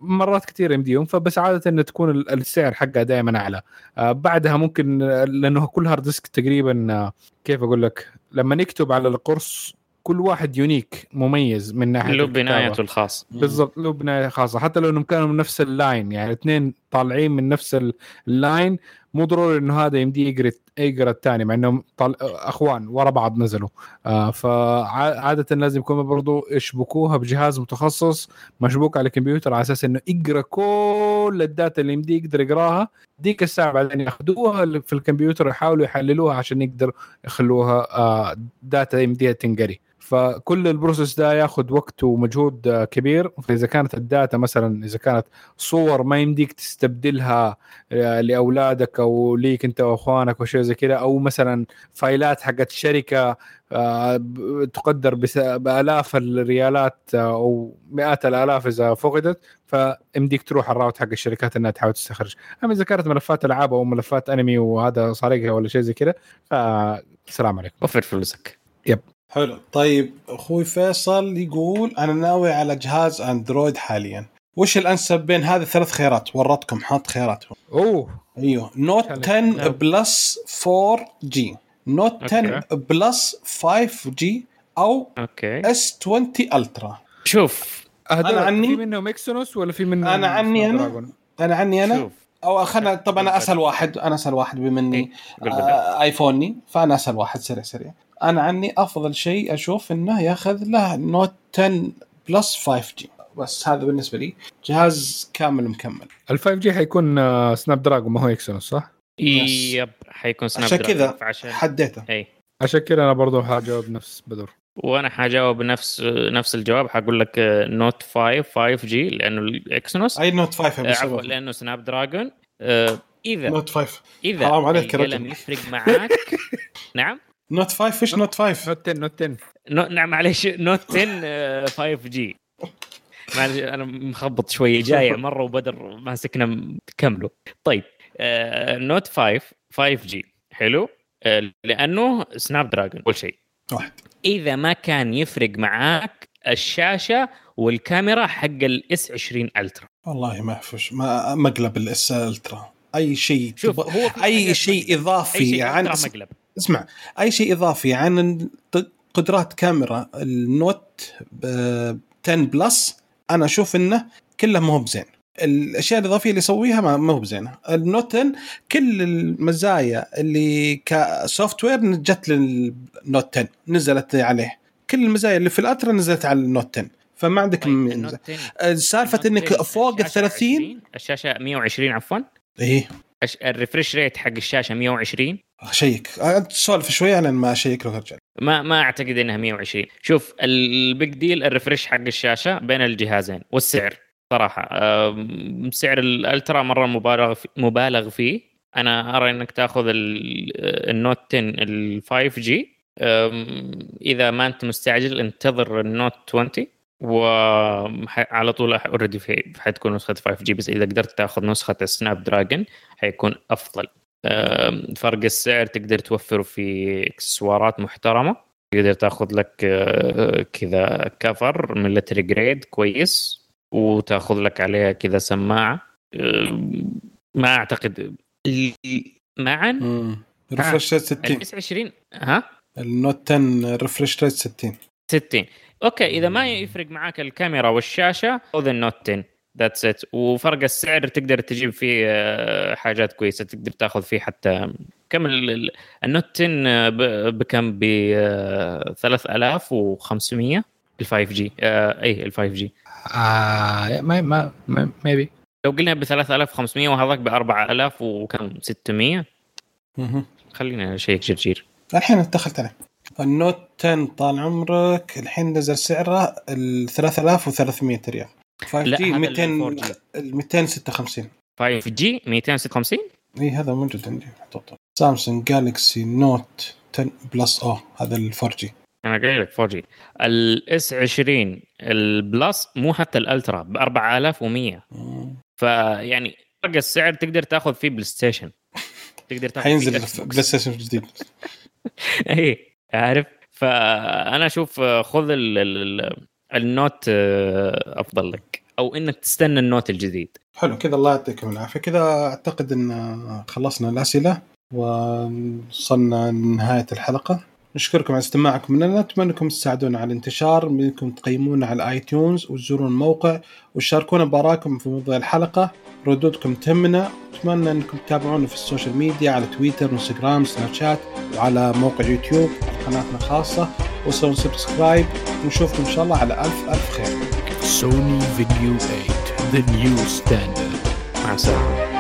مرات كثير يمديهم فبس عادة انه تكون ال- السعر حقها دائما أعلى. آه بعدها ممكن لأنه كل hard disk تقريبا آه، كيف أقول لك؟ لما نكتب على القرص كل واحد unique مميز من ناحية له. بنايته الخاص بالضبط له بناية خاصة. حتى لو إنهم كانوا من نفس ال line يعني اثنين طالعين من نفس ال- line مو ضروري إنه هذا يمديه يقرا يقرأ الثاني مع إنهم طال... أخوان ورا بعض نزلوا. آه فعادة لازم يكون برضو يشبكوها بجهاز متخصص مشبوك على الكمبيوتر على أساس إنه يقرأ كل ال data اللي يمديه يقدر يقراها. ديك الساعة بعدين ياخذوها في الكمبيوتر يحاولوا يحللوها عشان يقدر يخلوها آه data يمديها تنقري. فكل ال process ده ياخذ وقت ومجهود آه، كبير. فإذا كانت ال data مثلا إذا كانت صور ما يمديك تستبدلها آه، لأولادك أو ليك أنت وأخوانك وشيء زي كذا أو مثلا فايلات حقت شركة آه، تقدر بس- بآلاف الريالات أو مئات الآلاف إذا فقدت فيمديك تروح ال route حق الشركات إنها تحاول تستخرج. أما إذا كانت ملفات ألعاب أو ملفات أنمي وهذا سارقها ولا شيء زي كذا فالسلام عليكم. وفر فلوسك. حلو. طيب أخوي فيصل يقول أنا ناوي على جهاز أندرويد حاليا. وش الأنسب بين هذه الثلاث خيارات؟ ورطكم حاط خياراتهم. أوه. أيوه. Note خلي- 10 نعم. Plus 4G Note 10 Plus 5G أو أوكي. اس 20 الترا شوف أنا عني- في منهم اكسونوس ولا في منهم أنا عني دراجون؟ أنا عني أنا؟ شوف. أو خلنا طب أنا اسال واحد. أنا اسال واحد بما اني بالله. آه ايفوني فأنا اسال واحد. سريع سريع. أنا عني أفضل شيء أشوف إنه يأخذ له نوت 10 بلس 5 جي بس هذا بالنسبة لي جهاز كامل مكمل. ال 5 جي حيكون آه، سناب دراجون ما هو اكسونوس صح؟ يس. يب حيكون سناب عشان دراجون، كذا حديته. إي. عشان كذا أنا برضو حاجاوب نفس بدر. وأنا حجاوب نفس نفس الجواب حقول لك آه، note 5 5G لأنه ال Exynos أي note 5 آه، عفوا لأنه Snapdragon آه، إذا. note 5 إذا حرام عليك. يفرق معاك. [LAUGHS] نعم. note 5 فيش note 5 note 10 note 10 no... نعم معلش note 10 آه، 5G معلش أنا مخبط شوية. جايع [LAUGHS] مرة وبدر ماسكنا كملوا طيب note 5 5G حلو. آه، لأنه Snapdragon أول شيء. واحد. إذا ما كان يفرق معاك الشاشة والكاميرا حق ال S20 Ultra والله ما فيش ما مقلب ال S Ultra أي شيء شوف هو أي شيء إضافي عن Ultra مقلب. اسمع أي شيء إضافي عن قدرات كاميرا ال note ب 10 plus أنا أشوف إنه كله مو بزين. الأشياء الإضافية اللي يسويها ما ما هو بزينة. النوت 10 كل المزايا اللي كسوفت وير جت للنوت 10 نزلت عليه. كل المزايا اللي في الأترا نزلت على النوت 10 فما عندك طيب، 10 سالفة إنك 10 فوق ال الشاشة 30 20 الشاشة 120 عفوا. إيه. الريفرش ريت حق الشاشة 120 أشيك. أنت سولف شوية لأن ما أشيك له رجال ما ما أعتقد إنها 120 شوف ال big deal ال refresh حق الشاشة بين الجهازين والسعر صراحة. سعر ال Ultra مرة مبالغ مبالغ فيه. أنا أرى إنك تأخذ ال- ال note 10 ال 5G إذا ما أنت مستعجل انتظر ال note 20 وعلى طول already حتكون نسخة 5G بس إذا قدرت تأخذ نسخة ال Snapdragon حيكون أفضل. فرق السعر تقدر توفره في إكسسوارات محترمة. تقدر تاخذ لك أه، كذا cover military grade كويس وتاخذ لك عليها كذا سماعة. ما أعتقد معا؟ refresh rate 60 ال S20 ها؟ ال note 10 refresh rate 60 60 أوكي إذا ما يفرق معاك الكاميرا والشاشة خذ ال note 10 that's it وفرق السعر تقدر تجيب فيه آه، حاجات كويسة تقدر تاخذ فيه حتى كم ال- ال- النوت 10 ب- بكم؟ ب آه، 3500 ال 5 جي اي ال 5 جي. آه ما ما ميبي لو قلنا ب 3500 وهذاك ب 4000 وكم؟ 600 مهم. خلينا شيك جرجير الحين دخلت عليه النوت 10 طال عمرك الحين نزل سعره ال 3300 ريال. 5 لا، جي هذا 200 ال 4G. ال 256 5G 256 اي هذا موجود عندي. محطوط Samsung Galaxy Note 10 Plus أو هذا ال 4G أنا قايل لك 4G ال S20 ال Plus مو حتى ال Ultra ب 4100 فيعني فرق السعر تقدر تاخذ فيه PlayStation تقدر تاخذ حينزل. بلاي ستيشن جديد. [LAUGHS] اي عارف؟ فأنا أشوف خذ ال- ال note آه، أفضل لك. أو إنك تستنى ال note الجديد. حلو كذا الله يعطيكم العافية. كذا أعتقد إن خلصنا الأسئلة وصلنا لنهاية الحلقة. نشكركم على استماعكم لنا. نتمنى أنكم تساعدونا على الانتشار منكم تقيمونا على ال iTunes وتزورون الموقع وتشاركونا بارائكم في موضوع الحلقة. ردودكم تهمنا. اتمنى أنكم تتابعونا في ال social media على تويتر وانستغرام Snapchat وعلى موقع يوتيوب قناتنا الخاصه وسووا subscribe. ونشوفكم إن شاء الله على ألف ألف خير. سوني فيديو 8 the new standard. مع السلامة.